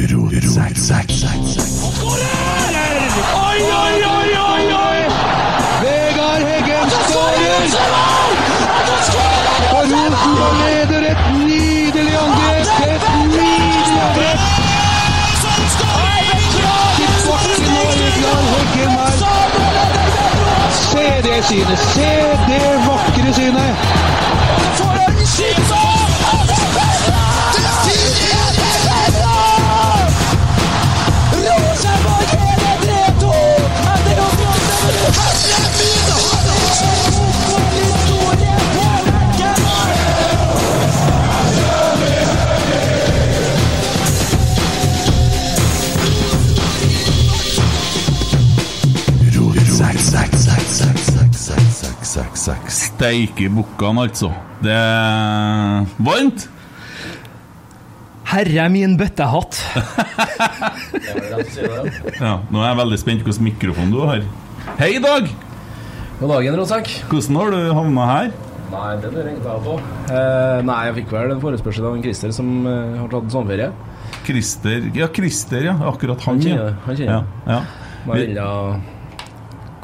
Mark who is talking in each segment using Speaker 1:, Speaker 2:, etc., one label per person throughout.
Speaker 1: Oi, oi, oi, oi, oi! Vegard Heggen skårer! Og Rosenborg leder et nydelig angrep! Et nydelig angrep! Til bakken og Vegard Heggen her. Se det synet! Se det vakre synet!
Speaker 2: Steike bukkene, altså. Det er varmt.
Speaker 3: Herre min bøttehatt!
Speaker 2: Ja, nå er jeg veldig spent på hvilken mikrofon du har. Hei, Dag!
Speaker 4: God dagen, Rosak.
Speaker 2: Hvordan har du havna her?
Speaker 4: Nei, det lurer jeg på. Eh, nei, jeg fikk vel en forespørsel av en Christer som eh, har tatt sommerferie.
Speaker 2: Christer Ja, Christer, ja. Akkurat han,
Speaker 4: Han
Speaker 2: ja.
Speaker 4: kjenner- han kjenner.
Speaker 2: Ja, ja.
Speaker 4: Må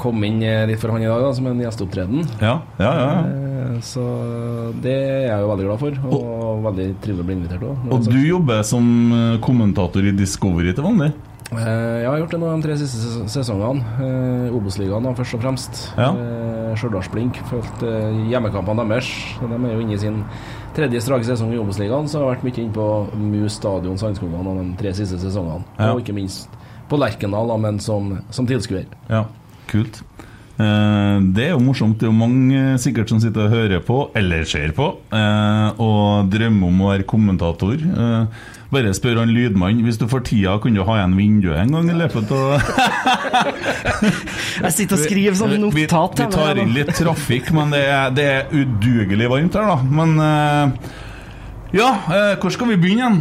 Speaker 4: komme inn eh, litt for han i dag, da, som en gjesteopptreden.
Speaker 2: Ja, ja, ja, ja.
Speaker 4: Eh, så det er jeg jo veldig glad for, og veldig trivelig å bli invitert òg.
Speaker 2: Og du jobber som eh, kommentator i Discovery til vanlig?
Speaker 4: Eh, jeg har gjort det nå de tre siste sesongene. Eh, Obos-ligaen først og fremst.
Speaker 2: Ja.
Speaker 4: Eh, Stjørdals-Blink. Fulgt eh, hjemmekampene deres. Så De er jo inne i sin tredje strake sesong i Obos-ligaen, så jeg har vært mye inne på Mus stadion Sandskogan de tre siste sesongene.
Speaker 2: Ja.
Speaker 4: Og ikke minst på Lerkendal, men som, som tilskuer.
Speaker 2: Ja, kult. Eh, det er jo morsomt. Det er jo mange sikkert som sitter og hører på, eller ser på, eh, og drømmer om å være kommentator. Eh, bare spør han lydmann. Hvis du får tida, kan du ha igjen vinduet en gang i løpet av
Speaker 3: Jeg sitter og skriver sånn
Speaker 2: Vi, vi tar inn litt trafikk, men det er, det er udugelig varmt her, da. Men Ja, hvor skal vi begynne igjen?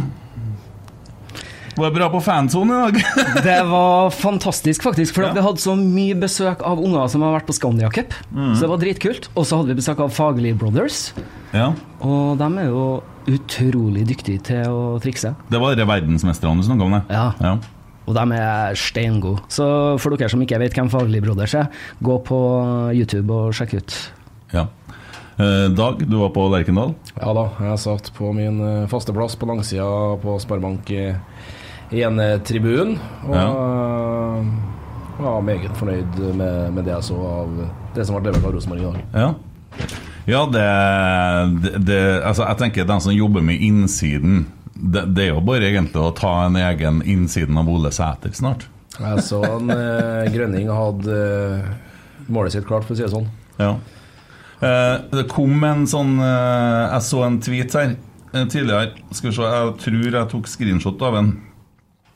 Speaker 2: Var det bra på fansonen i dag?
Speaker 3: Det var fantastisk, faktisk. For
Speaker 2: Ja.
Speaker 3: vi hadde så mye besøk av unger som har vært på Scandia Cup.
Speaker 2: Mm.
Speaker 3: Så det var dritkult. Og så hadde vi besøk av Fagerli Brothers.
Speaker 2: ja.
Speaker 3: Og de er jo utrolig dyktige til å trikse.
Speaker 2: Det var de verdensmesterne du snakka om, det?
Speaker 3: Ja.
Speaker 2: ja.
Speaker 3: Og de er steingode. Så for dere som ikke vet hvem Fagerli Brothers er, gå på YouTube og sjekk ut.
Speaker 2: Ja. Eh, Dag, du var på Lerkendal.
Speaker 4: Ja da, jeg satt på min eh, faste plass på langsida på Sparebank i Ene-tribunen. Og ja. var meget fornøyd med, med det jeg så av det som ble levert av Rosenborg i dag.
Speaker 2: Ja. Ja, det, det, det Altså, jeg tenker den som jobber med innsiden det, det er jo bare egentlig å ta en egen innsiden av Ole Sæter snart.
Speaker 4: Jeg så en eh, Grønning hadde eh, målet sitt klart, for å si det sånn.
Speaker 2: Ja. Eh, det kom en sånn eh, Jeg så en tweet her eh, tidligere. Skal vi se, jeg tror jeg tok screenshot av en.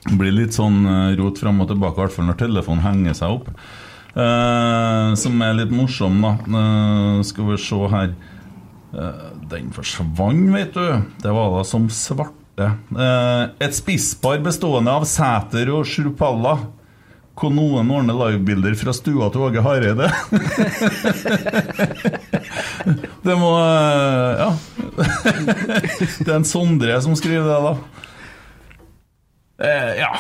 Speaker 2: Det blir litt sånn eh, rot fram og tilbake, i hvert fall når telefonen henger seg opp. Eh, som er litt morsom, da. Eh, skal vi se her Eh, Den forsvant, vet du. Det var da som svarte. Eh, et spisspar bestående av Sæter og Sjurpalla. Hvor noen ordner livebilder fra stua til Åge Hareide. det må eh, Ja. det er en Sondre som skriver det, da. Eh, ja.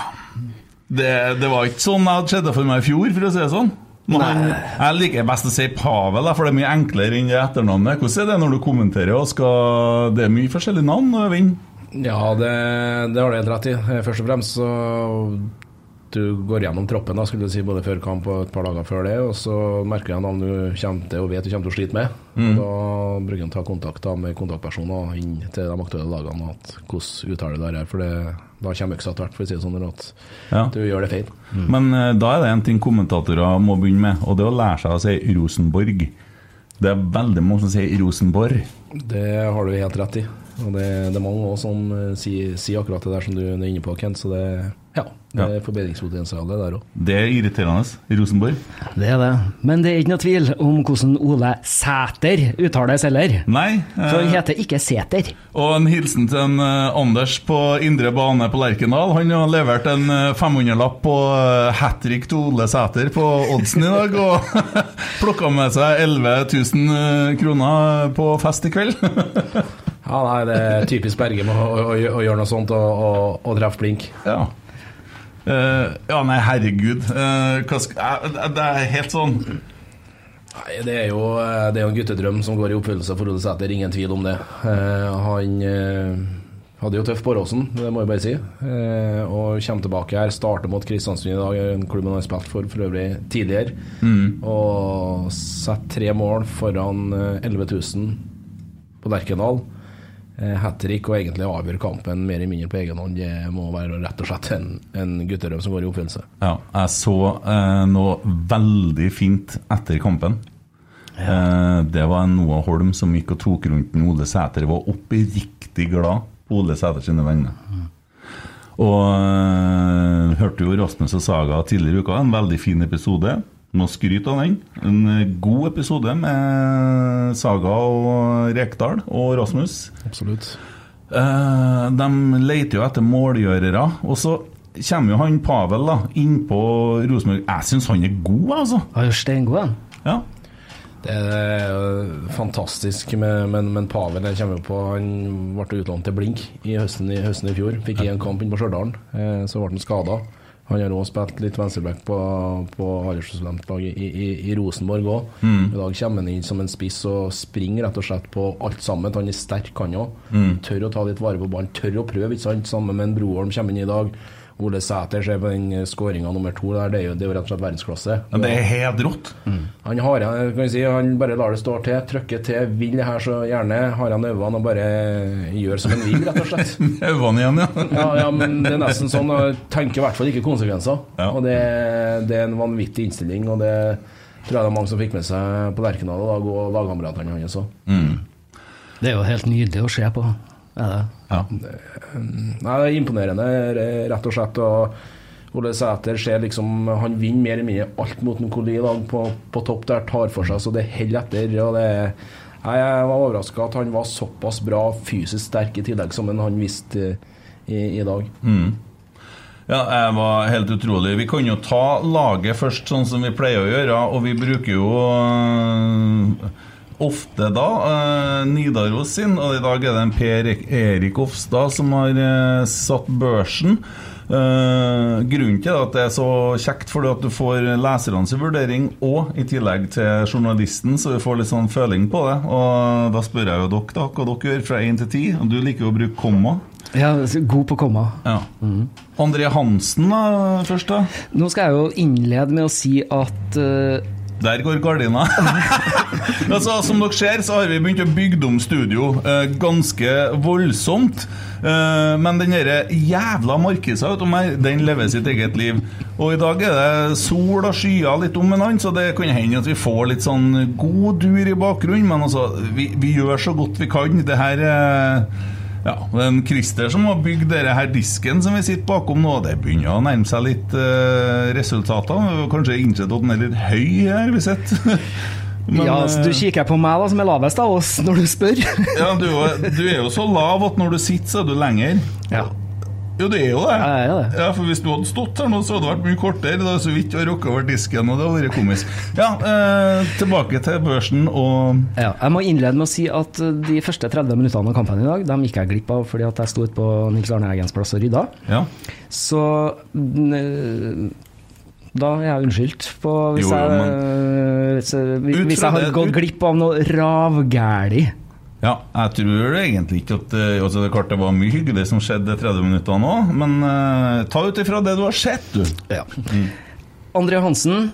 Speaker 2: Det, det var ikke sånn jeg sett for meg i fjor, for å si det sånn. Men han, jeg liker best å si Pavel, for det er mye enklere enn det etternavnet. Hvordan er det når du kommenterer? og skal, Det er mye forskjellige navn å vinne.
Speaker 4: Ja, det, det har du helt rett i. Først og fremst så Du går gjennom troppen da, skulle du si, både før kamp og et par dager før det, og så merker jeg navn du kommer til og vet du kommer til å slite med. Og Da bruker å ta kontakt da, med kontaktpersoner inn til de aktuelle lagene. at Hvordan uttaler du det her? For det, da kommer øksa etter hvert, for å si det sånn, at
Speaker 2: Ja.
Speaker 4: du gjør det feil.
Speaker 2: Men eh, da er det en ting kommentatorer må begynne med, og det er å lære seg å si Rosenborg. Det er veldig mange som sier Rosenborg.
Speaker 4: Det har du helt rett i. Og det, det er mange også som eh, sier, sier akkurat det der som du er inne på, Kent. Så det, ja, det er forbedringspotensial det der òg.
Speaker 2: Det er irriterende. Rosenborg.
Speaker 3: Det er det. Men det er ikke noe tvil om hvordan Ole Sæter uttales heller.
Speaker 2: Nei.
Speaker 3: For han
Speaker 2: eh,
Speaker 3: heter ikke Sæter.
Speaker 2: og en hilsen til en eh, Anders på indre bane på Lerkendal. Han har levert en eh, 500-lapp på uh, hat trick til Ole Sæter på oddsen i dag, og plukka med seg 11 000 eh, kroner på fest i kveld.
Speaker 4: Ja, nei, det er typisk Berge med å, å, å, å gjøre noe sånt og, og, og treffe blink.
Speaker 2: Ja. Eh, ja, nei, herregud. Uh, det er helt sånn
Speaker 4: Nei, det er jo det er jo en guttedrøm som går i oppfyllelse for Frode Sæter, ingen tvil om det. Uh, han hadde jo tøff på Åråsen, det må jeg bare si. Og kommer tilbake her, starter mot Kristiansund i dag, en klubb han har spilt for for øvrig tidligere. Og setter tre mål foran eh, 11 000 på Lerkendal. Eh, Hat trick og egentlig avgjør kampen mer eller mindre på egen hånd. Det må være rett og slett en, en guttedrøm som går i oppfyllelse.
Speaker 2: Ja, jeg så eh, noe veldig fint etter kampen. Eh, det var en Noah Holm som gikk og tok rundt den Ole Sæter. Var oppriktig glad på Ole Sæter sine vegne. Og eh, hørte jo Rasmus og Saga tidligere i uka, en veldig fin episode. Må skryte av den. En eh, god episode med Saga og Rekdal og Rasmus.
Speaker 4: Absolutt.
Speaker 2: Eh, de leter jo etter målgjørere, og så kommer jo han Pavel da innpå Rosenborg. Jeg syns han er god, altså.
Speaker 3: Han er steingod, han.
Speaker 2: Ja.
Speaker 4: Det er jo fantastisk, med, men, men Pavel jeg kommer jo på Han ble utlånt til Blink i høsten i, høsten i fjor. Fikk én kamp inn på Stjørdal, eh, så ble han skada. Han har òg spilt litt venstreback på, på aldersstudentlaget i, i, i Rosenborg òg. I dag kommer han inn som en spiss og springer rett og slett på alt sammen. Han er sterk, han òg. Tør å ta litt vare på ballen, tør å prøve, ikke sant. Sammen med en Broholm kommer inn i dag. Ole Sæter ser på den skåringa nummer to der, det er jo, det er jo rett og slett verdensklasse.
Speaker 2: Men det er helt rått.
Speaker 4: Han har kan vi si, han bare lar det stå til, trykker til, vil det her så gjerne. Har han øynene og bare gjør som han vil, rett og slett.
Speaker 2: Øynene igjen, ja.
Speaker 4: Ja, ja, men det er nesten sånn. Tenker i hvert fall ikke konsekvenser.
Speaker 2: Ja.
Speaker 4: Og det, det er en vanvittig innstilling, og det tror jeg det er mange som fikk med seg på Lerkendal og lagkameratene hans òg.
Speaker 3: Det er jo helt nydelig å se på. Er det?
Speaker 2: Ja.
Speaker 4: Nei, det er imponerende, rett og slett. Og Ole Sæter ser liksom Han vinner mer eller mindre alt mot Nkoli i dag på, på topp der, tar for seg så det holder etter. Og det Nei, Jeg var overraska at han var såpass bra fysisk sterk i tillegg som han viste i, i dag.
Speaker 2: Ja, jeg var helt utrolig. Vi kan jo ta laget først, sånn som vi pleier å gjøre. Og vi bruker jo ofte da øh, Nidaros sin, og i dag er det en Per Erik Ofstad som har øh, satt børsen. Eh, grunnen til at det er så kjekt, fordi at du får lesernes vurdering og i tillegg til journalisten, så du får litt sånn føling på det. Og da spør jeg jo dere da, hva dere gjør fra 1 til 10. Og du liker jo å bruke komma.
Speaker 3: Ja, god på komma.
Speaker 2: Ja. André Hansen da, først, da.
Speaker 3: Nå skal jeg jo innlede med å si at eh,
Speaker 2: Der går gardina. altså, som dere ser, så har vi begynt å bygge om studio eh, ganske voldsomt. Eh, men den derre jævla markisa utom her, den lever sitt eget liv. Og i dag er det sol og skyer litt om en annen, så det kan hende at vi får litt sånn god dur i bakgrunnen. Men altså, vi, vi gjør så godt vi kan. Det her eh, ja, det er en Christer som har bygd denne her disken som vi sitter bakom nå. Det begynner å nærme seg litt uh, resultater. Kanskje innsett at den er litt høy her, vi sett. Men,
Speaker 3: Ja, altså, du
Speaker 2: eh,
Speaker 3: kikker på meg, da, som er lavest av oss, når du spør.
Speaker 2: ja, du, du er jo så lav at når du sitter, så er du lenger.
Speaker 3: ja.
Speaker 2: Jo, det er jo det.
Speaker 3: Ja, jeg er det.
Speaker 2: Ja, for Hvis du hadde stått her nå, så hadde det vært mye kortere. Det så vidt å rokke over disken, og det hadde vært komisk. Ja, eh, tilbake til børsen og
Speaker 3: Ja, jeg må innlede med å si at eh, de første 30 minuttene av kampen i dag De gikk jeg glipp av fordi at jeg sto ute på Nils Arne Eggens plass og rydda.
Speaker 2: Ja.
Speaker 3: Så n- da er jeg unnskyldt på hvis,
Speaker 2: Jo, jo,
Speaker 3: jeg,
Speaker 2: men-
Speaker 3: hvis, jeg- hvis jeg har gått glipp av noe ravgæli.
Speaker 2: Ja, jeg tror egentlig ikke at eh, altså Det klart det var mye hyggelig som skjedde 30 minutter nå, men uh, ta ut ifra det du har sett, du.
Speaker 3: Ja. André Hansen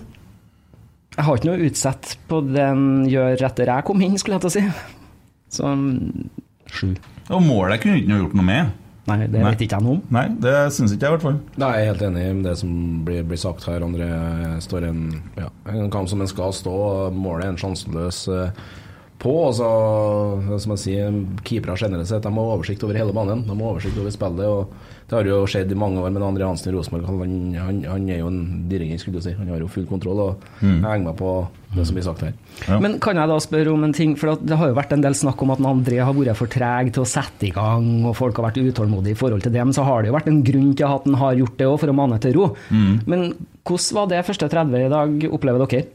Speaker 3: Jeg har ikke noe utsett på det han gjør etter jeg kom inn, skulle jeg til å si. Så mm, sju.
Speaker 2: Og målet kunne ikke gjort noe med.
Speaker 3: Nei, det
Speaker 2: Nei.
Speaker 3: vet ikke jeg noe om.
Speaker 2: Nei, det syns ikke jeg, i hvert fall.
Speaker 4: Nei, jeg er helt enig i det som blir, blir sagt her. André står en, ja, en kamp som en skal stå. Målet er en sjanseløs eh, på. Altså, som jeg sier, Keepere generelt sett de har oversikt over hele banen. De har oversikt over spillet. og Det har jo skjedd i mange år med André Hansen i Rosenborg. Han, han, han er jo en dirigent, skulle du si. Han har jo full kontroll. og Jeg henger meg på det som blir sagt her.
Speaker 2: Ja.
Speaker 3: Men kan jeg da spørre om en ting? For det har jo vært en del snakk om at André har vært for treg til å sette i gang, og folk har vært utålmodige i forhold til det. Men så har det jo vært en grunn til at han har gjort det òg, for å mane til ro. Men hvordan var det første 30 i dag, opplever dere?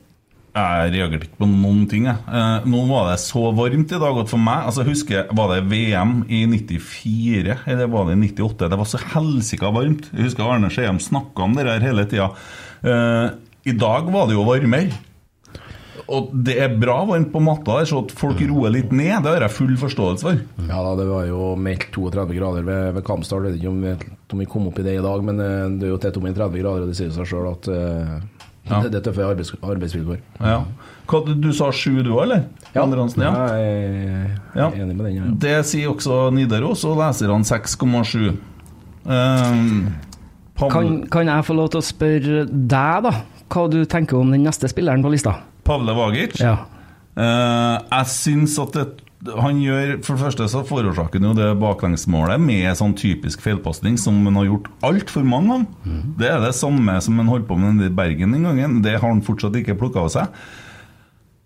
Speaker 2: Jeg reagerte ikke på noen ting. Jeg. Eh, nå var det så varmt i dag at for meg altså jeg husker, Var det VM i 94 eller var det i 98? Det var så helsika varmt. Jeg husker Arne Skiem snakka om det her hele tida. Eh, I dag var det jo varmere. Og det er bra varmt på matta så at folk roer litt ned, det har jeg full forståelse for.
Speaker 4: Ja da, det var jo meldt 32 grader ved, ved Kampstad. Jeg vet ikke om vi, om vi kom opp i det i dag, men eh, det er jo til om 30 grader, og det sier seg sjøl at
Speaker 2: Ja.
Speaker 4: det, det er tøffe arbeids, arbeidsvilkår.
Speaker 2: Ja. Hva, du sa sju du òg, eller? Andre Hansen, ja.
Speaker 4: jeg er enig med den. Ja.
Speaker 2: Det sier også Nidaros, og leserne 6,7. Um,
Speaker 3: Kan, kan jeg få lov til å spørre deg, da, hva du tenker om den neste spilleren på lista?
Speaker 2: Pavle Vagic.
Speaker 3: Ja.
Speaker 2: Uh, jeg syns at det, han gjør For det første så forårsaker han jo det baklengsmålet med sånn typisk feilpasning som han har gjort altfor mange ganger. Det er det samme som han holdt på med i Bergen den gangen. Det har han fortsatt ikke plukka av seg.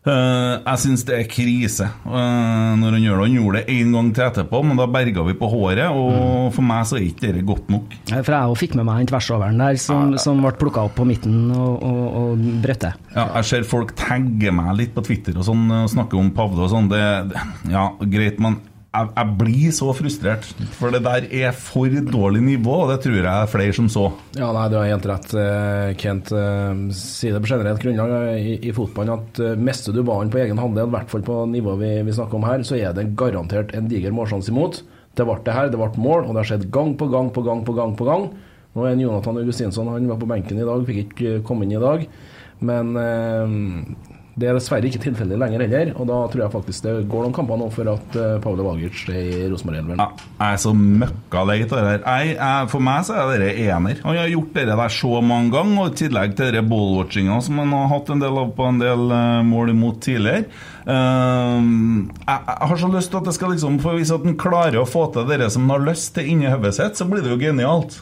Speaker 2: Eh, jeg syns det er krise uh, når han gjør det. Han gjorde det én gang til etterpå, men da berga vi på håret. Og for meg så er ikke det godt nok.
Speaker 3: For jeg òg fikk med meg den tversoveren der som, som ble plukka opp på midten og, og, og brøtte.
Speaker 2: Ja, jeg ser folk tagge meg litt på Twitter og sånn, snakke om Pavle og sånn. Det, det, ja, greit, men jeg, jeg blir så frustrert. For det der er for dårlig nivå, og det tror jeg er flere som så.
Speaker 4: Ja, nei, du har helt rett, eh, Kent. Sier Si det på generelt grunnlag eh, i, i fotballen at eh, mister du ballen på egen handel, i hvert fall på nivået vi, vi snakker om her, så er det garantert en diger målsjanse imot. Det ble det her, det ble mål, og det har skjedd gang på gang på gang på gang. på gang. Nå er en Jonathan Augustinsson han var på benken i dag, fikk ikke eh, komme inn i dag. Men eh, det er dessverre ikke tilfellet lenger heller, og da tror jeg faktisk det går noen kamper nå for at uh, Pavle Vagic er i Rosenborg-elveren.
Speaker 2: Ja, jeg er så møkka lei av det der. Jeg, jeg, for meg så er det ener. Han har gjort det der så mange ganger, og i tillegg til den ballwatchinga som han har hatt en del av på en del uh, mål imot tidligere. Ehm, jeg, jeg har så lyst til at det skal liksom For hvis at han klarer å få til det som han har lyst til inni hodet sitt, så blir det jo genialt.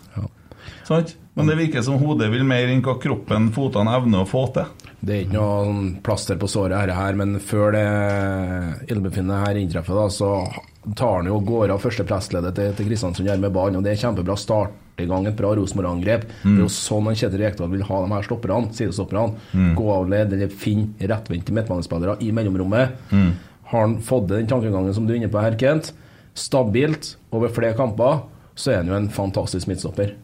Speaker 2: Sant? Men det virker som hodet vil mer enn hva kroppen, fotene, evner å få til.
Speaker 4: Det er ikke noe sånn plaster på såret, her, her, men før det ildbefinnet her inntreffer, da, så tar han jo og går av første pressleddet til, til Kristiansund her med ballen. og Det er kjempebra start i gang, et bra Rosenborg-angrep. Det er jo sånn han Kjetil Rekdal vil ha de her stopperne, sidestopperne. Gå av ledd eller finne rettvendte midtbanespillere i mellomrommet. Har han fått den tankegangen som du er inne på her, Kent, stabilt over flere kamper, så er han jo en fantastisk midtstopper.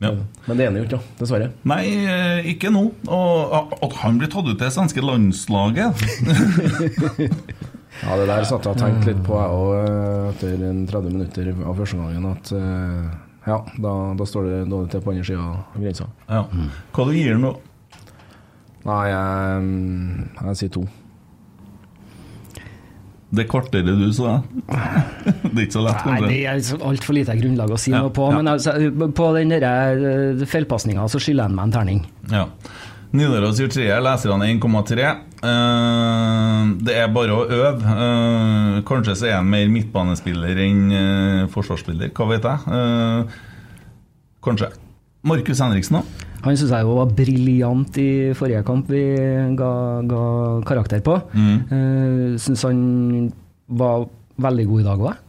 Speaker 2: Ja.
Speaker 4: Men det er han jo ikke, dessverre.
Speaker 2: Nei, eh, ikke nå. Og at han blir tatt ut til det svenske landslaget
Speaker 4: Ja, det der satt jeg og tenkte litt på, jeg òg, etter en 30 minutter av første gangen, at eh, ja, da, da står det dårlig til på andre sida av grensa.
Speaker 2: ja. Hva du gir nå?
Speaker 4: Nei, jeg, mm, jeg sier to.
Speaker 2: Det kvarteret du så, det er ikke så lett,
Speaker 3: Nei, det er altfor lite grunnlag å si
Speaker 2: Ja,
Speaker 3: noe på.
Speaker 2: ja.
Speaker 3: Men altså, på den der feilpasninga så skylder han meg en terning.
Speaker 2: Ja. Nidaros gir treer, leserne 1,3. Eh, det er bare å øve. Eh, kanskje så er han mer midtbanespiller enn eh, forsvarsspiller, hva vet jeg. Eh, kanskje. Markus Henriksen, da?
Speaker 3: Han syns jeg jo var briljant i forrige kamp vi ga, ga karakter på.
Speaker 2: Mm.
Speaker 3: Uh, syns han var veldig god i dag òg.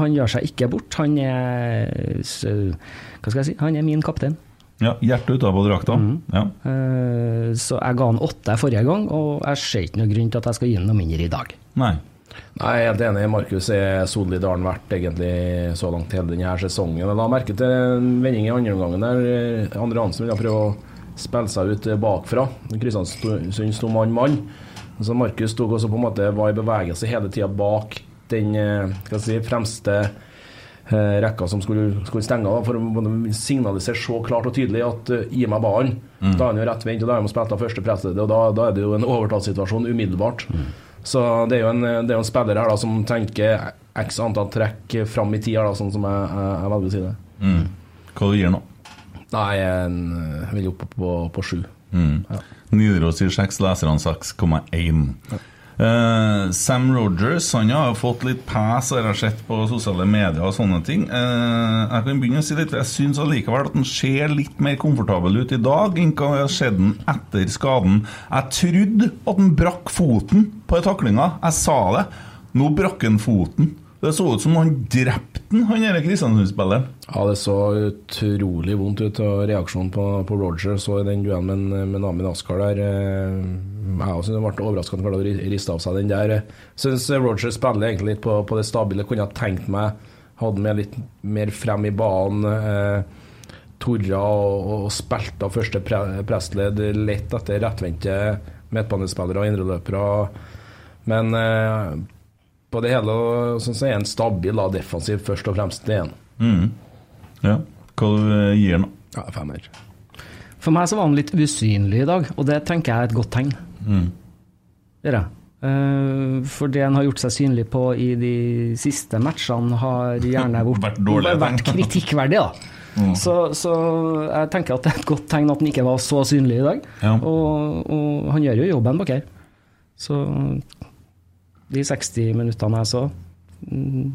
Speaker 3: han gjør seg ikke bort. Han er Hva skal jeg si? Han er min kaptein.
Speaker 2: Ja, Hjertet utapå drakta. Ja.
Speaker 3: Eh, så jeg ga han åtte forrige gang, og jeg ser ikke noen grunn til at jeg skal gi han noe mindre i dag.
Speaker 2: Nei.
Speaker 4: Nei, jeg er helt enig. Markus er solid har han vært egentlig så langt hele denne sesongen. Jeg la merke til en vending i andre omgang der Andre Hansen ville prøve å spille seg ut bakfra. Kristiansund sto mann-mann. Så Markus tok også på en måte var i bevegelse hele tida bak den eh, si, fremste eh, rekka som skulle, skulle stenge, da, for å signalisere så klart og tydelig at uh, gi meg ballen. Da er han jo rett rettvendt, og da har de spilt av første presset, og da, da er det jo en overtallssituasjon umiddelbart. Så det er jo en, det er jo en spiller her da som tenker x antall trekk fram i tid, da, sånn som jeg, jeg, jeg velger å si det.
Speaker 2: Mm. Hva du gir nå?
Speaker 4: Nei, jeg, vil opp på, på sju.
Speaker 2: Mm. Nidaros gir seks, leserne 6,1. Eh, Sam Rogers han har fått litt pes, har sett på sosiale medier og sånne ting. Uh, jeg kan begynne å si litt Jeg syns allikevel at han ser litt mer komfortabel ut i dag enn hva har skjedd han etter skaden. Jeg trodde at han brakk foten på taklinga. Jeg sa det. Nå brakk han foten. Det så ut som han drepte den, han derre Kristiansund-spilleren.
Speaker 4: Ja, det så utrolig vondt ut, og reaksjonen på, på Roger så i den duellen med, med Namin Askar der eh, Jeg også ble overraskende for å riste av seg den der. Jeg syns Roger spiller egentlig litt på, på det stabile. Kunne ha tenkt meg hadde med litt mer frem i banen. Eh, Torra og, og spilte av første pre prestledd lett etter rettvendte midtbanespillere og indreløpere. Men eh, på det hele syns jeg er en stabil da, defensiv, først og fremst. Det er en.
Speaker 2: Mm. Ja. Hva du eh, gir han?
Speaker 4: Ja, femmer.
Speaker 3: For meg så var han litt usynlig i dag, og det tenker jeg er et godt tegn.
Speaker 2: Mm.
Speaker 3: Det er det. for det han har gjort seg synlig på i de siste matchene, har gjerne vært,
Speaker 2: Vært dårlig,
Speaker 3: vært kritikkverdig. da.
Speaker 2: Mm.
Speaker 3: Så, så jeg tenker at det er et godt tegn at han ikke var så synlig i dag.
Speaker 2: Ja.
Speaker 3: Og, og han gjør jo jobben bak her. Så de 60 minuttene jeg så mm,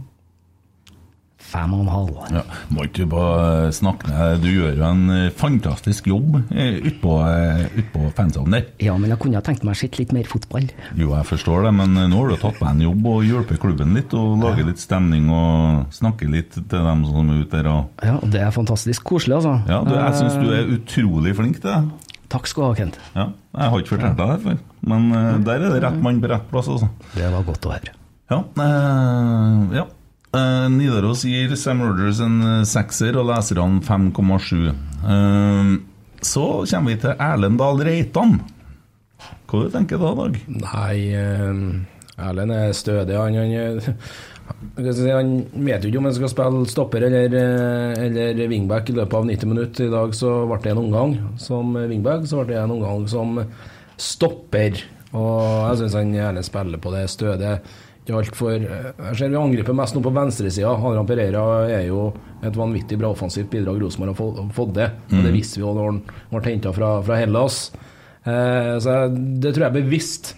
Speaker 3: Fem og en halv.
Speaker 2: Ja, må ikke du bare snakke ned Du gjør jo en eh, fantastisk jobb eh, utpå eh, ut på fansene der.
Speaker 3: Ja, men jeg kunne ha tenkt meg å se litt mer fotball.
Speaker 2: Jo, jeg forstår det, men eh, nå har du tatt deg en jobb og hjulpet klubben litt, og lager litt stemning og snakker litt til dem som er ute der. Og...
Speaker 3: Ja, det er fantastisk koselig, altså.
Speaker 2: Ja, du, jeg syns du er utrolig flink til det.
Speaker 3: Takk skal du ha, Kent.
Speaker 2: Ja, jeg har ikke fortalt deg det før, men uh, der er det rett mann på rett plass, Også.
Speaker 3: Det var godt å høre.
Speaker 2: Ja. Uh, ja. Uh, Nidaros gir Sam Rogers en sekser og leserne 5,7. Eh, så kommer vi til Erlend Dahl Reitan. Hva du tenker du da, Dag?
Speaker 4: Nei, Erlend er stødig. Han, han, han vet jo ikke om han skal spille stopper eller, eh, eller wingback i løpet av 90 minutter. I dag så ble det en omgang som wingback, så ble det en omgang som stopper. Og jeg syns han gjerne spiller på det stødet. Ikke Jeg ser vi angriper mest nå på venstresida. Adrian Pereira er jo et vanvittig bra offensivt bidrag Rosenborg har fått det. Mm. det visste vi jo når han ble henta fra, fra Hellas. Eh, så det tror jeg er bevisst.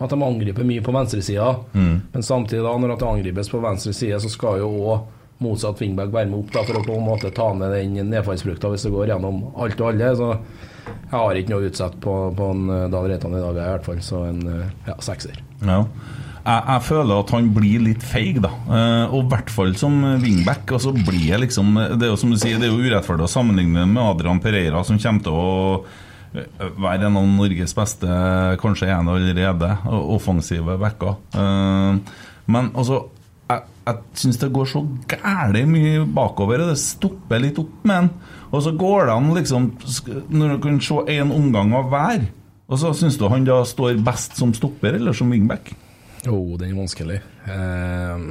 Speaker 4: At de angriper mye på venstresida. Men samtidig, da, når det angripes på venstre side, så skal jo òg motsatt wingback være med opp da, for å på en måte ta ned den nedfallsfrukta hvis det går gjennom alt og alle. Så jeg har ikke noe utsett på, på en eh, Dahl Reitan i dag, i hvert fall. Så en eh, ja, sekser.
Speaker 2: Ja. Jeg, jeg føler at han blir litt feig, da. Eh, og i hvert fall som wingback. Og så blir jeg liksom Det er jo som du sier, det er jo urettferdig å sammenligne med Adrian Pereira, som kommer til å være en av Norges beste, kanskje en allerede, offensive backer. Eh, men altså jeg, jeg syns det går så gæli mye bakover, og det stopper litt opp med han. Og så går det an, liksom Når du kan se én omgang av hver, og så syns du han da står best som stopper eller som wingback?
Speaker 4: Jo, den er vanskelig. Eh,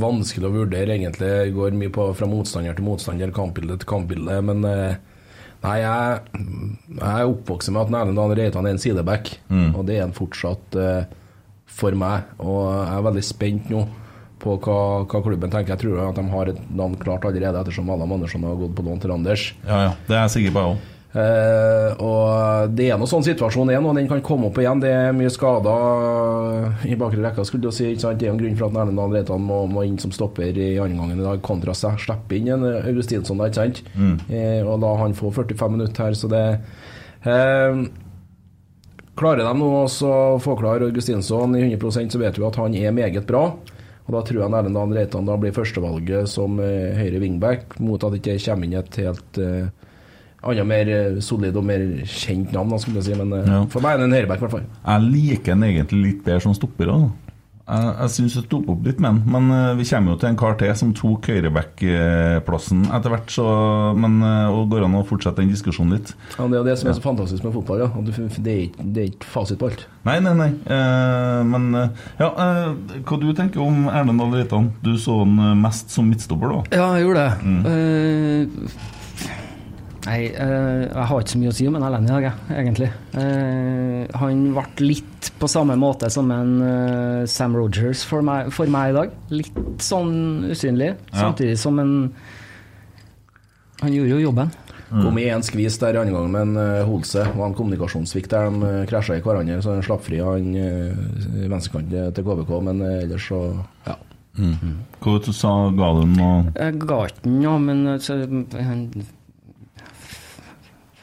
Speaker 4: vanskelig å vurdere, egentlig. Går mye på, fra motstander til motstander, kampbilde til kampbilde. Men eh, nei, jeg, jeg er oppvokst med at Erlend Dahl Reitan er en sideback, og det er han fortsatt uh, for meg. Og jeg er veldig spent nå på hva, hva klubben tenker. Jeg tror at de har et navn klart allerede, ettersom Adam Andersson har gått på lån til Anders.
Speaker 2: Ja, ja, det er jeg sikker på, jeg òg.
Speaker 4: Eh, og det er nå sånn situasjonen er nå, den kan komme opp igjen. Det er mye skader i bakre rekka. skulle du si, ikke sant? Det er en grunn for at Erlend Dahl Reitan må, må inn som stopper i andre gangen i dag, kontra seg. Slippe inn en Augustinsson, der, ikke sant? Eh, og la han få 45 minutter her, så det eh, Klarer de nå å få klar Augustinsson i 100% så vet vi at han er meget bra. Og Da tror jeg Erlend Dahl Reitan da blir førstevalget som høyre wingback, mot at det ikke kommer inn et helt annet mer eh, solid og mer kjent navn, da, skulle jeg si. Men eh,
Speaker 2: Ja.
Speaker 4: for meg er det en høyreback, i hvert fall.
Speaker 2: Jeg liker han egentlig litt bedre som stopper også. Jeg, jeg syns det stopper opp litt med han, men eh, vi kommer jo til en kar til som tok høyreback-plassen etter hvert, så Men og går an å fortsette den diskusjonen litt.
Speaker 4: Ja, det er jo det som er så fantastisk med fotball. Ja. Det, er ikke, det er ikke fasit på alt.
Speaker 2: Nei, nei, nei. Eh, men eh, ja, eh, hva du tenker om Erlend Dahl Reitan? Du så han mest som midtstopper, da?
Speaker 3: Ja, jeg gjorde det. Eh, nei, eh, jeg har ikke så mye å si om en Erlend i dag, jeg, egentlig. Eh, han ble litt på samme måte som en eh, Sam Rogers for meg, for meg i dag. Litt sånn usynlig, samtidig som en Han gjorde jo jobben.
Speaker 4: Kom i en skvis der i andre gang med en uh, Holse. Det var en kommunikasjonssvikt der de uh, krasja i hverandre. Så han slapp fri han uh, venstrekanten til KBK, men uh, ellers så ja.
Speaker 2: Hva du sa ga du den og
Speaker 3: Jeg ga ikke noe, men eh, så,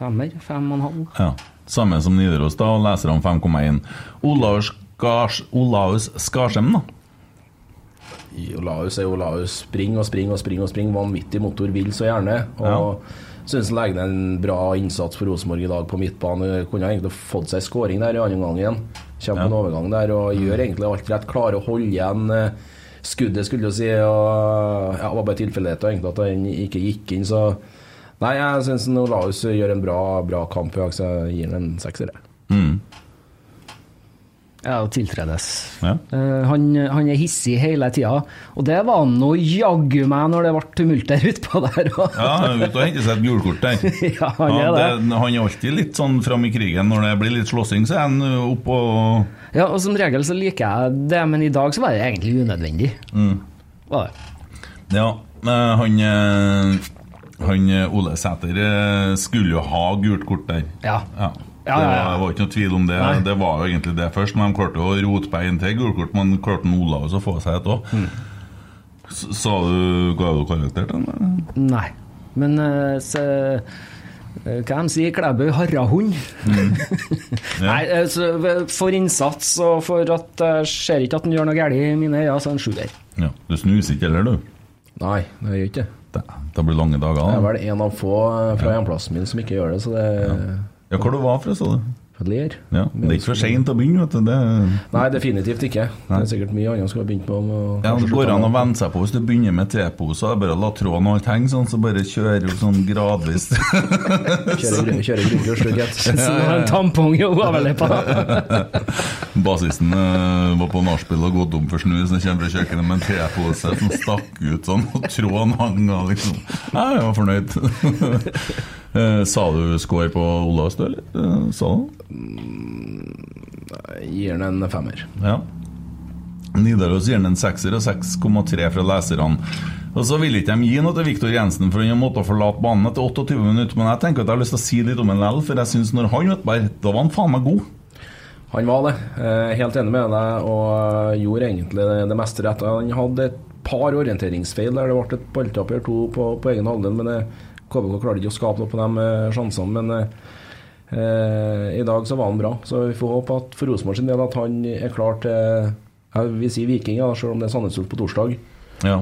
Speaker 3: Femmer? Fem og en halv?
Speaker 2: Ja. Samme som Nidaros, da, og leserne 5,1. Olaus Skars, Olaus Skarsheim, da?
Speaker 4: Olaus er Olaus. Spring og spring og spring og spring. Vanvittig motor, vil så gjerne. Og synes han legger ned en bra innsats for Rosenborg i dag på midtbane. Kunne egentlig fått seg skåring der i andre gang igjen. Kommer på en overgang der og gjør egentlig alt rett. Klarer å holde igjen eh, skuddet, skulle du si. Og ja, det var bare tilfeldigheter egentlig at han ikke gikk inn, så Nei, jeg syns Olaus gjør en bra, bra kamp i dag, så jeg gir han en sekser.
Speaker 2: Mm.
Speaker 3: Ja, tiltredes.
Speaker 2: Ja.
Speaker 3: Uh, han, han er hissig hele tida, og det var han nå jaggu meg når det ble tumulter utpå der.
Speaker 2: Ja, han er ute og henter seg et gulkort der.
Speaker 3: Ja, han er det.
Speaker 2: Han er alltid litt sånn fram i krigen. Når det blir litt slåssing, så er han oppe og
Speaker 3: Ja, og som regel så liker jeg det, men i dag så var det egentlig unødvendig.
Speaker 2: Mm.
Speaker 3: Var det.
Speaker 2: Ja, eh, han eh, Han eh, Ole Sæter eh, skulle jo ha gult kort der.
Speaker 3: Ja.
Speaker 2: Ja.
Speaker 3: Ja, ja, ja.
Speaker 2: Det var, var ikke noe tvil om det.
Speaker 3: Nei.
Speaker 2: Det var jo egentlig det først. Men de klarte å rote på en til gulkort, men klarte en Olaus å få seg et òg.
Speaker 3: Mm.
Speaker 2: Sa du Ga du karakter til den?
Speaker 3: Nei. Men eh, så, hva de sier Klæbø? Harrahund? Nei, eh, så for innsats og for at jeg ser ikke at han gjør noe galt i mine øyne, så er han sjuer.
Speaker 2: Ja. Du snuser ikke heller, du?
Speaker 4: Nei, det gjør ikke det.
Speaker 2: Det, det blir lange dager.
Speaker 4: Jeg er
Speaker 2: da.
Speaker 4: vel en av få eh, fra hjemplassen min som ikke gjør det, så det
Speaker 2: Ja, Hvor du var fra, sa du?
Speaker 4: Ler.
Speaker 2: Ja, Det er ikke for seint å begynne, vet du. Det,
Speaker 4: Nei, definitivt ikke. Det er sikkert mye annet skulle ha begynt og
Speaker 2: ja, det går an å
Speaker 4: med.
Speaker 2: venne seg på hvis du begynner med teposer. er Bare la tråden og alt henge sånn, så bare kjører du sånn gradvis.
Speaker 4: Kjøre, kjøre grundig og slutt.
Speaker 3: Så nå har en tampong i overleppa.
Speaker 2: Basisten uh, var på nachspiel og gått om for snus, så kommer fra kjøkkenet med en tepose som stakk ut sånn, og tråden hang av, liksom. Nei, jeg var fornøyd. Eh, Sa du score på Olavs, du, eller? Eh, Sa du?
Speaker 4: Jeg gir den en femmer.
Speaker 2: Ja. Nidaros gir den en sekser og 6,3 fra leserne. Og så vil ikke de gi noe til Viktor Jensen, for han har måttet forlate banen etter 28 minutter. Men jeg tenker at jeg har lyst til å si litt om en lell, for jeg syns når han vet bare, da var han faen meg god.
Speaker 4: Han var det. Eh, Helt enig med deg, og gjorde egentlig det, meste rett. Han hadde et par orienteringsfeil der det ble et balltap eller to på, på egen halvdel, men eh, KBK klarte ikke å skape noe på de eh, sjansene. Men eh, eh, i dag så var han bra, så vi får håpe at for Rosenborg sin del at han er klar til jeg vil si Viking, ja, selv om det er Sandnes Ulf på torsdag.
Speaker 2: Ja.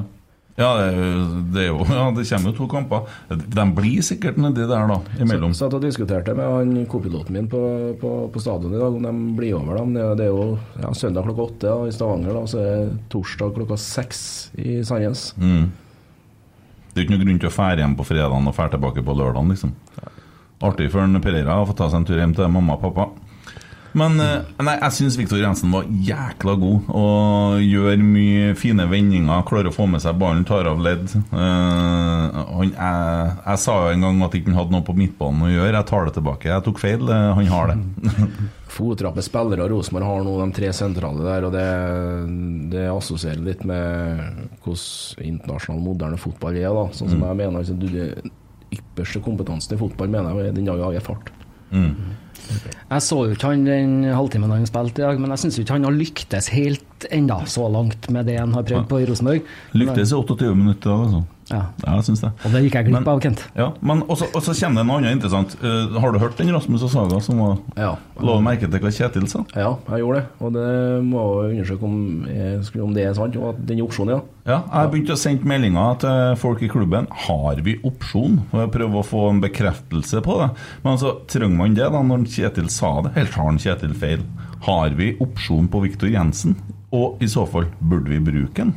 Speaker 2: Ja, det, er jo- Ja, det kommer jo to kamper. De blir sikkert nedi der, da, imellom.
Speaker 4: Så, så jeg diskuterte med han kopiloten min på, på, på stadion i dag om de blir over. Da. Det, er- jo ja, søndag klokka åtte da, i Stavanger, da, så er det torsdag klokka seks i Sandnes.
Speaker 2: Mm. Det er ikke noe grunn til å fære hjem på fredagen og fære tilbake på lørdagen, liksom. Artig for en Pereira å få ta seg en tur hjem til mamma og pappa. Men eh, nei, jeg syns Viktor Jensen var jækla god og gjør mye fine vendinger. Klarer å få med seg ballen, tar av ledd. Uh, han, jeg, jeg sa jo en gang at ikke han hadde noe på midtbanen å gjøre. Jeg tar det tilbake. Jeg tok feil. Eh, Han har det.
Speaker 4: Fotrappe spillere Rosenborg har nå de tre sentrale der, og det, det assosierer litt med hvordan internasjonal, moderne fotball er. da Sånn som jeg mener altså, du, ypperste kompetansen i fotball mener jeg den dag jeg er fart.
Speaker 3: Jeg så jo ikke han den halvtimen han spilte i dag, men jeg syns ikke han har lyktes helt enda så langt med det han har prøvd på i Rosenborg.
Speaker 2: Lyktes i 28 minutter, altså.
Speaker 3: Ja.
Speaker 2: Ja, jeg syns det.
Speaker 3: Og det gikk jeg glipp av, Kent.
Speaker 2: Ja, men også, og så kommer det noe annet interessant. Uh, har du hørt den Rasmus og Saga som var
Speaker 4: Ja.
Speaker 2: La merke til hva Kjetil sa?
Speaker 4: Ja, jeg gjorde det. Og det må jeg undersøke om, jeg- om det er sant. Og at den opsjonen, ja.
Speaker 2: Ja, jeg begynte å sende meldinger til folk i klubben. Har vi opsjon? Og jeg prøver å få en bekreftelse på det. Men altså, trenger man det da når Kjetil sa det? Eller har Kjetil feil? Har vi opsjon på Viktor Jensen? Og i så fall, burde vi bruke den?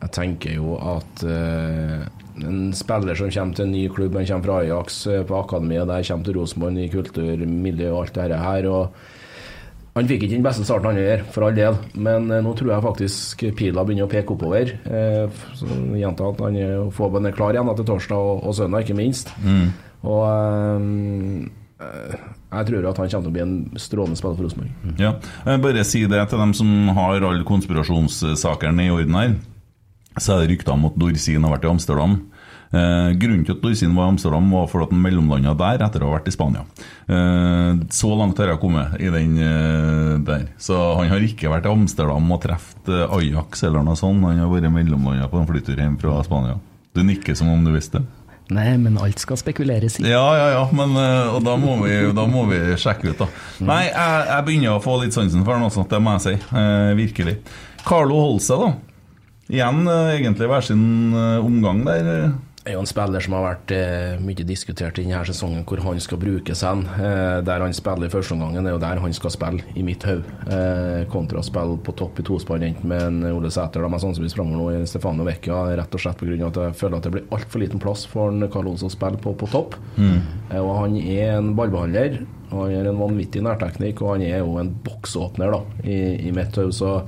Speaker 4: Jeg tenker jo at uh, en spiller som kommer til en ny klubb, han kommer fra Ajax eh, på akademiet, der kommer til Rosenborg, ny kultur, miljø og alt det her. og Han fikk ikke den beste starten han gjør, for all del, men eh, nå tror jeg faktisk pila begynner å peke oppover. Eh, så gjenta at han er, får er klar igjen til torsdag og, og søndag, ikke minst. Og eh, eh, jeg tror at han kommer til å bli en strålende spiller for Rosenborg.
Speaker 2: Ja, Bare si det til dem som har alle konspirasjonssakene i orden her. Så er det rykter om at Dorsin har vært i Amsterdam. Eh, grunnen til at Dorsin var i Amsterdam, var for at han mellomlanda der etter å ha vært i Spania. Eh, så langt har jeg kommet i den eh, der. Så han har ikke vært i Amsterdam og truffet eh, Ajax eller noe sånt. Han har vært mellomlanda på en flytur hjem fra Spania. Du nikker som om du visste det.
Speaker 3: Nei, men alt skal spekuleres i.
Speaker 2: Ja, ja, ja, men eh, og da må vi, da må vi sjekke ut, da. Nei, jeg, jeg begynner å få litt sansen for ham, det må jeg si. Eh, virkelig. Carlo Holse, da. Igjen eh, egentlig hver sin eh, omgang der.
Speaker 4: er jo en spiller som har vært eh, mye diskutert i denne sesongen, hvor han skal brukes hen. Der han spiller i førsteomgangen, er jo der han skal spille, i mitt hode. Eh, kontra å spille på topp i tospann, enten med en Ole Sæter, som sannsynligvis framover nå i Stefano Vecchia, rett og slett pga. at jeg føler at det blir altfor liten plass for en Carl Olsen å spille på, på topp. Eh, og han er en ballbehandler. Han har en vanvittig nærteknikk, og han er jo en boksåpner da, i, i mitt hode.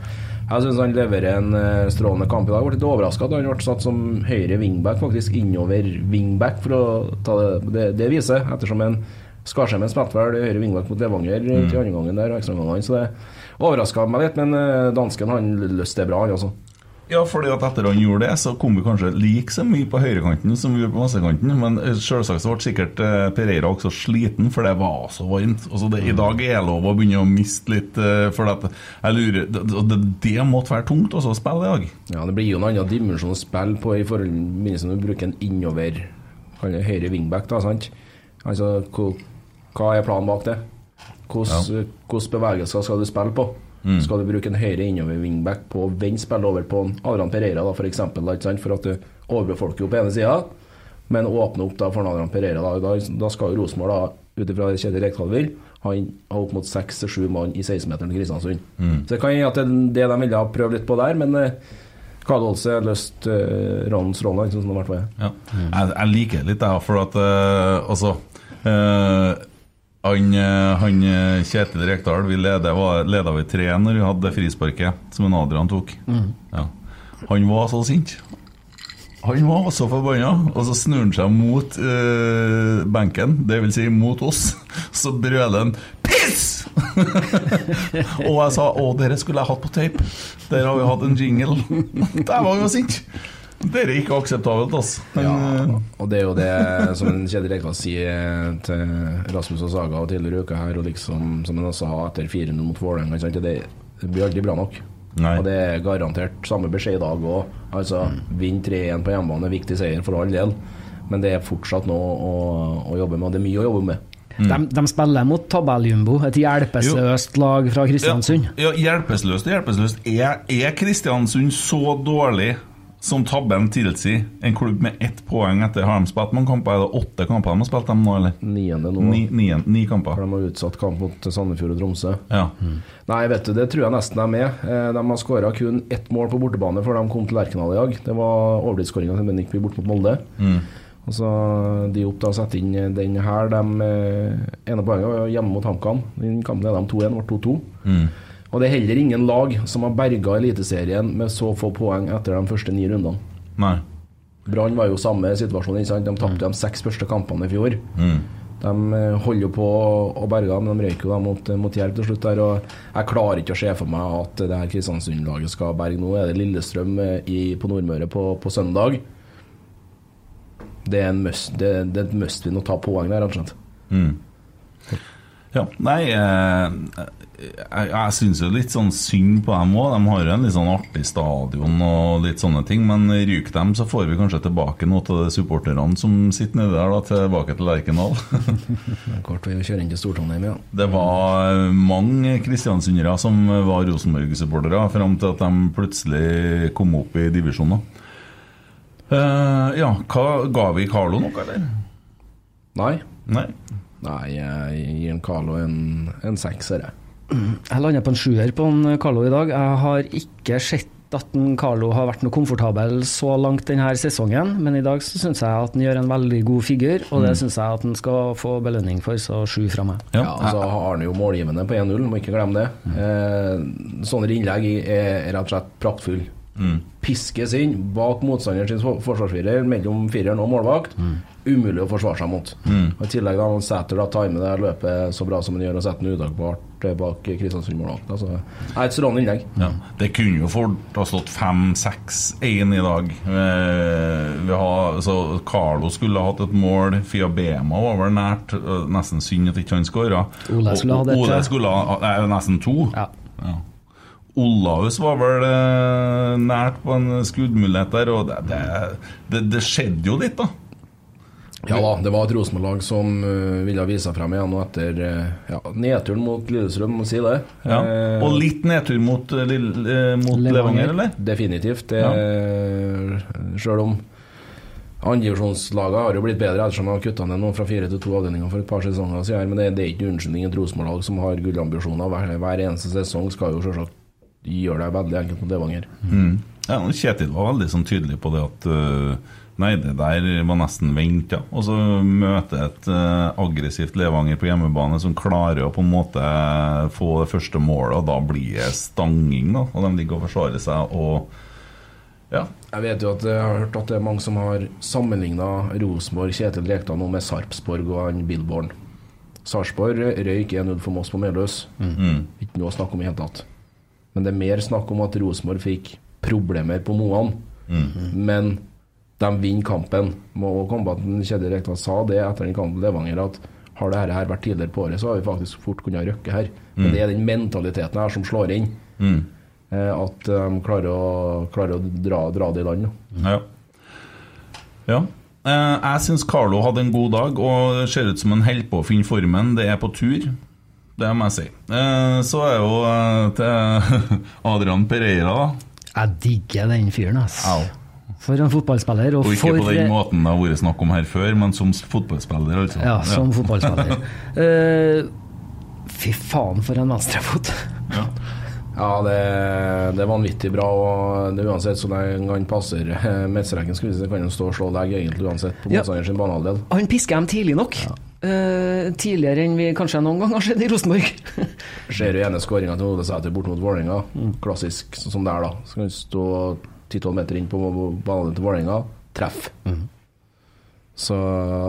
Speaker 4: Jeg syns han leverer en eh, strålende kamp i dag. Jeg ble litt overraska at han ble satt som høyre wingback, faktisk innover wingback, for å ta det, det, det viset. Ettersom en Skarsheim spilte vel høyre wingback mot Levanger til andre gangen der, og ekstraomgangene. Så det overraska meg litt, men eh, dansken han løste det bra, han altså.
Speaker 2: Ja, fordi at etter han gjorde det, så kom vi kanskje like så mye på høyrekanten som vi gjorde på venstrekanten. Men eh, selvsagt så ble sikkert eh, Pereira også sliten, for det var så varmt. Altså det, I dag er det lov å begynne å miste litt, eh, for at jeg lurer Det, det, det måtte være tungt også å spille i dag.
Speaker 4: Ja, Det blir jo en annen dimensjon å spille på i forhold til når du bruker en innover er høyre wingback. da, sant? Altså, hva, hva er planen bak det? Hvilke hvordan bevegelser skal du spille på? Skal du bruke en høyre innover wingback på å vende spillet over på Adrian Pereira da, for, eksempel, da, for at du overbefolker jo på ene sida, men åpner opp da for Adrian Pereira. Da, da, skal jo Rosenborg, ut ifra det Kjetil Rekdal vil, ha, opp mot seks til sju mann i 16-meteren til Kristiansund. Så det kan hende at det er det de ville ha prøvd litt på der, men eh, Karl Olse har løst uh, Rons rolle, sånn som det i hvert fall er.
Speaker 2: Ja. Jeg, jeg liker det litt, jeg, for at eh, også, eh, han, eh, han eh, Kjetil Rekdal vi leda, vi tre når vi hadde det frisparket som en Adrian tok. Ja. Han var så sint. Han var så forbanna, og så snur han seg mot øh, benken, dvs. Si mot oss. Så brøler han 'piss!' og jeg sa 'å, dere skulle jeg hatt på tape'. Der har vi hatt en jingle. Der var vi jo sint. Det er ikke akseptabelt, altså. Men,
Speaker 4: Ja, og det er jo det som en Kjetil Rekdal sier til Rasmus og Saga og tidligere i uka her, og liksom som han også har etter 4-0 mot Vålerenga, det, det blir aldri bra nok.
Speaker 2: Nei.
Speaker 4: Og det er garantert samme beskjed i dag òg. Altså, vinn 3-1 på hjemmebane er viktig seier for all del, men det er fortsatt noe å, å jobbe med, og det er mye å jobbe med.
Speaker 3: De, de spiller mot tabelljumbo, et hjelpeløst lag fra Kristiansund.
Speaker 2: Ja, ja, hjelpeløst og hjelpeløst. Er, er Kristiansund så dårlig som tabben tilsier? En klubb med ett poeng etter har de spilt mange kamper? Er det åtte kamper de har spilt dem nå, eller?
Speaker 4: Niende nå,
Speaker 2: Ni, ni, kamper.
Speaker 4: for de har utsatt kamp mot Sandefjord og Tromsø.
Speaker 2: Ja.
Speaker 4: Nei, vet du, det tror jeg nesten de er. med. De har skåra kun ett mål på bortebane før de kom til Lerkendal i dag. Det var overtidsskåringa til Bendik bort mot Molde. Og så De opp da setter sette inn den her. De eh, ene poenget var hjemme mot HamKam. Den kampen er de 2-1, ble 2-2. Og det er heller ingen lag som har berga Eliteserien med så få poeng etter de første ni rundene.
Speaker 2: Nei.
Speaker 4: Brann var jo samme situasjon. ikke sant? De tapte de seks første kampene i fjor. De eh, holder jo på å berge, men de røyker jo mot, mot Jerv til slutt. der, og Jeg klarer ikke å se for meg at det her Kristiansund-laget skal berge nå. Er det Lillestrøm eh, i, på Nordmøre på, på søndag? Det er, en must, det, det er et must-win å ta poeng der, rett og slett.
Speaker 2: Ja, nei eh, Jeg, jeg syns jo litt sånn synd på dem òg. De har jo en litt sånn artig stadion og litt sånne ting. Men ryker dem, så får vi kanskje tilbake noe til de supporterne som sitter nedi der, da, tilbake til Lerkendal.
Speaker 4: Kort vei å kjøre inn til Stor-Trondheim, ja.
Speaker 2: Det var mange kristiansundere som var Rosenborg-supportere, fram til at de plutselig kom opp i divisjoner. Eh, ja, hva, ga vi Carlo noe, eller?
Speaker 4: Nei.
Speaker 2: Nei.
Speaker 4: Nei, jeg gir en Carlo en, en sekser, jeg.
Speaker 3: Jeg lander på en sjuer på en Carlo i dag. Jeg har ikke sett at en Carlo har vært noe komfortabel så langt denne sesongen, men i dag så syns jeg at han gjør en veldig god figur, og det syns jeg at han skal få belønning for, så sju fra meg.
Speaker 2: Ja,
Speaker 4: og altså har han jo målgivende på 1-0, må ikke glemme det. Eh, sånne innlegg er rett og slett praktfull. Piskes inn bak motstanderen sin forsvarsfirer, mellom fireren og målvakt. Umulig å forsvare seg mot. Og I tillegg da han Sæter da timer det løpet så bra som han gjør, og setter den utakbart eh, bak Kristiansund-målvakt. Altså, er et strålende innlegg.
Speaker 2: Ja, Det kunne jo fort ha stått 5-6-1 i dag. Eh, vi har, så Carlo skulle ha hatt et mål. Fia Bema var vel nært. Eh, Nesten synd at ikke han skåra.
Speaker 3: Ole skulle ha det,
Speaker 2: Ole skulle ha nesten to.
Speaker 3: Ja.
Speaker 2: Ja. Olaus var vel eh, nært på en skuddmulighet der, og det, det, det, det skjedde jo litt, da.
Speaker 4: Ja da, det var et Rosenborg-lag som eh, ville vise seg frem igjen etter eh, ja, nedturen mot Lillestrøm, må si det.
Speaker 2: Ja. Og litt nedtur mot, Lill- mot
Speaker 3: Levanger.
Speaker 2: Levanger, eller?
Speaker 4: Definitivt. Det, Selv om andredivisjonslagene har jo blitt bedre ettersom de har kutta ned noen fra fire til to avdelinger for et par sesonger siden. Men det, det er ikke unnskyldning. Et Rosenborg-lag som har gullambisjoner hver, hver eneste sesong, skal jo selvsagt gjøre det veldig enkelt mot Levanger.
Speaker 2: Mm. Ja, Kjetil var veldig sånn tydelig på det at uh, Nei, det der var nesten venta. Og så møte et uh, aggressivt Levanger på hjemmebane som klarer å på en måte få det første målet, og da blir det stanging. da Og de ligger og forsvarer seg og Ja.
Speaker 4: Jeg vet jo at jeg har hørt at det er mange som har sammenligna Rosenborg, Kjetil Rekdal nå med Sarpsborg og han Billborn. Sarpsborg røyk 1-0 for Moss på Meløs.
Speaker 2: Mm.
Speaker 4: Ikke noe å snakke om i hele tatt. Men det er mer snakk om at Rosenborg fikk problemer på Moan. Men de vinner kampen. På at Kjetil Rekdal sa det etter den kampen i Levanger, at har dette her vært tidligere på året, så har vi faktisk fort kunnet røkke her. Men det er den mentaliteten her som slår inn.
Speaker 2: Mm.
Speaker 4: Eh, At de klarer å, klarer å dra, dra det i land.
Speaker 2: Ja. ja. Eh, jeg syns Carlo hadde en god dag og ser ut som han holder på å finne formen. Det er på tur. Det må jeg si. Eh, så er jo eh, til Adrian Pereira, da.
Speaker 3: Jeg digger den fyren, ass.
Speaker 2: Au.
Speaker 3: For en fotballspiller. Og,
Speaker 2: Og ikke
Speaker 3: for
Speaker 2: på den måten det har vært snakk om her før, men som fotballspiller, altså.
Speaker 3: Ja, som fotballspiller. Eh, fy faen, for en venstrefot.
Speaker 2: Ja.
Speaker 4: Ja, det, det er vanvittig bra. Og det er uansett så lenge han passer midtstreken, kan han stå og slå deg egentlig uansett på
Speaker 3: Ja.
Speaker 4: motstanderen sin banehalvdel.
Speaker 3: Han pisker dem tidlig nok. Eh, tidligere enn vi kanskje noen gang har sett i Rosenborg.
Speaker 4: Ser jo ene skåringa til Odesæter bort mot Vålerenga. Klassisk sånn som der, da. Så kan han stå 10-12 meter inn på banen til Vålerenga, treff. Så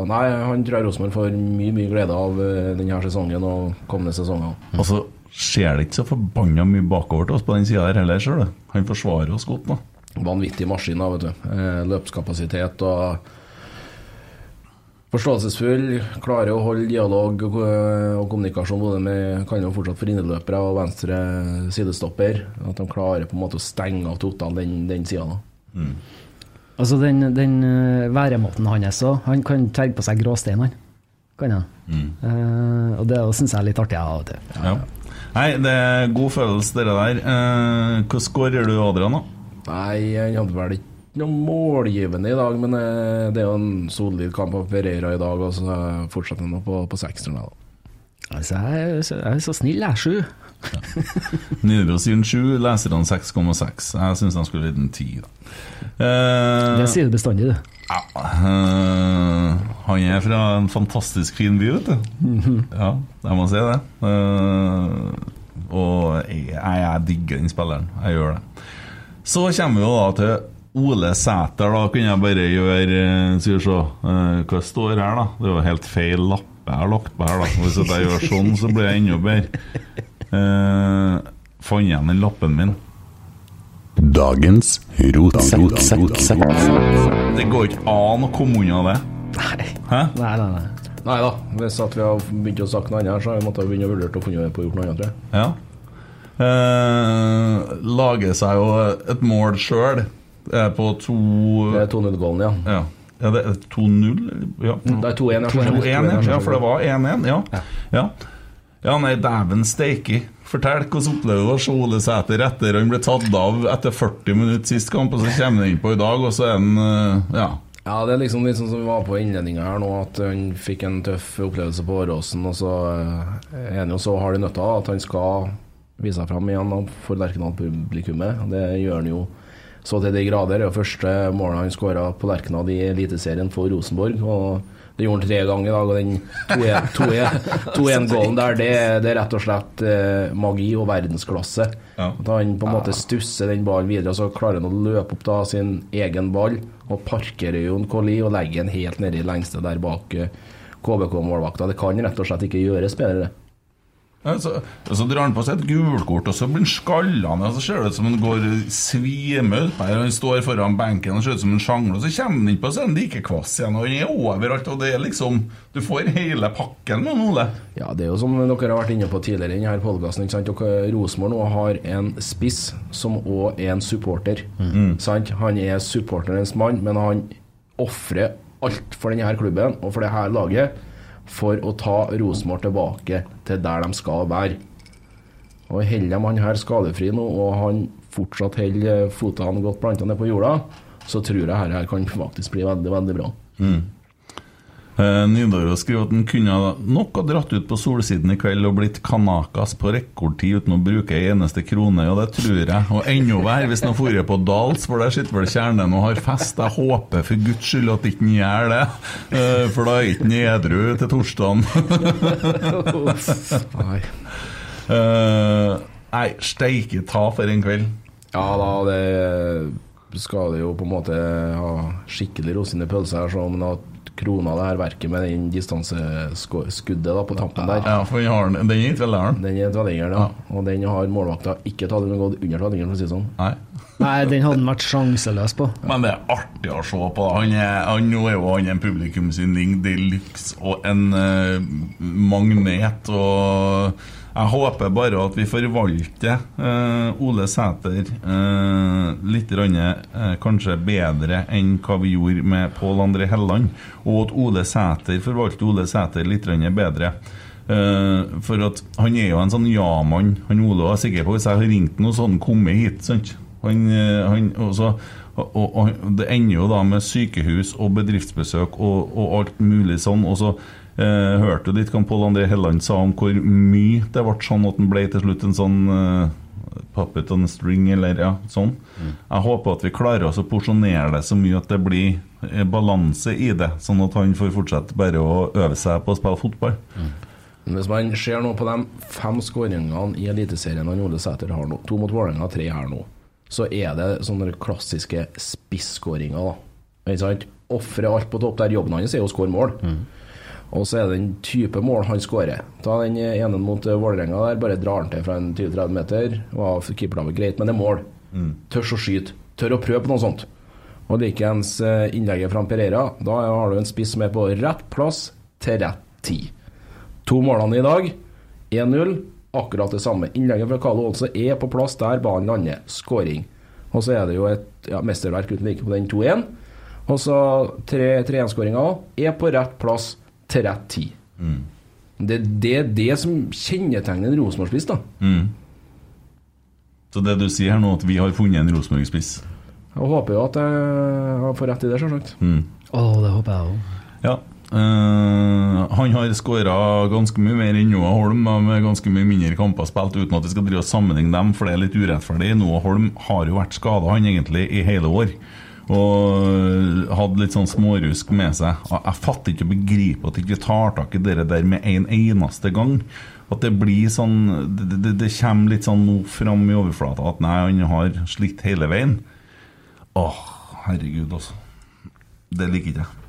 Speaker 4: nei, han tror jeg Rosenborg får mye, mye glede av eh, denne sesongen og kommende sesonger.
Speaker 2: Mm. så skjer det ikke så forbanna mye bakover til oss på den sida her heller, ser du. Han forsvarer oss godt, da.
Speaker 4: vanvittig maskin, da, vet du. Eh, løpskapasitet og forståelsesfull. Klarer å holde dialog og, og kommunikasjon både med kan jo fortsatt for inneløpere og venstre sidestopper. At de klarer på en måte å stenge av totalt den, den sida. da.
Speaker 3: altså, den, den eh, væremåten hans òg. Han kan terge på seg gråstein, han. Kan han. Uh, og det syns jeg er litt artig av og til.
Speaker 2: Ja. Nei, det er god følelse, dere der. Eh, hva skårer du, Adrian, da?
Speaker 4: Nei, han hadde vel ikke noe målgivende i dag, men eh, det er jo en solid kamp av Pereira i dag, og så fortsetter han på, på.
Speaker 3: Altså, jeg, jeg er så snill, jeg. Sju.
Speaker 2: Nidaros gir en 7, leserne 6,6. Jeg syns de skulle gitt en 10, da. Eh,
Speaker 3: Det sier du bestandig, du.
Speaker 2: ja, eh, han er fra en fantastisk fin by, vet du. Ja, jeg må si det. Eh, og jeg, jeg digger den spilleren. Jeg gjør det. Så kommer vi jo da til Ole Sæter. Da kunne jeg bare gjøre Skal vi se hva står her, da? Det er jo helt feil lappe jeg har lagt på her. da Hvis jeg gjør sånn, så blir jeg enda bedre. Uh, Fant igjen den lappen min.
Speaker 5: Dagens rotsekk.
Speaker 2: Det går ikke an å komme unna det.
Speaker 3: Nei.
Speaker 2: Hæ?
Speaker 3: Nei, nei, nei.
Speaker 4: Nei da, hvis at vi har begynt å snakke noe annet, så har vi måttet begynne å vurdere å finne på å gjøre noe annet, tror jeg.
Speaker 2: Ja. Eh, lager seg jo et mål sjøl. På to
Speaker 4: Det er 2-0-gålen, ja.
Speaker 2: Ja. Er det er 2-0? Ja.
Speaker 4: Det er 2-1, ja.
Speaker 2: 2-1, ja. ja, for det var 1-1. Ja. Ja. ja, nei, dæven steike. Fortell hvordan opplevde du å se Ole Sæter etter han ble tatt av etter 40 minutter sist kamp, og så kommer han innpå i dag, og så er han eh, Ja.
Speaker 4: Ja, det er liksom litt sånn som vi var på innledninga her nå, at han fikk en tøff opplevelse på Åråsen, og så eh, er han jo så hard i nøtta at han skal vise seg fram igjen for Lerkendal-publikummet. Det gjør han jo så til de grader. Det er jo første målet han skåra på Lerkendal i Eliteserien for Rosenborg. og det gjorde han tre ganger i dag, og den 2-1-gålen der, det, er- det er rett og slett eh, magi og verdensklasse.
Speaker 2: Ja.
Speaker 4: Han på en måte stusser den ballen videre, og så klarer han å løpe opp da sin egen ball og parkerer Jon Colli og legger den helt nedi lengste der bak eh, KBK-målvakta. Det kan rett og slett ikke gjøres bedre.
Speaker 2: Ja, så, så drar han på seg et gulkort, og så blir han skallende. Så ser det ut som han går svimer opp her. Han står foran benken og ser ut som han sjangler. og så kommer han inn på scenen han like kvass igjen. Og han er overalt. og det er liksom Du får hele pakken med Ole.
Speaker 4: Ja, det er jo som dere har vært inne på tidligere i denne podkasten. Rosenborg har en spiss som òg er en supporter. Sant? Han er supporterens mann, men han ofrer alt for denne klubben og for det her laget for å ta Rosenborg tilbake til der de skal være. Og Holder de han her skadefri nå, og han fortsatt holder føttene godt planta ned på jorda, så tror jeg dette kan faktisk bli veldig, veldig bra.
Speaker 2: Eh, Nidaros skriver at han kunne nok ha dratt ut på solsiden i kveld og blitt kanakas på rekordtid uten å bruke ei eneste krone, og det tror jeg. Og enda verre hvis han har dratt på Dals, for der sitter vel kjernen og har fest. Jeg håper for guds skyld at ikke han gjør det, eh, for da er ikke han edru til torsdagen.
Speaker 4: Nei.
Speaker 2: Eh, Nei, steike ta for en kveld.
Speaker 4: Ja da, det skal det jo på en måte ha skikkelig rosin i pølsa her, så men at krona det her verket med den distanseskuddet på tampen der.
Speaker 2: Ja, for har den, den er i der?
Speaker 4: Den er tverrliggeren, ja. Og den har målvakta ikke tatt den gått under tverrliggeren, for å si det sånn.
Speaker 2: Nei.
Speaker 3: Nei, den hadde han vært sjanseløs på.
Speaker 2: Men det er artig å se på. Han er, han, nå er jo han en publikumsynding de luxe og en uh, magnet. Og jeg håper bare at vi forvalter eh, Ole Sæter eh, litt rann, eh, kanskje bedre enn hva vi gjorde med Pål André Helland. Og at Ole Sæter forvalter Ole Sæter litt bedre. Eh, for at han er jo en sånn ja-mann. Han Ole er sikker på Hvis jeg har ringt noe sånn, kommet hit. sant? Han, eh, han også, og, og, og Det ender jo da med sykehus og bedriftsbesøk og, og alt mulig sånn. Og så eh, hørte du litt hva Pål André Helland sa om hvor mye det ble sånn at han ble til slutt en sånn eh, puppet on a string, eller ja, sånn. Jeg håper at vi klarer oss å porsjonere det så mye at det blir eh, balanse i det, sånn at han får fortsette bare å øve seg på å spille fotball.
Speaker 4: Mm. hvis man ser nå på de fem skåringene i Eliteserien han Ole Sæter har nå, to mot Vålerenga, tre her nå, så er det sånne klassiske spisskåringer. da. Ikke sant? Ofre alt på topp der. Jobben hans er å skåre mål. Og så er det den type mål han skårer. Ta den ene mot eh, Vålerenga der, bare drar han til fra en 20-30 meter. Var keeperlaget greit, men det er mål. Tørs å skyte. Tør å prøve på noe sånt. Og likeens eh, innlegget fra Pereira. Da har du en spiss som er på rett plass til rett tid. To målene i dag. 1-0. Akkurat det samme. Innlegget fra Carlo Olse er på plass der banen lander. Skåring. Og så er det jo et ja, mesterverk uten like på den 2-1. Og så 3-1-skåringa er på rett plass til rett tid. Det er det, det som kjennetegner en Rosenborg-spiss, da.
Speaker 2: Så det du sier her nå, at vi har funnet en Rosenborg-spiss?
Speaker 4: Jeg håper jo at jeg får rett i det, selvsagt.
Speaker 3: Å, det håper jeg òg.
Speaker 2: Ja. Uh, han har skåra ganske mye mer enn Noah Holm, med ganske mye mindre kamper spilt, uten at vi skal drive og sammenligne dem, for det er litt urettferdig. Noah Holm har jo vært skada, han egentlig, i hele år. Og hadde litt sånn smårusk med seg. Jeg fatter ikke og begriper at ikke tar tak i det der med en eneste gang. At det blir sånn Det, det, det kommer litt sånn nå fram i overflata at nei, han har slitt hele veien. Åh, herregud, altså. Det liker ikke jeg.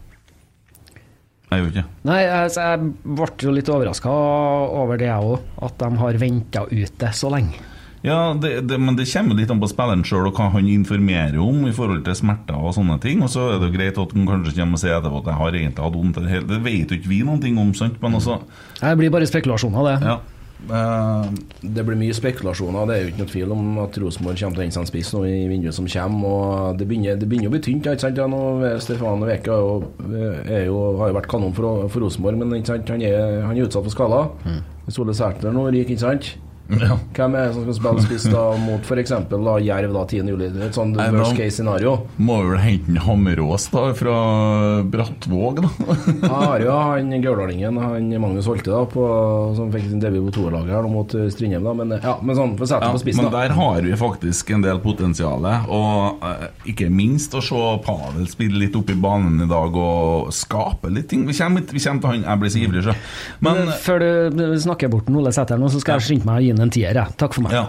Speaker 2: Jeg gjør ikke.
Speaker 3: Nei, altså, jeg ble jo litt overraska over det, jeg òg. At de har venta ute så lenge.
Speaker 2: Ja, det, det, men det kommer litt an på spilleren sjøl og hva han informerer om i forhold til smerter og sånne ting. Og så er det jo greit at han kanskje kommer og sier etterpå at jeg har egentlig hatt vondt. Det det vet jo ikke vi noen ting om, sant? Men altså
Speaker 3: Det blir bare spekulasjoner, det.
Speaker 2: Ja. Uh,
Speaker 4: Det blir mye spekulasjoner. Det er jo ikke noe tvil om at Rosenborg kommer til å hente seg en spiss nå i vinduet som kommer. Og det begynner, det begynner å bli tynt. Ikke sant? Ja, nå, Stefan Veke er jo, er jo, har jo vært kanon for, for Rosenborg, men ikke sant? Han, er, han er utsatt for skader. Mm. Sole Sætner nå ryker, ikke sant?
Speaker 2: Ja.
Speaker 4: Hvem er det som skal spille spiss da mot f.eks. Jerv da 10. juli? Et sånn
Speaker 2: Nei,
Speaker 4: worst case scenario.
Speaker 2: Må vel hente en Hammerås da fra Brattvåg, da.
Speaker 4: Jeg har jo han gaulardingen, han Magnus Holte, da, på, som fikk sin debut på toerlaget her mot eh, Strindheim. da, Men ja, men sånn, for å sette
Speaker 2: Ja,
Speaker 4: på spissen,
Speaker 2: men der har vi faktisk en del potensial. Og eh, ikke minst å se Pavel spille litt opp i banen i dag og skape litt ting. Vi kommer, vi kommer til han, jeg blir så ivrig, så. Men
Speaker 3: Men før du snakker bort Ole Sæter nå, så skal jeg skynde meg å gi ham en tier. jeg. Takk for meg.
Speaker 2: ja.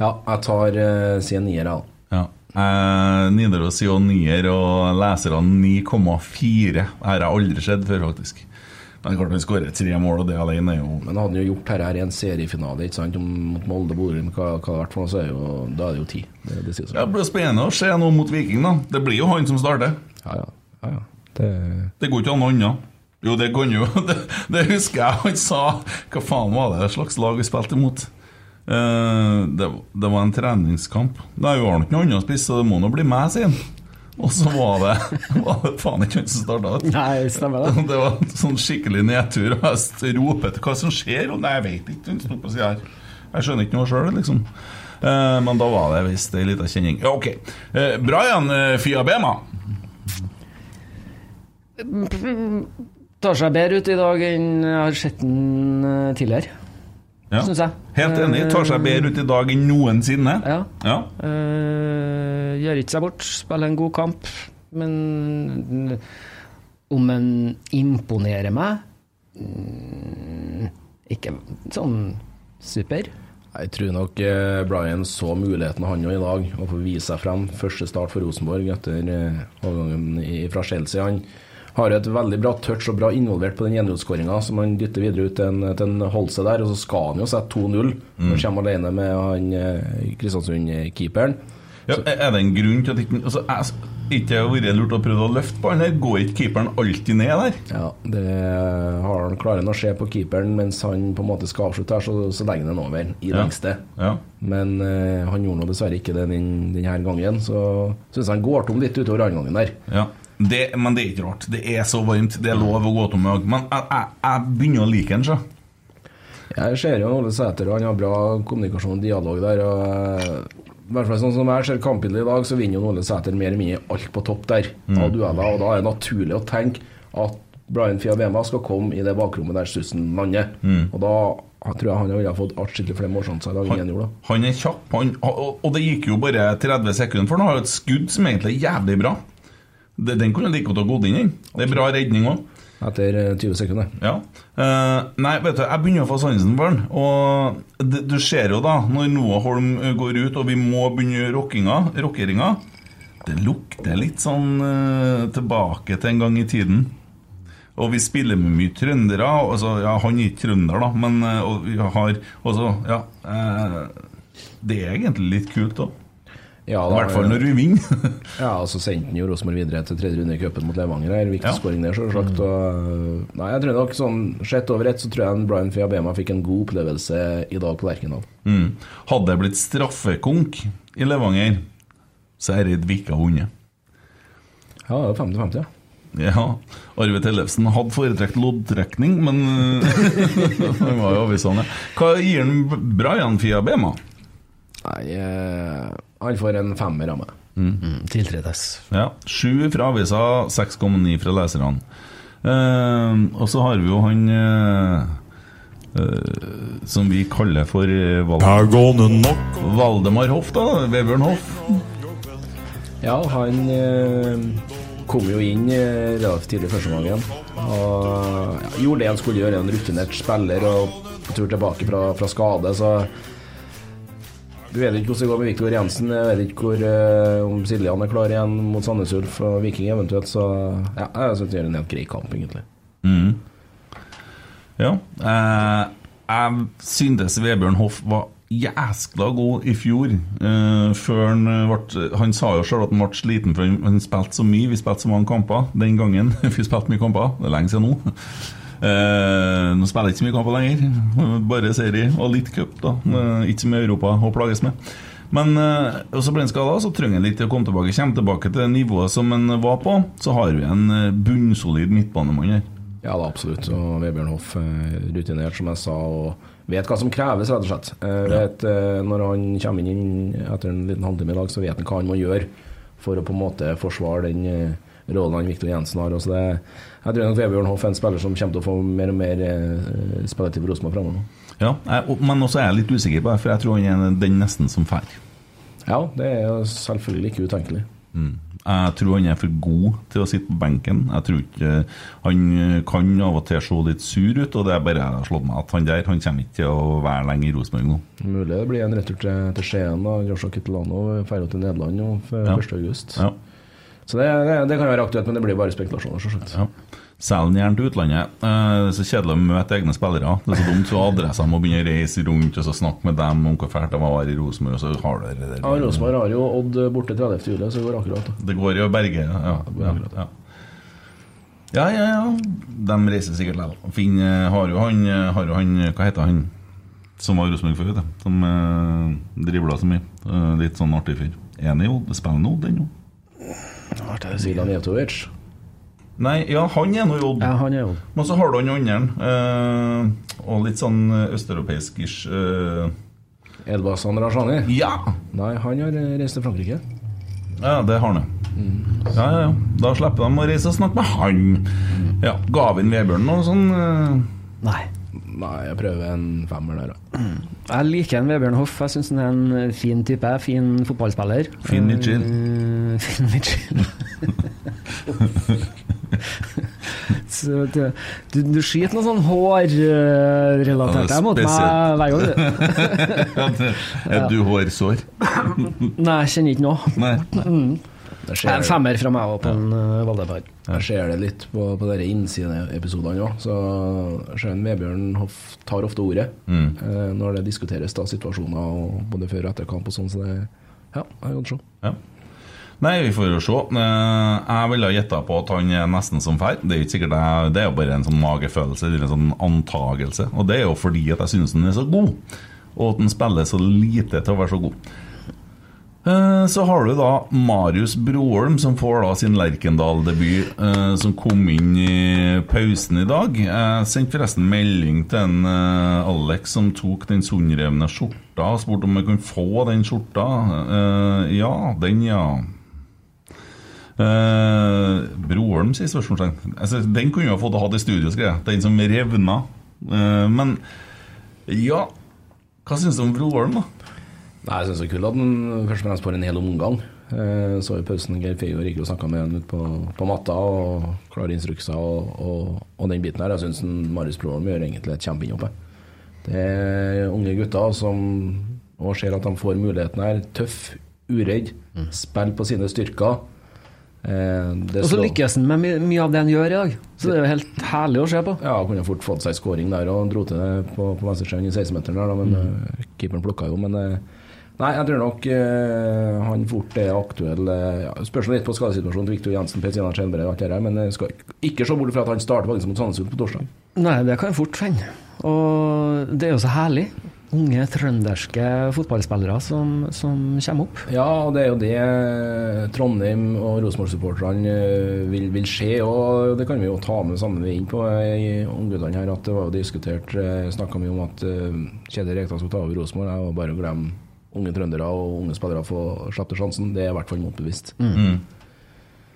Speaker 4: Ja, jeg tar uh, si nier, jeg. da.
Speaker 2: Ja. Eh, Nidaros sier jo nier, og leserne 9,4. her har aldri skjedd før, faktisk. Men klart han skårer tre mål, og det alene er jo
Speaker 4: Men hadde han jo gjort dette her i en seriefinale ikke sant, mot Molde Borum, hva, hva det vært for noe, så er jo, da er det jo ti. Det, det sier
Speaker 2: Det blir spennende å se noe mot Viking, da. Det blir jo han som starter.
Speaker 4: Ja, ja. ja, ja. Det,
Speaker 2: Det går ikke an noe annet. Jo, det kan jo Det, det husker jeg han sa. Hva faen var det slags lag vi spilte imot? Uh, det, det var en treningskamp. Nei, vi har ikke noe annet å spise, så det må nå bli meg, sier han. Og så var det, var det faen ikke han som starta.
Speaker 3: Nei, stemmer det.
Speaker 2: Det var en sånn skikkelig nedtur. Og jeg roper til hva som skjer. Og nei, jeg vet ikke. Hun sto på siden her. Jeg skjønner ikke noe sjøl, liksom. Eh, men da var det visst ei lita kjenning. Ja, ok. Eh, Brian eh, Fiabema.
Speaker 3: Tar seg bedre ut i dag enn jeg har sett den eh, tidligere,
Speaker 2: Ja.
Speaker 3: syns jeg.
Speaker 2: Helt enig. Tar seg bedre ut i dag enn noensinne.
Speaker 3: Ja.
Speaker 2: Ja.
Speaker 3: Uh, gjør ikke seg bort, spiller en god kamp. Men om en imponerer meg mm, Ikke sånn super.
Speaker 4: Jeg tror nok eh, Brian så muligheten han jo i dag, å få vise seg frem. Første start for Rosenborg etter eh, overgangen fra Chelsea. Han har et veldig bra touch og bra involvert på den 1-0-skåringa, som han dytter videre ut til en, til en Holse der. Og så skal han jo sette 2-0, når han kommer alene med han eh, Kristiansund-keeperen.
Speaker 2: Ja, er det en grunn til at ikke altså, jeg, Ikke det vært lurt å prøve å løfte ballen her? Går ikke keeperen alltid ned der?
Speaker 4: Ja, det har han klarer han å se på keeperen mens han på en måte skal avslutte her, så, så legger han den over i
Speaker 2: Ja.
Speaker 4: lengste.
Speaker 2: Ja.
Speaker 4: Men eh, han gjorde nå dessverre ikke det den, denne gangen, så syns jeg han går tom litt utover andre gangen der.
Speaker 2: ja. Det, men det er ikke rart. Det er så varmt. Det er lov å gå tom i dag. Men jeg, jeg, jeg begynner å like den, så.
Speaker 4: Jeg ser jo Ole Sæter, og han har bra kommunikasjon og dialog der. og i hvert fall sånn som jeg ser kampbildet i dag, så vinner jo Ole Sæter mer eller mindre alt på topp der. Av dueller, og da er det naturlig å tenke at Brian Fiabema skal komme i det bakrommet der Stussen lander. Og da tror jeg han ville fått atskillig flere målsjanser i dag enn han gjorde.
Speaker 2: Han er kjapp, han, og det gikk jo bare 30 sekunder, for han har jo et skudd som egentlig er jævlig bra. Det, den kunne like godt ha gått inn, den. Det er bra redning òg.
Speaker 4: Etter eh, 20 sekunder.
Speaker 2: Ja. Uh, nei, vet du, jeg begynner å få sansen for den. Og det, du ser jo da, når Noah Holm eh, går ut, og vi må begynne rockinga, rockeringa Det lukter litt sånn uh, tilbake til en gang i tiden. Og vi spiller med mye trøndere. Altså, ja, han er ikke trønder, da, men eh, og vi har også Ja. eh, det er egentlig litt kult òg.
Speaker 4: Ja,
Speaker 2: I hvert fall når vi vinner.
Speaker 4: Ja, og så sendte han jo Rosenborg videre til tredje runde i cupen mot Levanger. her, Viktig
Speaker 2: Ja.
Speaker 4: skåring der, selvsagt. Og, nei, jeg tror nok sånn sett over ett så tror jeg Brian Fiabema fikk en god opplevelse i dag på Lerkendal.
Speaker 2: Mm. Hadde det blitt straffekonk i Levanger, så er det Vika vunnet.
Speaker 4: Ja, det er 50-50, ja.
Speaker 2: Ja, Arve Tellefsen hadde foretrekt loddtrekning, men han var jo avvisende. Hva gir han Brian Fiabema?
Speaker 4: Nei, eh, han får en femmer av meg.
Speaker 3: Mm, tiltredes.
Speaker 2: Ja, Sju fra avisa, 6,9 fra leserne. Eh, og så har vi jo han eh, eh, som vi kaller for Valdemar, Val Valdemar Hoff, da. Vebjørn Hoff.
Speaker 4: Ja, han eh, kom jo inn eh, relativt tidlig første gangen. Og ja, gjorde det han skulle gjøre, en rutinert spiller og på tur tilbake fra, fra skade, så vi vet ikke hvordan det går med Viktor Jensen. Jeg vet ikke hvor, uh, om Siljan er klar igjen mot Sandnes Ulf og Viking eventuelt. Så ja, jeg syns det gjør en helt grei kamp, egentlig.
Speaker 2: Mm. Ja. Eh, jeg syntes Vebjørn Hoff var jæskla god i fjor. Eh, før han ble Han sa jo sjøl at han ble sliten, for han spilte så mye. Vi spilte så mange kamper den gangen. Vi spilte mye kamper. Det er lenge siden nå. Eh, nå spiller jeg ikke så mye kamper lenger. Bare serie og litt cup, da. Eh, ikke så mye Europa å plages med. Men eh, og så ble han skada, så trenger han litt til å komme tilbake. Kommer tilbake til det nivået som han var på, så har vi en eh, bunnsolid midtbanemann her.
Speaker 4: Ja da, absolutt. Og Vebjørn Hoff rutinert, som jeg sa, og vet hva som kreves, rett og slett. Vet, når han kommer inn etter en liten halvtime i dag, så vet han hva han må gjøre for å på en måte forsvare den eh, rollen han Viktor Jensen har. Så det, jeg tror nok Vebjørn Hoff er en spiller som kommer til å få mer og mer eh, spilletid for Rosenborg framover.
Speaker 2: Ja, jeg, men også er jeg litt usikker på det, for jeg tror han er den nesten som drar.
Speaker 4: Ja, det er jo selvfølgelig ikke utenkelig.
Speaker 2: Mm. Jeg tror han er for god til å sitte på benken. Jeg tror ikke Han kan av og til se litt sur ut, og det er bare jeg har slått meg at han der Han kommer ikke til å være lenge i Rosenborg nå.
Speaker 4: Mulig det blir en retur til, til Skien. da, Joshua Kitolano drar til Nederland nå for
Speaker 2: Ja.
Speaker 4: 1. august.
Speaker 2: Ja.
Speaker 4: Så det, det, det kan være aktuelt, men det blir bare spekulasjoner, selvsagt.
Speaker 2: Ja. Selg den gjerne til utlandet. Eh, Det er så kjedelig å møte egne spillere. Det er så dumt så adressene må begynne å reise rundt og så snakke med dem om hvor fælt det var i Rosenborg, og så har du det der.
Speaker 4: Ja, Rosenborg har jo Odd borte 30. juli, så det går akkurat. da.
Speaker 2: Det går jo å berge. Ja, ja,
Speaker 4: akkurat.
Speaker 2: ja. ja, ja. ja. De reiser sikkert likevel. Finn eh, har jo han, eh, har jo han Hva heter han som var i Rosenborg før? vet du? Som eh, dribla så mye. Litt sånn artig fyr. Enig jo, det spiller nå, den jo.
Speaker 4: Milan Jevtovic.
Speaker 2: Nei, ja, han er nå i Odd.
Speaker 3: Ja, han er Jod.
Speaker 2: Men så har du han andre. eh, og litt sånn østeuropeisk-ish. eh,
Speaker 4: Elbasan Rajani.
Speaker 2: ja!
Speaker 4: Nei, han har reist til Frankrike.
Speaker 2: Ja, det har han. Ja, ja, ja. Da slipper de å reise og snakke med han. Ja, Gavin Vebjørn noe sånn. Uh...
Speaker 3: Nei.
Speaker 4: Nei, jeg prøver en femmer der, da.
Speaker 3: Jeg liker en Vebjørn Hoff. Jeg syns han er en fin type. Fin fotballspiller.
Speaker 2: Fin midtskill.
Speaker 3: Uh, fin midtskill. Så det, du, du skyter noe sånn hårrelatert
Speaker 2: Ja,
Speaker 3: mot meg hver gang, du.
Speaker 2: Er du hårsår?
Speaker 3: Nei, jeg kjenner ikke noe.
Speaker 2: Nei.
Speaker 4: Der
Speaker 3: En femmer fra meg òg på en uh, Valdepar.
Speaker 4: jeg ser det litt på, på dere innsideepisodene òg. Så Sjøen Vebjørn Hoff tar ofte ordet eh, når det diskuteres da situasjoner og både før og etter kamp og sånn. Så det ja, jeg kan se.
Speaker 2: Ja. Nei, vi får jo se. Eh, Jeg ville gjetta på at han er nesten som feil Det er jo ikke sikkert jeg, det er jo bare en sånn magefølelse eller en sånn antagelse. Og det er jo fordi at jeg synes han er så god, og at han spiller så lite til å være så god. Eh, Så har du da Marius Broholm, som får da sin Lerkendal-debut, eh, som kom inn i pausen i dag. Jeg sendte forresten melding til en eh, Alex som tok den sundrevne skjorta, og spurte om jeg kunne få den skjorta. Ja, den, ja. Broholm, sier spørsmålstegn. Altså, den kunne jeg fått hatt i studio, skrev jeg. Den som revna. Men ja Hva syns du om Broholm, da?
Speaker 4: Nei, Jeg syns det er kult at han først og fremst får en hel omgang. Eh, så i pausen Geir Feio gikk og snakka med han ute på, på matta og klare instrukser og, og, og den biten her. Jeg syns Marius Broholm gjør egentlig et kjempeinnhopp. Det er unge gutter som og ser at de får muligheten her. Tøff, uredd, spiller på sine styrker. Eh, det
Speaker 3: Og så lykkes han med my mye av det han gjør i dag. Så det er jo helt herlig å se på.
Speaker 4: Ja, kunne fort fått seg skåring der og dro til det på, på venstresiden i 16-meteren der, da, men mm. keeperen plukka jo. Men eh, nei, jeg tror nok eh, han fort er aktuell. eh, ja, spørs litt på skadesituasjonen til Viktor Jensen, Petrina Skjelbred og alt det der, men jeg skal ikke se bort fra at han starter faktisk mot Sandnes på torsdag.
Speaker 3: Nei, det kan jeg fort hende. Og det er jo så herlig. Unge trønderske fotballspillere som, som kommer opp.
Speaker 4: Ja, og det er jo det Trondheim og Rosenborg-supporterne eh, vil, vil se. Og det kan vi jo ta med sammen inn er på i ungguttene her, at det var jo diskutert Snakka mye om at eh, Kjetil Rekdal skulle ta over Rosenborg. Det var bare å glemme unge trøndere og unge spillere få slippe sjansen. Det er i hvert fall motbevist.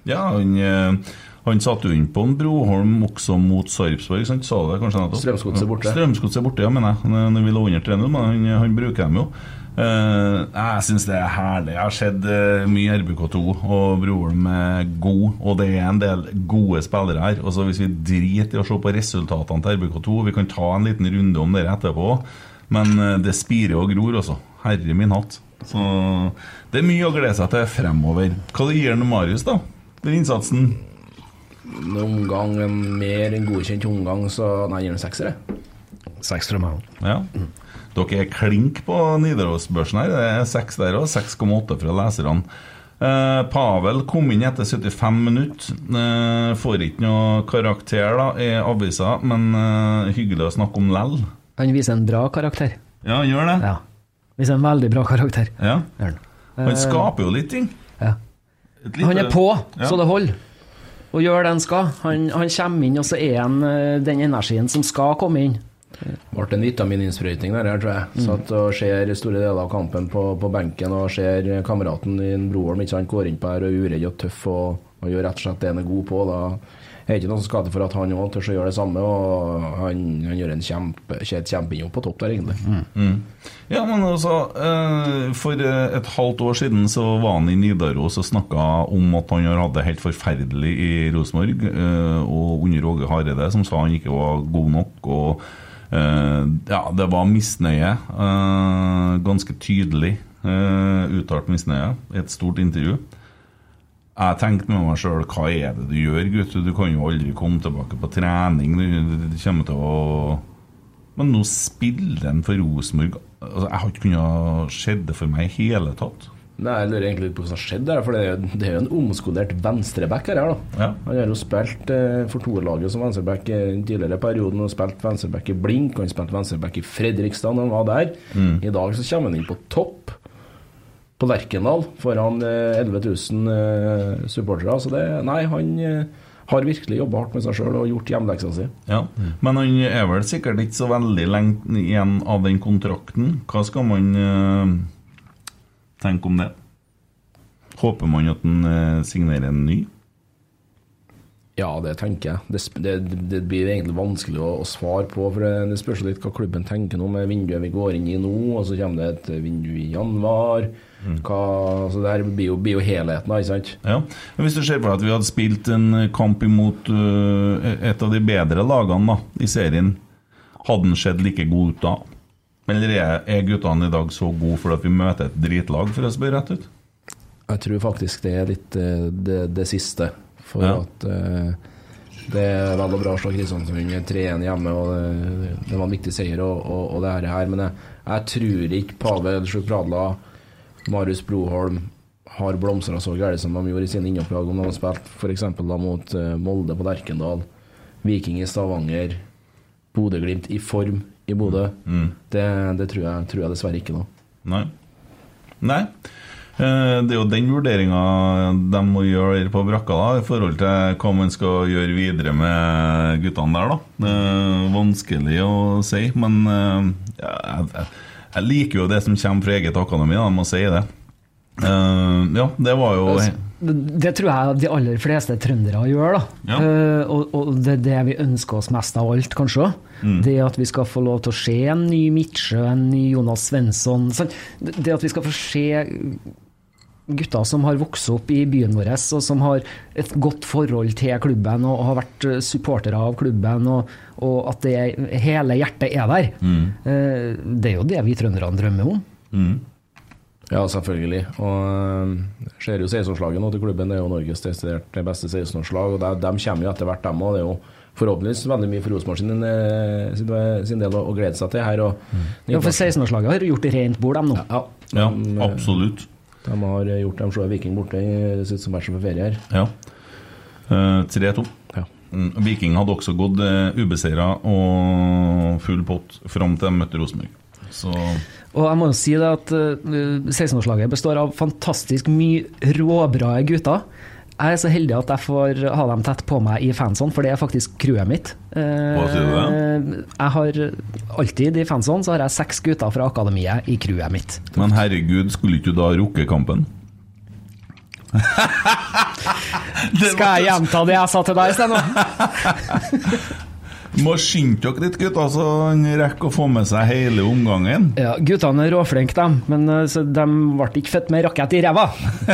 Speaker 2: Ja, han, eh, han satte jo inn på en Broholm også mot Sarpsborg, sant? Sa du det kanskje nettopp?
Speaker 4: Strømsgodset borte.
Speaker 2: Strømsgodset borte, ja, mener jeg. Når vi lå under 3-0, men han, han bruker dem jo. Uh, jeg syns det er herlig. Jeg har sett uh, mye RBK2, og Broholm er god. Og det er en del gode spillere her. Og så Hvis vi driter i å se på resultatene til RBK2 Vi kan ta en liten runde om det etterpå. Men uh, det spirer og gror, altså. Herre min hatt. Så det er mye å glede seg til fremover. Hva det gir nå Marius, da? Den innsatsen?
Speaker 4: En omgang, en mer enn godkjent omgang, så Nei, jeg gir den sekser, jeg.
Speaker 3: Seks fra meg òg.
Speaker 2: Ja. Dere er klink på Nidarosbørsen her. Det er seks der òg. 6,8 fra leserne. Eh, Pavel kom inn etter 75 minutter. Eh, får ikke noe karakter da i avisa, men eh, hyggelig å snakke om lell.
Speaker 3: Han viser en bra karakter.
Speaker 2: Ja, han gjør det.
Speaker 3: Ja. Viser en veldig bra karakter.
Speaker 2: Ja.
Speaker 3: Han.
Speaker 2: Skaper jo litt ting.
Speaker 3: Ja.
Speaker 2: Et lite-
Speaker 3: Han er på,
Speaker 2: Ja.
Speaker 3: så det holder. Og gjør det han skal. Han, han kommer inn, og så er han eh, den energien som skal komme inn.
Speaker 4: Ble en vitamininnsprøytning der, her, tror jeg. Satt og ser store deler av kampen på, på benken og ser kameraten din Broholm ikke sant, går inn på her og er uredd og tøff og, og gjør rett og slett det han er god på. Da er ikke noe som skal til for at han òg tør å gjøre det samme, og han, han gjør en kjempe, et på topp der, egentlig.
Speaker 2: Ja, men altså eh, For eh, et halvt år siden så var han i Nidaros og snakka om at han har hatt det helt forferdelig i Rosenborg, eh, og under Åge Hareide, som sa han ikke var god nok. og eh, ja, det var misnøye. eh, ganske tydelig eh, uttalt misnøye i et stort intervju. Jeg tenkte med meg sjøl hva er det du gjør, gutt? Du kan jo aldri komme tilbake på trening. Du, du kommer til å Men nå spiller han for Rosenborg. Altså, jeg har ikke kunnet se det for meg i hele tatt.
Speaker 4: Nei, Jeg lurer egentlig litt på hva som har skjedd der, for det er jo, det er jo en omskolert venstreback her. da.
Speaker 2: Ja.
Speaker 4: Han har jo spilt eh, for toerlaget som venstreback i den tidligere perioden, og spilt venstreback i Blink, og han spilte venstreback i Fredrikstad når han var der. I dag så kommer han inn på topp på Lerkendal foran eh, 11 000 eh, supportere. Så det Nei, han eh, har virkelig jobba hardt med seg sjøl og gjort hjemmeleksa si.
Speaker 2: Ja. Men han er vel sikkert ikke så veldig lenge igjen av den kontrakten. Hva skal man eh, tenke om det? Håper man at han eh, signerer en ny?
Speaker 4: Ja, det tenker jeg. Det, det, det blir egentlig vanskelig å, å svare på. For det, det spørs litt hva klubben tenker nå med vinduet vi går inn i nå, og så kommer det et vindu i januar. Hva, så det her blir jo, blir jo helheten, da, ikke sant?
Speaker 2: Ja. Men Hvis du ser for deg at vi hadde spilt en kamp imot uh, et av de bedre lagene da, i serien, hadde den sett like god ut da? Eller er, er guttene i dag så gode fordi vi møter et dritlag, for å spørre rett ut?
Speaker 4: Jeg tror faktisk det er litt det, det siste. For
Speaker 2: Ja.
Speaker 4: at uh, det er vel og bra å slå Kristiansund 3-1 hjemme, og det, det var en viktig seier og, og, og det her. Men jeg, jeg tror ikke Pavel Sjukradla, Marius Broholm har blomstra så gærent som de gjorde i sine innopplag om de har spilt f.eks. mot uh, Molde på Lerkendal, Viking i Stavanger, Bodø-Glimt i form i Bodø. Det, det tror, jeg, tror jeg dessverre ikke nå.
Speaker 2: Nei. Nei. Eh, Det er jo den vurderinga de må gjøre på brakka da, i forhold til hva man skal gjøre videre med guttene der. da. Er vanskelig å si, men eh, ja, jeg, jeg, liker jo det som kommer fra eget akademi, da, jeg må si det. Eh, ja, det var jo
Speaker 3: Det, det tror jeg de aller fleste trøndere gjør. da.
Speaker 2: Ja.
Speaker 3: Uh, og, og det er det vi ønsker oss mest av alt, kanskje.
Speaker 2: Mm.
Speaker 3: Det at vi skal få lov til å se en ny Midtsjø, en ny Jonas Svensson. Det at vi skal få se gutter som har vokst opp i byen vår, og som har et godt forhold til klubben og har vært eh, supportere av klubben, og, og at det hele hjertet er der.
Speaker 2: Mm.
Speaker 3: Eh, Det er jo det vi trønderne drømmer om.
Speaker 4: Ja, selvfølgelig. Og øh, ser jo 16-årslaget nå til klubben. Det er jo Norges desidert beste 16-årslag. Og de, de kommer jo etter hvert, dem òg. Det er jo forhåpentligvis veldig mye for Rosenborg sin, eh, sin, del å, glede seg til her. Og,
Speaker 3: Ja, for 16-årslaget har gjort rent bord, dem nå.
Speaker 4: ja,
Speaker 2: Ja,
Speaker 4: eh,
Speaker 2: absolutt.
Speaker 4: De har gjort dem slå Viking borte i sitt som match for ferie her.
Speaker 2: Ja. Eh, 3-2.
Speaker 4: Ja.
Speaker 2: Mm, Viking hadde også gått uh, ubeseira og full pott fram til de møtte Rosenborg. Så
Speaker 3: Og jeg må jo si det at eh, 16-årslaget består av fantastisk mye råbra gutter. Jeg er så heldig at jeg får ha dem tett på meg i fanson, for det er faktisk crewet mitt. Eh,
Speaker 2: Hva sier du
Speaker 3: Jeg har alltid i fanson så har jeg seks gutter fra akademiet i crewet mitt.
Speaker 2: Men herregud, skulle ikke du da rukke kampen?
Speaker 3: Skal jeg gjenta det jeg sa til deg i sted nå?
Speaker 2: Må skynde dere litt, gutter, så han rekker å få med seg hele omgangen.
Speaker 3: Ja, guttene er råflinke, dem, men eh, så de ble ikke født med rakett i ræva.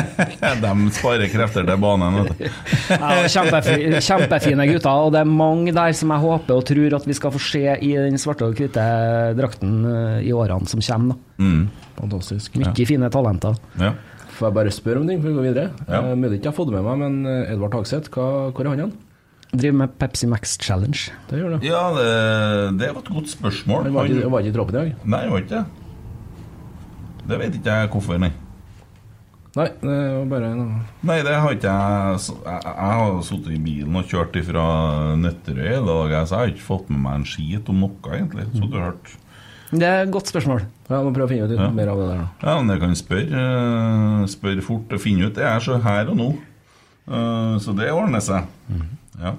Speaker 2: De sparer krefter til banen. Vet du.
Speaker 3: Ja, kjempefine, kjempefine gutter, og det er mange der som jeg håper og tror at vi skal få se i den svarte og hvite drakten eh, i årene som kommer. Da.
Speaker 2: Mm.
Speaker 4: Fantastisk.
Speaker 3: Mye fine talenter.
Speaker 2: Ja.
Speaker 4: Får jeg bare spørre om ting før vi går videre?
Speaker 2: Ja.
Speaker 4: Eh, Mulig ikke jeg har fått det med meg, men Edvard Hagseth, hvor er han igjen?
Speaker 3: Driver med Pepsi Max Challenge.
Speaker 4: Det gjør det.
Speaker 2: ja, det, det var et godt spørsmål.
Speaker 4: Men var ikke, var ikke i troppen i dag?
Speaker 2: Nei, det var ikke det. Det vet ikke jeg hvorfor, nei.
Speaker 4: Nei, det var bare noe
Speaker 2: Nei, det har ikke jeg Jeg, jeg har sittet i bilen og kjørt fra Nøtterøy i dag, så jeg har ikke fått med meg en skit om noe, egentlig. Så du har hørt.
Speaker 3: Det er et godt spørsmål.
Speaker 4: Jeg må prøve å finne ut litt
Speaker 2: Ja.
Speaker 4: mer av det der, da.
Speaker 2: Ja, men jeg kan spørre, spør fort og finne ut. Det er så her og nå. Eh, Så det ordner seg. Ja.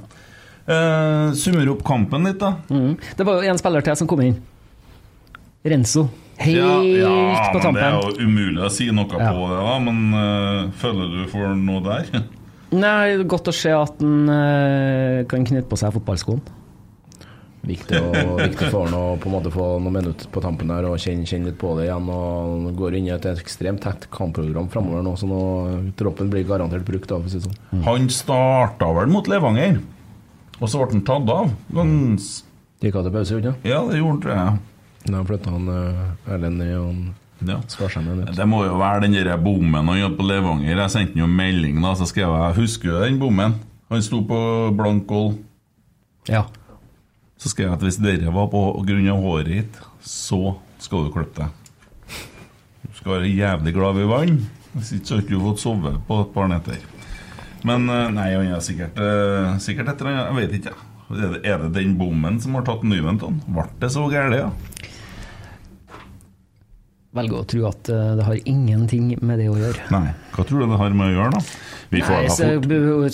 Speaker 2: Uh, summer opp kampen litt, da.
Speaker 3: Mm. Det var jo en spiller til som kom inn. Renzo. Helt
Speaker 2: ja, ja,
Speaker 3: på
Speaker 2: men Det er jo umulig å si noe
Speaker 3: Ja.
Speaker 2: på det, da. Men uh, føler du for noe der?
Speaker 3: Nei, Godt å se at han uh, kan knytte på seg fotballskoen.
Speaker 4: Viktig, å, viktig for han å på en måte få noen minutter på tampen der og kjenne, kjenne litt på det igjen. Og han går inn i et ekstremt tett kampprogram framover nå, så nå, troppen blir garantert brukt. Da, sånn.
Speaker 2: Han starta vel mot Levanger, og så ble han tatt av. Gans
Speaker 4: Gikk av til pause, gjorde han
Speaker 2: ja, det gjorde han, jeg.
Speaker 4: Da flytta han uh, Erlend ned og han
Speaker 2: Ja. Det må jo være den der bommen han hadde på Levanger. Jeg sendte han jo en melding, da, så skrev jeg Husker du den bommen? Han sto på blank gold.
Speaker 3: Ja.
Speaker 2: Så skrev jeg at hvis dere var på grunn av håret ditt, så skal du klippe deg. Du skal være jævlig glad i vann. Hvis ikke så har ikke fått sove på et par netter. Men eh, nei, han er sikkert, eh, sikkert etter han Jeg vet ikke. Er det, er det den bommen som har tatt Nyventon? Ble det så gærent, ja?
Speaker 3: velger å tro at eh, det har ingenting med det å gjøre.
Speaker 2: Nei. Hva tror du det har med å gjøre, da? Vi får
Speaker 3: Nei, så,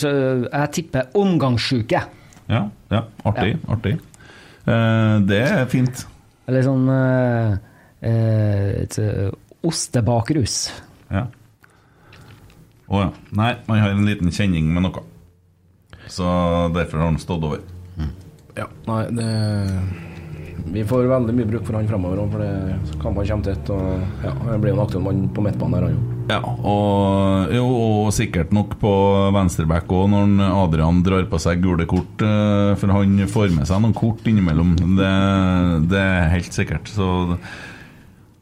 Speaker 3: så, jeg tipper omgangssjuke.
Speaker 2: Ja, ja. Artig. Artig. Eh, det er fint.
Speaker 3: Eller sånn eh, eh, et, ostebakrus.
Speaker 2: Ja. Å ja. Nei, man har en liten kjenning med noe. Så derfor har han stått over.
Speaker 4: Ja, nei, det Vi får veldig mye bruk for han fremover òg, for det kampene kommer tett. Og ja, han blir jo en aktuell mann på midtbanen her, han jo.
Speaker 2: Ja, og, jo, og sikkert nok på venstreback òg, når Adrian drar på seg gule kort. eh, For han får med seg noen kort innimellom. Det, det er helt sikkert. Så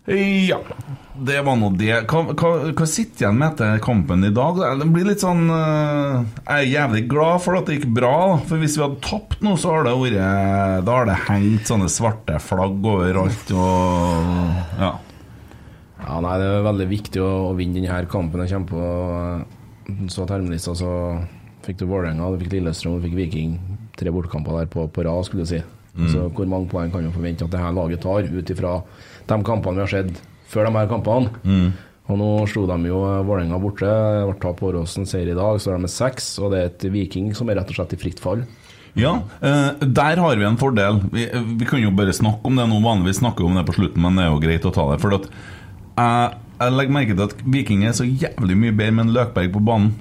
Speaker 2: ja. Det var nå det. Hva, hva, hva sitter igjen med etter kampen i dag? Det blir litt sånn eh, Jeg er jævlig glad for at det gikk bra. For hvis vi hadde tapt nå, så har det vært Da har det hengt sånne svarte flagg overalt og Ja.
Speaker 4: Ja, nei, Det er veldig viktig å, å vinne denne kampen. Jeg kommer på eh, Så termelista, så fikk du Vålerenga, du fikk Lillestrøm, du fikk Viking. Tre bortekamper der på, på rad, skulle du si. Så Hvor mange poeng kan du forvente at dette laget tar, ut ifra de kampene vi har sett før de her kampene? Og Nå slo de jo eh, Vålerenga borte. Det ble tap på Åråsen, seier i dag. Så er de med seks, og det er et Viking som er rett og slett i fritt fall.
Speaker 2: Ja, eh, der har vi en fordel. Vi, vi kan jo bare snakke om det nå. Vanligvis snakker vi om det på slutten, men det er jo greit å ta det. For at jeg, legger merke til at Viking er så jævlig mye bedre med en Løkberg på banen.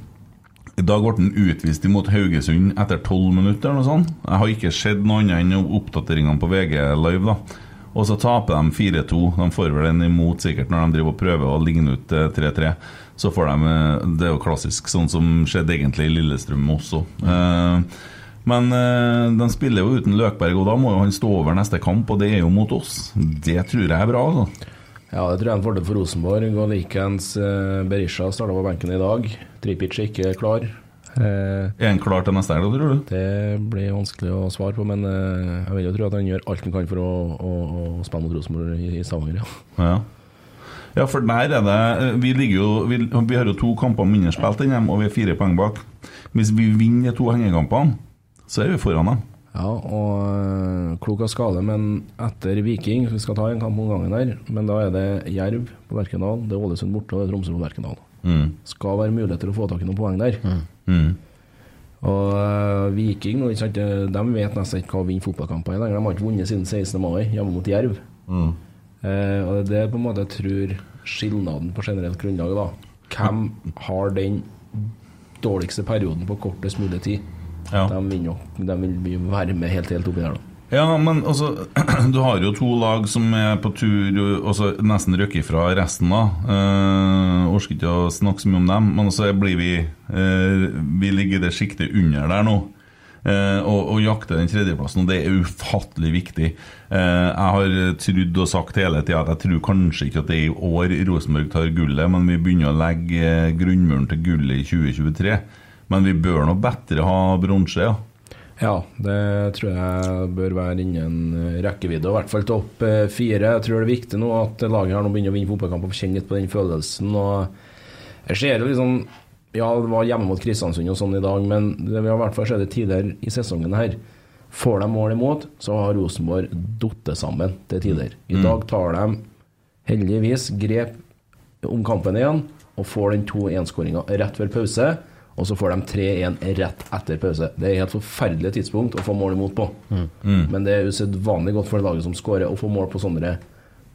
Speaker 2: I dag ble han utvist imot Haugesund etter tolv minutter. eller noe sånt. Jeg har ikke sett noe annet enn oppdateringene på VG Live. da Og så taper de 4-2. De får vel en imot sikkert når de driver og prøver å ligne ut eh, 3-3. Så får de eh, Det er jo klassisk, sånn som skjedde egentlig i Lillestrøm også. Eh, men eh, de spiller jo uten Løkberg, og da må jo han stå over neste kamp, og det er jo mot oss. Det tror jeg er bra, altså.
Speaker 4: Ja, det tror jeg er en fordel for Rosenborg. Og likeens eh, Berisha starta på benken i dag. Tripic er ikke klar. Eh,
Speaker 2: Er han klar til neste helg, tror du?
Speaker 4: det blir vanskelig å svare på, men eh, jeg vil jo tro at han gjør alt han kan for å, å, å spille mot Rosenborg i, i Stavanger. Ja.
Speaker 2: Ja. ja, for der er det Vi ligger jo Vi, vi har jo to kamper mindre spilt enn dem, og vi er fire poeng bak. Hvis vi vinner de to hengekampene, så er vi foran dem.
Speaker 4: Ja, og øh, klok av skade, men etter Viking Vi skal ta en kamp om gangen her, men da er det Jerv på Berkendal det er Ålesund borte, og det er Tromsø på Berkendal
Speaker 2: Mm.
Speaker 4: Skal være muligheter å få tak i noen poeng der.
Speaker 2: Mm.
Speaker 4: Og uh, Viking nå, ikke sant, de vet nesten ikke hva å vinne fotballkamper i lenger. De har ikke vunnet siden 16. mai hjemme mot Jerv.
Speaker 2: Mm.
Speaker 4: Eh, og det er det på en måte jeg tror skilnaden på generelt grunnlag. da Hvem har den dårligste perioden på kortest mulig tid?
Speaker 2: Ja.
Speaker 4: De, vil jo. de vil være med helt, helt oppi der, da.
Speaker 2: Ja, men altså Du har jo to lag som er på tur altså, Nesten røkker ifra resten, da. Eh, orker ikke å snakke så mye om dem, men så blir vi eh, Vi ligger i det sjiktet under der nå. Eh, og, og jakte den tredjeplassen, og det er ufattelig viktig. Eh, jeg har trodd og sagt hele tida at jeg tror kanskje ikke at det er i år Rosenborg tar gullet, men vi begynner å legge eh, grunnmuren til gullet i 2023. Men vi bør nå bedre ha bronse, ja.
Speaker 4: Ja, det tror jeg bør være innen eh, rekkevidde. og I hvert fall topp eh, fire. Jeg tror det er viktig nå at laget her nå begynner å vinne fotballkamper og kjenne litt på den følelsen. og Jeg ser jo liksom Ja, det var hjemme mot Kristiansund og sånn i dag, men det vi har i hvert fall sett det tidligere i sesongen her. Får de mål imot, så har Rosenborg falt sammen til tider. I dag tar de heldigvis grep om kampen igjen og får den 2-1-skåringa rett før pause. Og så får de 3-1 rett etter pause. Det er et helt forferdelig tidspunkt å få mål imot på. Men det er usedvanlig godt for det laget som skårer, å få mål på sånne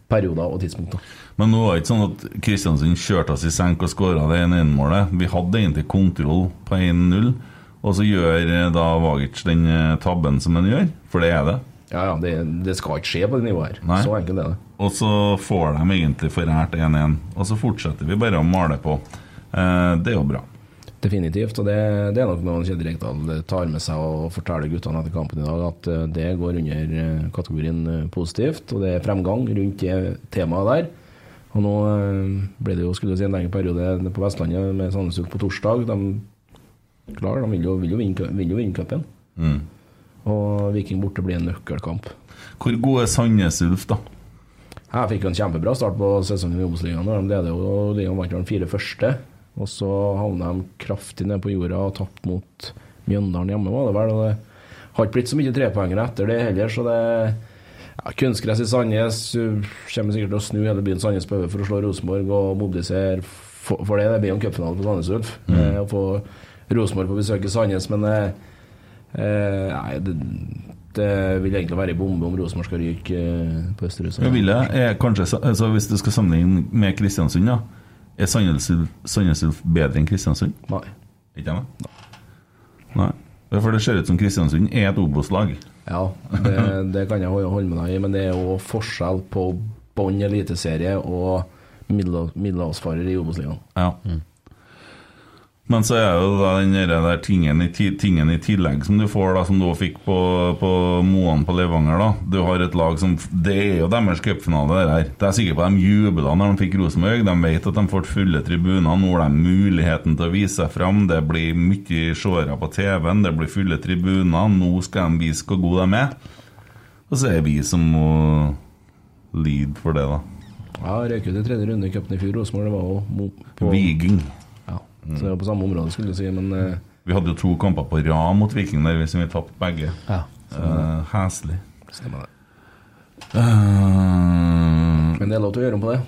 Speaker 4: perioder og tidspunkter.
Speaker 2: Men nå var det ikke sånn at Kristiansund kjørte oss i senk og skåra det 1-1-målet. Vi hadde egentlig kontroll på 1-0, og så gjør eh, da Vagic den eh, tabben som han gjør, for det er det.
Speaker 4: Ja, ja, det, det skal ikke skje på det nivået her.
Speaker 2: Nei.
Speaker 4: Så enkelt er det.
Speaker 2: Og så får de egentlig forært 1-1, og så fortsetter vi bare å male på. Eh, det er jo bra.
Speaker 4: Definitivt. Og det, det er nok noe Kjell Rekdal tar med seg og forteller guttene etter kampen i dag, at eh, det går under eh, kategorien eh, positivt. Og det er fremgang rundt det temaet der. Og nå ble det jo skulle si, en lengre periode på Vestlandet med Sandnes på torsdag. De, klar, de vil jo, vil jo vinne, vil jo vinne cupen.
Speaker 2: Mm.
Speaker 4: Og Viking borte blir en nøkkelkamp.
Speaker 2: Hvor god er Sandnes Ulf, da?
Speaker 4: Jeg fikk jo en kjempebra start på sesongen i Obos-ligaen. De leder jo ligaen vant de fire første. Og så havna de kraftig ned på jorda og tapte mot Mjøndalen hjemme, var det vel. Og det har ikke blitt så mye trepoengere etter det heller, så det Ja, kunstgress i Sandnes kommer sikkert til å snu hele byen Sandnes på hodet for å slå Rosenborg og mobilisere for, for det. Det blir jo en cupfinale på Sandnes Ulf. Eh, å få Rosenborg på besøk i Sandnes, men eh, eh, Nei, det, det vil egentlig være en bombe om Rosenborg skal ryke eh, på Østerhuset.
Speaker 2: Ja, vil jeg, kanskje, altså hvis du skal sammenligne med Kristiansund, da. Er Sandnes Ulf- bedre enn Kristiansund?
Speaker 4: Nei.
Speaker 2: Ikke det? Nei. For det ser ut som Kristiansund er et Obos-lag.
Speaker 4: Ja, det, det kan jeg holde med deg i, men det er jo forskjell på bånn eliteserie og middel- middelhavsfarer i Obos-ligaen.
Speaker 2: Ja. Men så er jo da den der, tingen, i, tingen i tillegg som du får, da, som du fikk på, på Moan på Levanger. da Du har et lag som Det er jo deres cupfinale, det der. Det er sikkert sikker på de jubla når de fikk Rosenborg. De vet at de får fulle tribuner. Nå har de muligheten til å vise seg fram. Det blir mye seere på TV-en, det blir fulle tribuner. Nå skal de vise hvor gode de er. Og så er vi som må lide for det, da.
Speaker 4: Ja, røyk ut i tredje runde i cupen i fjor. Rosenborg var jo
Speaker 2: Viking.
Speaker 4: Ja, Så det var på samme område, skulle du si, men eh,
Speaker 2: Vi hadde jo to kamper på rad mot Viking der, hvis vi tapte begge.
Speaker 3: Ja.
Speaker 2: Uh, Heslig.
Speaker 4: stemmer det.
Speaker 2: Eh,
Speaker 4: Men det er lov til å gjøre om på det.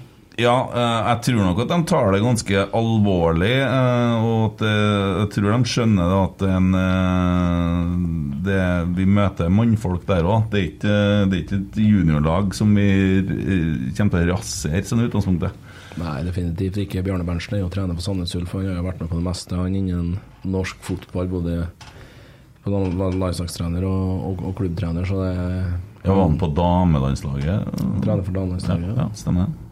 Speaker 2: ja, eh, jeg tror nok at de tar det ganske alvorlig. eh, og at eh, jeg tror de skjønner det at en, eh, det, vi møter mannfolk der òg. Det, er ikke- det er ikke et juniorlag som vi eh, kommer til å rasere, sånn i utgangspunktet.
Speaker 4: Nei, definitivt ikke. Bjarne Berntsen er jo trener på Sandnes Ulf. Han har jo vært med på det meste han innen norsk fotball, både landslagstrener og, og, og klubbtrener, så det
Speaker 2: Ja, var han på damelandslaget?
Speaker 4: trener for
Speaker 2: Ja, ja, stemmer det.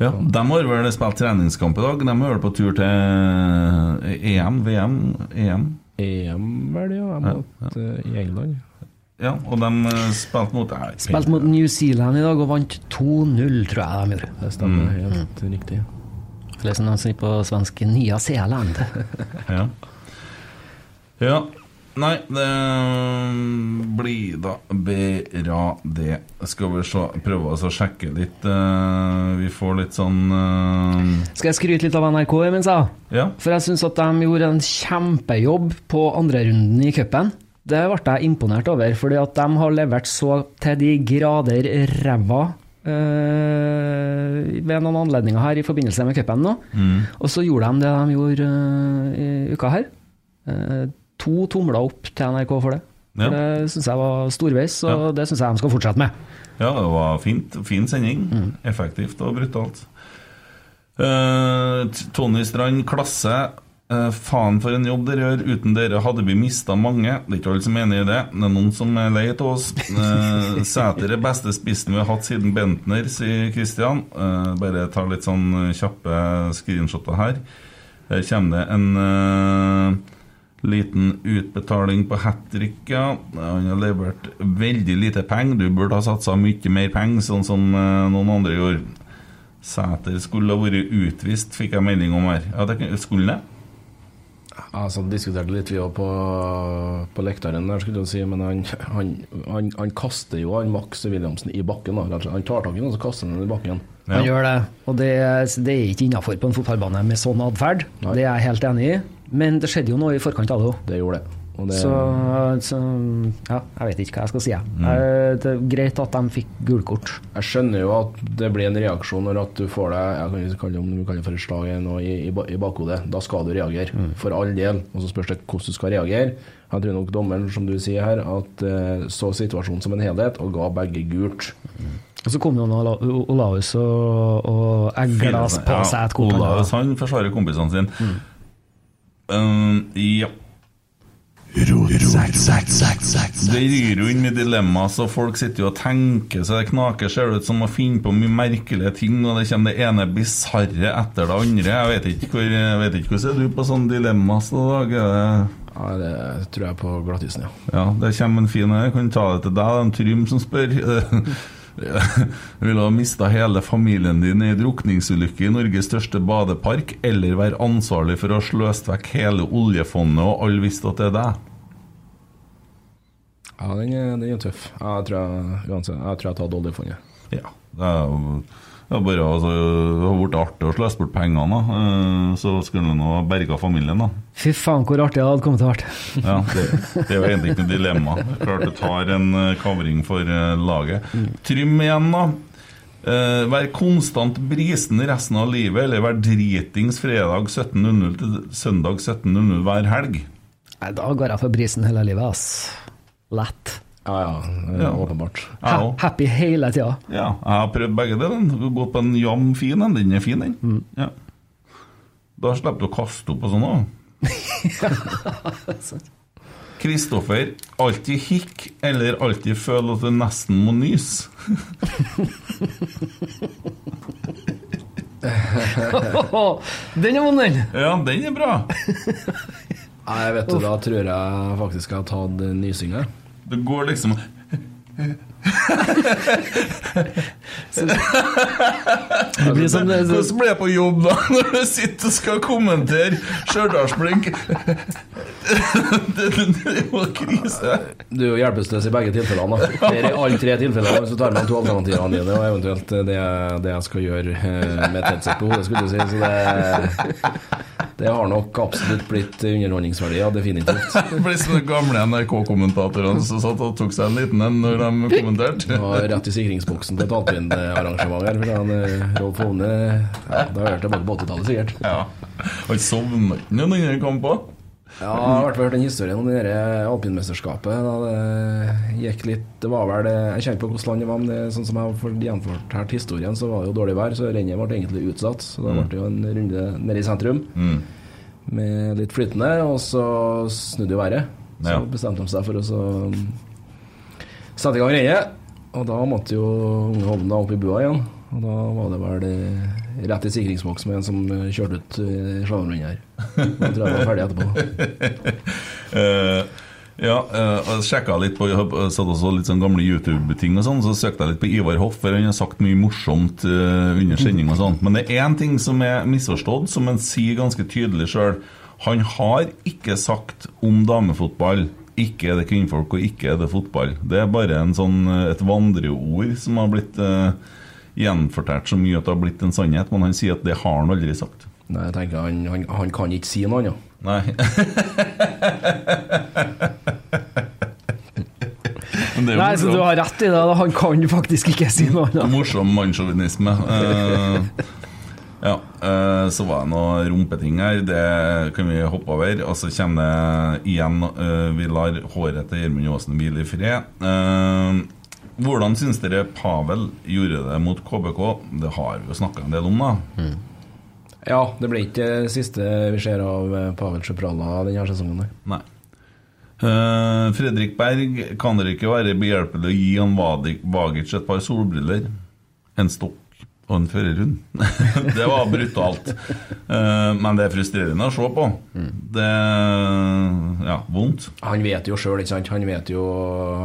Speaker 2: Ja, De har vel spilt treningskamp i dag. De er vel på tur til EM, VM, EM.
Speaker 4: EM, vel, ja.
Speaker 2: Ja,
Speaker 4: Mot eh, England.
Speaker 2: Ja, og de eh, spilte mot nei,
Speaker 3: Spilte mot New Zealand i dag og vant 2-0, tror jeg de gjorde.
Speaker 4: Det stemmer helt riktig.
Speaker 3: Eller som de sier på svensk, Nya Zeeland.
Speaker 2: Ja. ja. Nei, det blir da bra, det. Skal vi se, prøve oss å sjekke litt eh, Vi får litt sånn eh,
Speaker 3: Skal jeg skryte litt av NRK imens, jeg?
Speaker 2: Ja.
Speaker 3: For jeg syns at de gjorde en kjempejobb på andrerunden i cupen. Det ble jeg imponert over, fordi at de har levert så til de grader ræva øh, ved noen anledninger her i forbindelse med cupen nå. Og så gjorde de det de gjorde øh, i uka her. Uh, to tomler opp til NRK for det.
Speaker 2: Ja.
Speaker 3: For Det syns jeg var storveis, og
Speaker 2: Ja.
Speaker 3: det syns jeg de skal fortsette med.
Speaker 2: Ja, det var fint. Fin sending. Effektivt og brutalt. Uh, Tony Strand, klasse. Eh, faen for en jobb dere gjør. Uten dere hadde vi mista mange. Det er ikke alle som er enig i det. Det er noen som er lei av oss. Uh, Sæter er beste spissen vi har hatt siden Bentner, sier Kristian. Uh, bare ta litt sånn kjappe screenshotter her. Her kommer det en eh, liten utbetaling på hat trick, ja. Han har levert veldig lite penger. Du burde ha satsa mye mer penger, sånn som eh, noen andre gjorde. Sæter skulle ha vært utvist, fikk jeg melding om her. Ja, det Skulle det?
Speaker 4: Altså, diskuterte litt vi òg på, på lektaren der, skulle jeg si, men han, han, han, han kaster jo han Max Williamsen i bakken. Da. Han tar tak i den, og så kaster han den i bakken.
Speaker 3: Han gjør det, og det, det er ikke innafor på en fotballbane med sånn atferd. Det er jeg helt enig i, men det skjedde jo noe i forkant av det òg.
Speaker 4: Det gjorde det. Og det
Speaker 3: Så, så ja, jeg vet ikke hva jeg skal si. jeg. Eh, Det er greit at de fikk gulkort.
Speaker 4: Jeg skjønner jo at det blir en reaksjon når at du får deg Jeg kan ikke kalle det om du kaller det for et slag i, i, i bakhodet. Da skal du reagere, for all del. Og så spørs det hvordan du skal reagere. Jeg tror nok dommeren, som du sier her, at eh, så situasjonen som en helhet og ga begge gult.
Speaker 3: Og så kom jo Ola- Olaus og, og eglas på seg et kort.
Speaker 2: Olaus han forsvarer kompisene sine. Um, ja. Det rir jo inn med dilemma, så folk sitter jo og tenker så det knaker, ser ut som å finne på mye merkelige ting, og det kommer det ene bisarre etter det andre. Jeg vet ikke hvor jeg vet ikke hvordan er du på sånne dilemmaer så dag? Er
Speaker 4: Ja, det tror jeg på glattisen, ja.
Speaker 2: ja, det kommer en fin Jeg kan ta det til deg, det er en Trym som spør. Ville ha mista hele familien din i drukningsulykke i Norges største badepark, eller være ansvarlig for å ha sløst vekk hele oljefondet, og alle visste at det er deg?
Speaker 4: Ja, den er, den er tøff. Jeg tror jeg, uansett, jeg tror jeg tar oljefondet.
Speaker 2: Ja. Det er jo Det bare altså, har blitt artig å sløse bort pengene, da. Eh, så skulle han ha berga familien, da.
Speaker 3: Fy faen, hvor artig det hadde kommet til å bli.
Speaker 2: Ja, det, det er jo egentlig ikke noe dilemma. Klart det tar en covering kavring for eh, laget. Trym igjen, da. Uh, vær konstant brisen resten av livet, eller vær dritings fredag 17.00 til søndag 17.00 hver helg.
Speaker 3: Nei, da går jeg for brisen hele livet, ass. Lett.
Speaker 4: Ja, ja,
Speaker 2: Ja.
Speaker 4: åpenbart.
Speaker 3: Ha happy hele tida.
Speaker 2: Ja, jeg har prøvd begge deler. Gått på en jam fin en. Den er fin, den. Ja. Da slipper du å kaste opp og sånn òg. Kristoffer, alltid hikk eller alltid føl at du nesten må nyse?
Speaker 3: Den er vond, den!
Speaker 2: Ja, den er bra.
Speaker 4: Nei, vet du, da tror jeg faktisk jeg har tatt nysinga.
Speaker 2: Det går liksom
Speaker 3: Som det,
Speaker 2: Hvordan blir det på jobb da, når du sitter og skal kommentere Stjørdalsblink? Det, det, det er jo krise.
Speaker 4: Du er jo hjelpeløs i begge tilfellene. da. Det er i alle tre tilfellene, hvis du tar med de to alternativene dine, og eventuelt det, det jeg skal gjøre eh, med et headset på hodet, skulle du si. Så det, det har nok absolutt blitt underholdningsverdi, ja, definitivt.
Speaker 2: Det blir som de gamle NRK-kommentatorene som satt og tok seg en liten en når de kommenterte.
Speaker 4: Det var rett i sikringsboksen på et alpinarrangement her. For han, eh, Rolf Hovne ja, Da er det tilbake på 80-tallet, sikkert.
Speaker 2: Ja. Han sovna ikke når den kom på.
Speaker 4: Ja, jeg har i hvert fall hørt den historien om det der alpinmesterskapet. Da det gikk litt Det var vel det Jeg kjenner på hvilket land det var, men det, sånn som jeg har gjenfortalt historien, så var det jo dårlig vær, så rennet ble egentlig utsatt. Så da ble det jo en runde nede i sentrum med litt flytende, og så snudde jo været. Så bestemte de seg for å så sette i gang rennet. Og da måtte jo unge Hovden da opp i bua igjen. Og da var det vel eh, rett i sikringsboks med en som eh, kjørte ut uh, slalåmrennet her. Da tror jeg jeg var ferdig etterpå.
Speaker 2: Eh, ja, jeg sjekka litt på jeg satt også litt sånn gamle YouTube-ting og sånn, så søkte jeg litt på Ivar Hoff, for han har sagt mye morsomt eh, under sending og sånn. Men det er én ting som er misforstått, som han sier ganske tydelig sjøl. Han har ikke sagt om damefotball ikke er det kvinnfolk og ikke er det fotball. Det er bare en sånn, eh, et vandreord som har blitt uh, gjenfortalt så mye at det har blitt en sannhet, men han sier at det har han aldri sagt.
Speaker 4: Nei, jeg tenker han, han, han kan ikke si noe annet.
Speaker 2: Nei. Er jo
Speaker 3: Nei, så du har rett i det. da. Han kan faktisk ikke si noe annet.
Speaker 2: Morsom mannssjåvinisme. Uh, ja, eh, så var det noe rumpeting her. Det kan vi hoppe over. Og så kommer det igjen eh, Vi lar håret til Gjermund Aasen hvile i fred. Eh, hvordan syns dere Pavel gjorde det mot KBK? Det har vi jo snakka en del om, da.
Speaker 4: Ja, det ble ikke det siste vi ser av Pavel Sjeprala denne sesongen. nei.
Speaker 2: Eh, Fredrik Berg, kan dere ikke være behjelpelig å gi han Vagic et par solbriller, en stokk og en førerhund? det var brutalt. Eh, men det er frustrerende å se på. Det Ja, vondt.
Speaker 4: Han vet jo sjøl, ikke sant. Han vet jo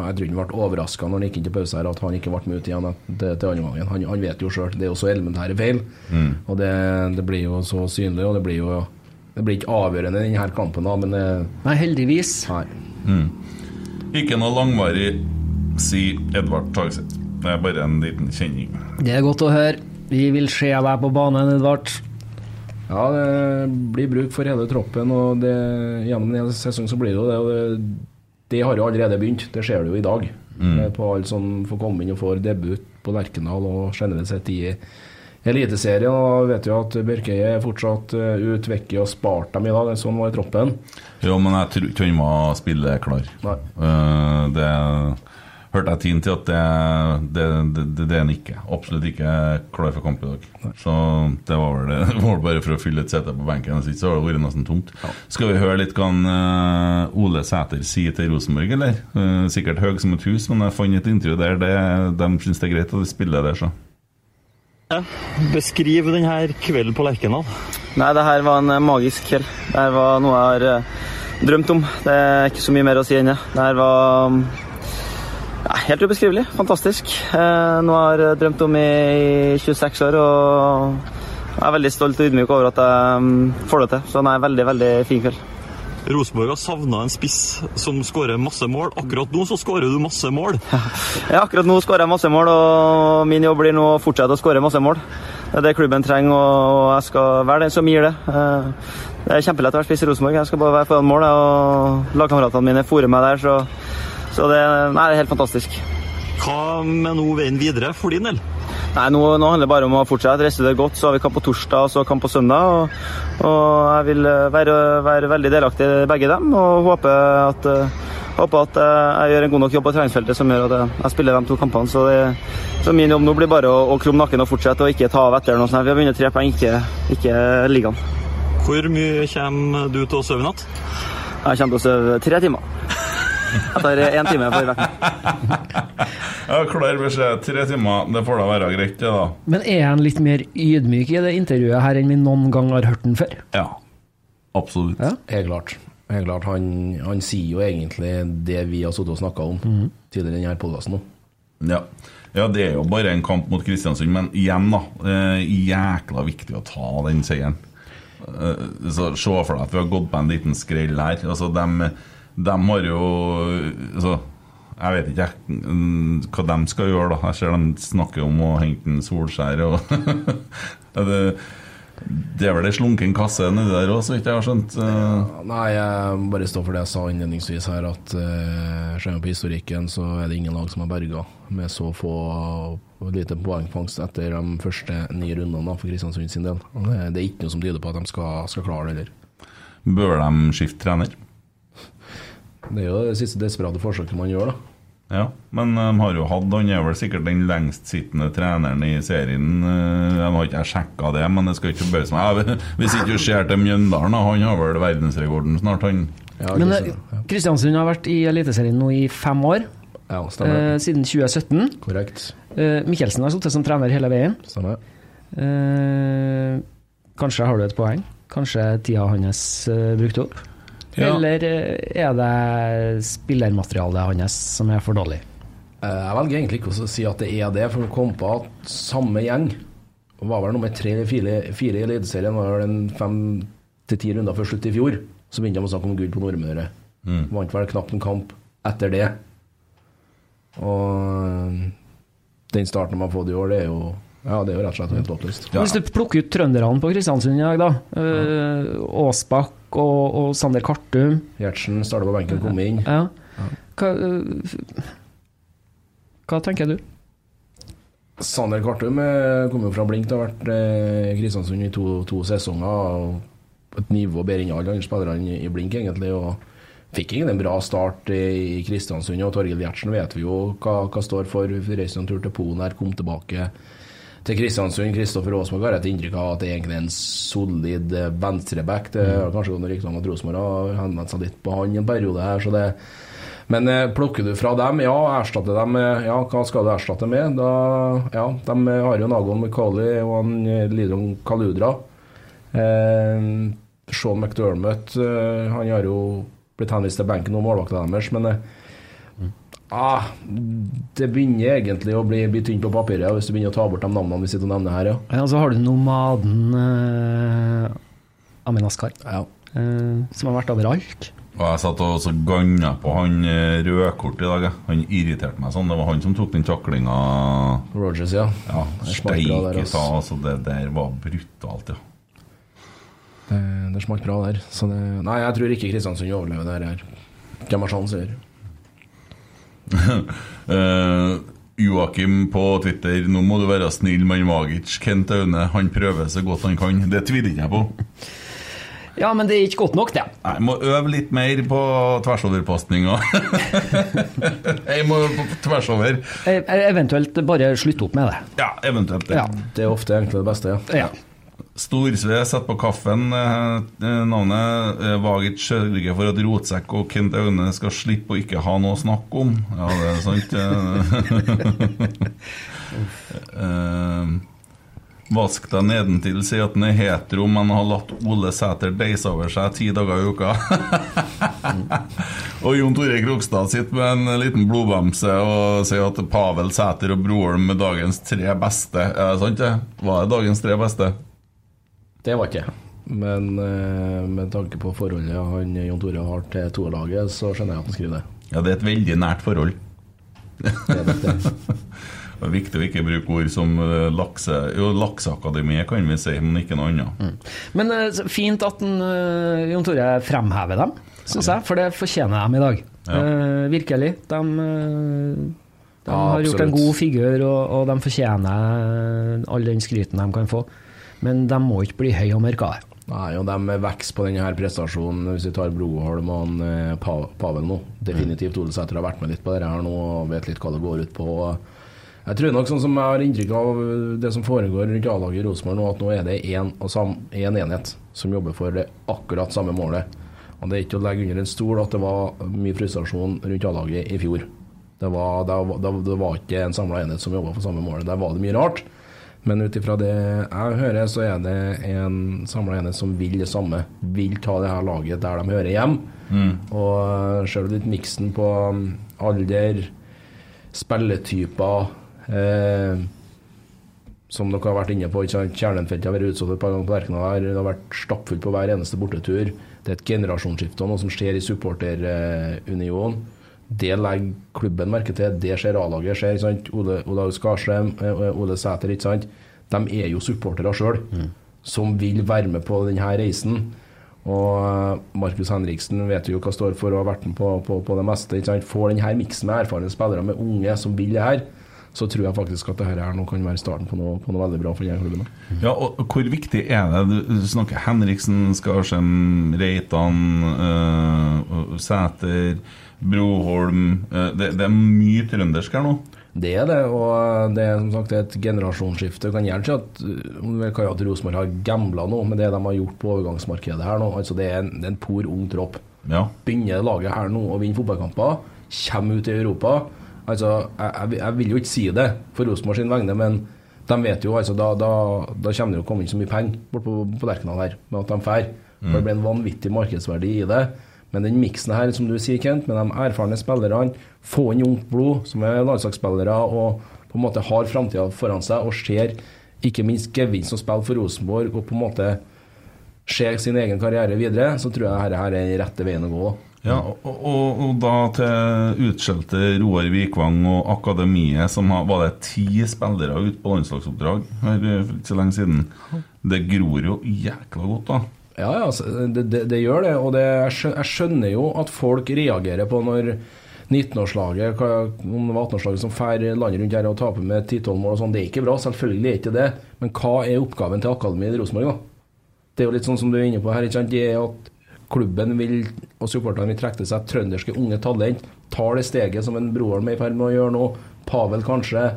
Speaker 4: Jeg tror han ble overraska når han gikk inn til pause her at han ikke ble med ut igjen til, til andre gangen. Han, han vet jo sjøl. Det er jo så elementære feil. Og det, det blir jo så synlig, og det blir jo Det blir ikke avgjørende i denne kampen, da, men det,
Speaker 3: Nei, heldigvis.
Speaker 4: nei.
Speaker 2: Ikke noe langvarig, sier Edvard Tagseth. Det er bare en liten kjenning.
Speaker 3: Det er godt å høre. Vi vil se deg på banen, Edvard.
Speaker 4: Ja, det blir bruk for hele troppen, og det, gjennom en sesong så blir det jo det. Og det, det har jo allerede begynt. Det ser du jo i dag. Mm. På alle som får komme inn og får debut på Lerkendal og generelt sett i Eliteserien. Og vet jo at Børkeie er fortsatt eh, ut, Vekke og spart dem i dag. Det er Sånn var troppen.
Speaker 2: Jo, men jeg tror ikke han var spilleklar.
Speaker 4: Nei.
Speaker 2: Uh, det hørte jeg tiden til at det, det, det, det, er han ikke. Absolutt ikke klar for kamp i dag. Så det var vel det. Det var bare for å fylle et sete på benken. Hvis ikke så har det vært nesten tomt. Skal vi høre litt hva han, eh, Ole Sæter sier til Rosenborg, eller? Eh, sikkert høy som et hus, men jeg fant et intervju der det, de syns det er greit at de spiller der, så.
Speaker 6: Beskriv denne kvelden på Lerkendal.
Speaker 7: Nei, det her var en eh, magisk kveld. Det her var noe jeg har drømt om. Det er ikke så mye mer å si enn det. Det her var ja, helt ubeskrivelig. Fantastisk. Nå har jeg drømt om i 26 år. og jeg er veldig stolt og ydmyk over at jeg mm, får det til. Så det er en veldig, veldig fin kveld.
Speaker 6: Rosenborg har savna en spiss som skårer masse mål. Akkurat nå så skårer du masse mål.
Speaker 7: Ja, akkurat nå skårer jeg masse mål, og min jobb blir nå å fortsette å skåre masse mål. Det er det klubben trenger, og jeg skal være den som gir det. Eh, Det er kjempelett å være spiss i Rosenborg. Jeg skal bare være foran mål, og lagkameratene mine fòrer meg der, så, så det, nei, det er helt fantastisk.
Speaker 6: Hva med nå veien videre for din del?
Speaker 7: Nei, nå, nå handler det bare om å fortsette. Restere godt, så har vi kamp på torsdag og så kamp på søndag. Og, og jeg vil eh, være, være veldig delaktig i begge dem og håper at, eh, håper at eh, jeg gjør en god nok jobb på treningsfeltet som gjør at jeg, jeg spiller de to kampene. Så, det, så min jobb nå blir bare å, å krumme nakken og fortsette og ikke ta av etter noe sånt. Vi har vunnet tre poeng, ikke, ikke ligaen.
Speaker 6: Hvor mye kommer du til å sove i natt?
Speaker 7: Jeg kommer til å sove tre timer. Jeg tar én time for hvert.
Speaker 2: Ja, Klar beskjed. Tre timer, det får da være greit, det, da.
Speaker 3: Men er han litt mer ydmyk i det intervjuet her enn vi noen gang har hørt den før?
Speaker 2: Ja. Absolutt.
Speaker 3: Ja.
Speaker 4: Helt klart. Helt klart. Han, han sier jo egentlig det vi har sittet og snakka om tidligere i denne podkasten.
Speaker 2: Ja. ja, det er jo bare en kamp mot Kristiansund, men igjen, da. Eh, jækla viktig å ta den seieren. Eh, så Se for deg at vi har gått på en liten skrell her. Altså, de, har jo altså, Jeg vet ikke jeg, hva de skal gjøre, da. Jeg ser de snakker om å hente en Solskjær og det, det er vel ei slunken kasse nedi der òg, så vidt jeg har skjønt. Ja,
Speaker 4: Nei, jeg må bare stå for det jeg sa innledningsvis her, at uh, ser man på historikken, så er det ingen lag som har berga med så få lite poengfangst etter de første ni rundene for Kristiansund sin del. Det er ikke noe som tyder på at de skal, skal klare det heller.
Speaker 2: Bør de skifte trener?
Speaker 4: Det er jo det siste desperate forsøket man gjør, da.
Speaker 2: Ja, men de har jo hatt Han er vel sikkert den lengstsittende treneren i serien. Eh, Jeg har ikke sjekka det, men det skal ikke forbause meg. Hvis ikke du ser til Mjøndalen, han har vel verdensrekorden snart, han.
Speaker 4: Ja,
Speaker 3: Men eh, Kristiansund har vært i Eliteserien nå i fem år,
Speaker 4: ja, stemmer.
Speaker 3: eh, siden 2017.
Speaker 4: Korrekt.
Speaker 3: Eh, Mikkelsen har sittet som trener hele veien.
Speaker 4: Stemmer.
Speaker 3: Eh, kanskje har du et poeng? Kanskje tida hans brukte opp?
Speaker 2: Ja.
Speaker 3: Eller eh, er det spillermaterialet hans som er for dårlig?
Speaker 4: Eh, Jeg velger egentlig ikke å si at det er det, for å komme på at samme gjeng var vel nummer tre eller fire, fire i Eliteserien, var vel fem til ti runder før slutt i fjor. Så begynte de å snakke om gull på Nordmøre. Vant vel knapt en kamp etter det. Og den starten de har fått i år, det er jo ja, det er jo rett og slett helt håpløst.
Speaker 3: Hvis du plukker ut trønderne på Kristiansund i dag, da. Eh, Og, og Sander Kartum.
Speaker 4: Gjertsen starter på benken, kommer inn.
Speaker 3: Ja. Hva, eh, hva tenker du?
Speaker 4: Sander Kartum kommer kom jo fra Blink, det har vært eh, Kristiansund i to, to sesonger. og Et nivå bedre enn alle andre spillerne i- Blink, egentlig. og Fikk ingen en bra start i Kristiansund. og Torgill Gjertsen vet vi jo hva, hva står for. Reiste en tur til Polen her, kom tilbake til Kristiansund. Kristoffer Aasmark har et inntrykk av at det egentlig er en solid eh, venstreback. Det har kanskje gått rykter om at Rosenborg har henvendt seg litt på han en periode her. så det men eh, plukker du fra dem, ja, erstatter dem Ja, hva skal du erstatte med? Da, ja, de har jo Nagon McCauley og han eh, Lidron Kaludra. Eh, Sean McDermott eh, Han har jo blitt henvist til benken og målvakta deres, men eh, ah, det begynner egentlig å bli, bli tynt på papiret hvis du begynner å ta bort de navnene vi sitter og nevner her, ja.
Speaker 3: Ja, så har du nomaden eh, Amin Askar,
Speaker 4: ja.
Speaker 3: eh, som har vært overalt.
Speaker 2: Og jeg satt og så ganna på han eh, rødkort i dag. Han irriterte meg sånn. Det var han som tok den taklinga.
Speaker 4: Rogers, ja.
Speaker 2: Ja, steike ta. Altså, det der var brutalt, ja.
Speaker 4: Det, det smalt bra der. Så det, nei, jeg tror ikke Kristiansund overlever det her. Hvem har sjanser?
Speaker 2: Eh, Joakim på Twitter, nå må du være snill med Magic. Kent Aune, han prøver så godt han kan. Det tviler ikke jeg på.
Speaker 3: Ja, men det er ikke godt nok, det.
Speaker 2: Jeg må øve litt mer på tversoverpasninga. jeg må på tversover.
Speaker 3: over. Eventuelt bare slutte opp med det.
Speaker 2: Ja, eventuelt det.
Speaker 3: Ja.
Speaker 4: Det er ofte egentlig det beste, ja.
Speaker 3: ja.
Speaker 2: Storsve setter på kaffen. eh, eh, Navnet eh, Vagic sørger for at Rotsekk og Kent Aune skal slippe å ikke ha noe å snakke om. Ja, det er sant. Vask deg nedentil, si at han er hetero, men har latt Ole Sæter deise over seg ti dager i uka. og Jon Tore Krokstad sitter med en liten blodbamse og sier at Pavel Sæter og Broholm er dagens tre beste. Er det sant, det? Var det dagens tre beste?
Speaker 4: Det var ikke Men eh, med tanke på forholdet han Jon Tore har til toerlaget, så skjønner jeg at han skriver det.
Speaker 2: Ja, det er et veldig nært forhold.
Speaker 4: Det er det.
Speaker 2: Det er viktig å ikke bruke ord som eh, lakse... Jo, lakseakademiet kan vi si, men ikke noe annet.
Speaker 3: Men uh, fint at den, uh, Jon Tore fremhever dem, syns jeg, for det fortjener de i dag.
Speaker 2: Ja.
Speaker 3: Uh, virkelig. De, de
Speaker 4: Ja,
Speaker 3: har gjort en god figur, og, og de fortjener all den skryten de kan få. Men de må ikke bli høye og mørke.
Speaker 4: Nei, og de vokser på denne her prestasjonen, hvis vi tar Broholm og han, eh, Pa- Pavel nå. Definitivt Ole Sæter har vært med litt på dette her nå og vet litt hva det går ut på. Jeg tror nok, sånn som jeg har inntrykk av det som foregår rundt A-laget i Rosenborg nå, at nå er det én en enhet som jobber for det akkurat samme målet. Og Det er ikke å legge under en stol at det var mye frustrasjon rundt A-laget i fjor. Det var, det, var, det var ikke en samla enhet som jobba for samme målet. Der var det mye rart. Men ut ifra det jeg hører, så er det en samla enhet som vil det samme. Vil ta det her laget der de hører hjem. Og ser du litt miksen på um, alder, spilletyper eh, Som dere har vært inne på? Kjernenfeltet har vært utsolgt et par ganger på Lerkendal. her. Det har vært stappfullt på hver eneste bortetur. Det er et generasjonsskifte og noe som skjer i supporterunionen. Det legger klubben merke til. Det ser A-laget ser. sant? Ole, Skarsheim, eh, Ole Sæter, ikke sant. De er jo supportere sjøl, som vil være med på denne reisen. Og eh, Markus Henriksen vet jo hva står for og har vært med på, på, på det meste. Ikke sant? Får denne miksen med erfarne spillere med unge som vil det her, så tror jeg faktisk at dette her nå kan være starten på noe, på noe veldig bra for denne klubben.
Speaker 2: Ja, og Hvor viktig er det? Du snakker Henriksen, Skarsheim, Reitan, øh, Sæter, Broholm øh, det, det er mye trøndersk her nå.
Speaker 4: Det er det, og det er som sagt et generasjonsskifte. Du kan gjerne si at vi kan jo at Rosenborg har gambla nå med det de har gjort på overgangsmarkedet her nå. Altså Det er en, det er en por ung tropp.
Speaker 2: Ja.
Speaker 4: Begynner laget her nå å vinne fotballkamper, kommer ut i Europa Altså, jeg, jeg, jeg vil jo ikke si det for Rosenborg sin vegne, men de vet jo altså da, da, da kommer det jo å komme inn så mye penger bort på, på Lerkendal her med at de drar. For det blir en vanvittig markedsverdi i det. Men den miksen her, som du sier, Kent, med de erfarne spillerne, få inn ungt blod, som er landslagsspillere og på en måte har framtida foran seg og ser ikke minst gevinst å spille for Rosenborg og på en måte ser sin egen karriere videre, så tror jeg dette her er den rette veien å gå.
Speaker 2: Ja, og, og, og da til utskjelte Roar Vikvang og akademiet, som har, var det ti spillere ute på landslagsoppdrag her eh, for ikke så lenge siden. Det gror jo jækla godt, da.
Speaker 4: Ja, ja, altså, det, det, det gjør det. Og det, jeg, skjønner jo at folk reagerer på når 19-årslaget, noen om det var 18-årslaget som fer landet rundt her og taper med 10-12 mål og sånn. Det er ikke bra, selvfølgelig er ikke det. Men hva er oppgaven til akademiet i Rosenborg, da? Det er jo litt sånn som du er inne på her. ikke sant? Det er at klubben vil, og supporterne vil trekke til seg trønderske unge talent. Tar det steget som en Broholm er i ferd med å gjøre nå. Pavel kanskje.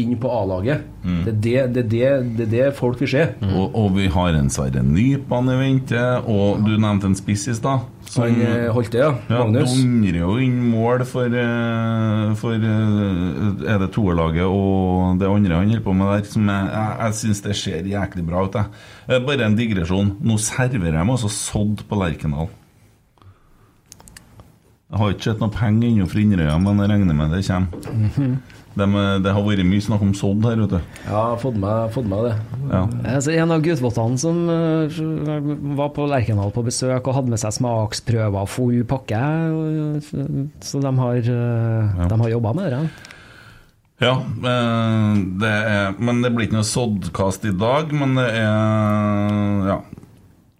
Speaker 4: Inn på A-laget. Det, er det, det, det, det er det folk vil se.
Speaker 2: Og, og vi har en Sverre Nypan i vente, og du nevnte en spiss i stad.
Speaker 4: Han holdt det, ja.
Speaker 2: Ja,
Speaker 4: Magnus.
Speaker 2: dundrer jo inn mål for, eh, for eh, Er det toerlaget og det andre han holder på med der, som jeg, jeg, jeg syns det ser jæklig bra ut. Jeg. Eh, Bare en digresjon. Nå serverer de altså sådd på Lerkendal. Jeg har ikke sett noe penger ennå fra Inderøya, men jeg regner med det kommer. De, det har vært mye snakk om sodd her, vet du.
Speaker 4: Ja, jeg har fått med, fått med det.
Speaker 2: Ja.
Speaker 3: Altså, en av guttvottene som uh, var på Lerkendal på besøk og hadde med seg smaksprøver full pakke, og, så de har, uh, de har jobba med det.
Speaker 2: Ja, eh, det er, men det blir ikke noe soddkast i dag. Men det er Ja.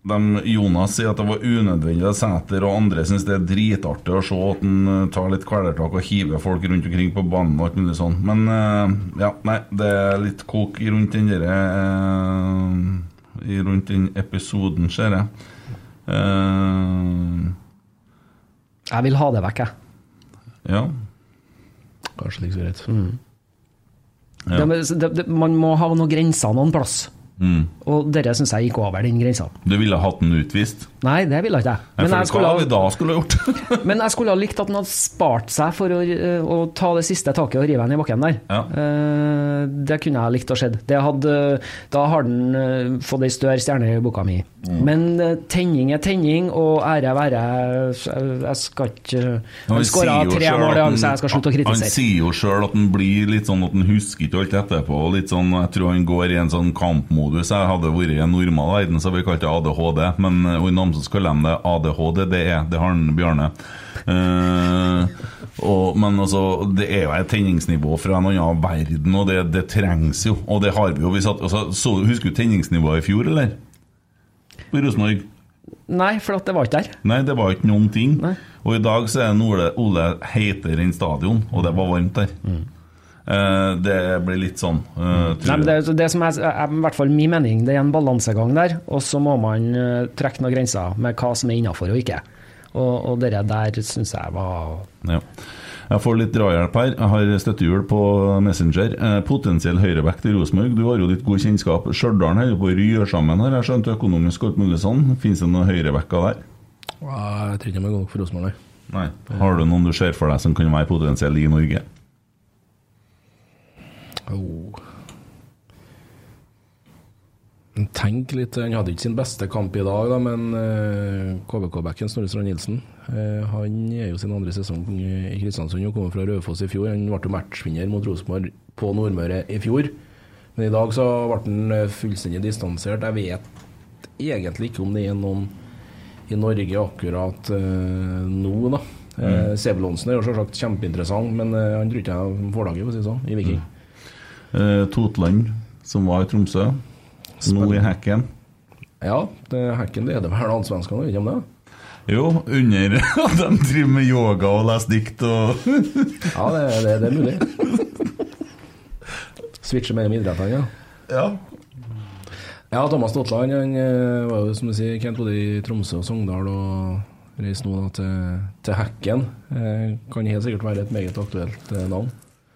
Speaker 2: De, Jonas sier at det var unødvendig at Sæter og andre syns det er dritartig å se at han eh, tar litt kvelertak og hiver folk rundt omkring på banen og alt mulig sånn. Men eh, ja, nei, det er litt kok rundt den derre eh, Rundt den episoden, ser jeg. Eh,
Speaker 3: Jeg vil ha det vekk, jeg.
Speaker 2: ja.
Speaker 4: Kanskje det ikke så greit.
Speaker 2: Ja.
Speaker 3: Det, det, det, man må ha noen grenser noen plass.
Speaker 2: Mm.
Speaker 3: Og dere syns jeg gikk over den grensa.
Speaker 2: Du ville hatt den utvist?
Speaker 3: Nei, det ville ikke jeg. Men jeg skulle hva
Speaker 2: da skulle gjort?
Speaker 3: men jeg skulle ha likt at han hadde spart seg for å, eh, å ta det siste taket og rive den i bakken der.
Speaker 2: Ja.
Speaker 3: Eh, Det kunne jeg likt å skjedd. Hadde, da har den eh, fått ei større stjerne i boka mi.
Speaker 2: Mm.
Speaker 3: Men tenning er tenning, og ære være Jeg skal ikke Han skåra tre mål i dag, så jeg skal slutte å
Speaker 2: Han sier jo sjøl at han blir litt sånn at han husker ikke alt etterpå. Litt sånn, jeg tror han går i en sånn kampmodus ADHD-modus. Jeg hadde vært i en normal verden, så hadde vi kalt det ADHD. Men eh, i Namsos kaller de det ADHD. Det er det har han Bjarne. Uh, og, men altså, det er jo et tenningsnivå fra en annen verden, og det, det trengs jo. Og det har vi jo. Vi satt, altså, så, husker du tenningsnivået i fjor, eller? På Rosenborg?
Speaker 3: Nei, for at det var ikke der.
Speaker 2: Nei, det var ikke noen ting.
Speaker 3: Nei.
Speaker 2: Og i dag så er Ole, Ole heitere enn stadion, og det var varmt der. Eh, det blir litt sånn eh, tror
Speaker 3: Nei, men det, det som er, er i hvert fall min mening, det er en balansegang der, og så må man eh, trekke noen grenser med hva som er innafor og ikke. Og, og det der syns jeg var
Speaker 2: Ja. Jeg får litt drahjelp her. Jeg har støttehjul på Messenger. Eh, potensiell høyreback til Rosenborg. Du har jo litt god kjennskap. Stjørdal holder på å ryre sammen her. Jeg skjønte økonomisk og alt mulig sånn. Fins det noen høyrebacker der?
Speaker 4: Jeg tror ikke de er gode nok for Rosenborg, nei.
Speaker 2: Nei. Har du noen du ser for deg som kan være potensiell i Norge?
Speaker 4: Oh. Tenk litt, Han hadde ikke sin beste kamp i dag, da, men eh, KBK-backen Snorre Strand Nilsen eh, Han er jo sin andre sesong i Kristiansund og kommer fra Raufoss i fjor. Han ble matchvinner mot Rosenborg på Nordmøre i fjor. Men i dag så ble han eh, fullstendig distansert. Jeg vet egentlig ikke om det er noen i Norge akkurat eh, nå, da. Mm. Sebulonsen er jo selvsagt kjempeinteressant, men eh, han tror ikke jeg får laget, for å si det sånn, i Viking.
Speaker 2: Eh, Totland, som var i Tromsø. Nå i Hekken.
Speaker 4: Ja, det, Hekken det er det vel allsvenskene, vet ikke om det?
Speaker 2: Jo, under at de driver med yoga og leser dikt og
Speaker 4: Ja, det, det, det er mulig. Switche mellom idrettene, ja.
Speaker 2: Ja.
Speaker 4: Ja, Thomas Totland, han eh, var jo som du sier kjent både i Tromsø og Sogndal og reiser nå til, til Hekken. Eh, kan helt sikkert være et meget aktuelt navn.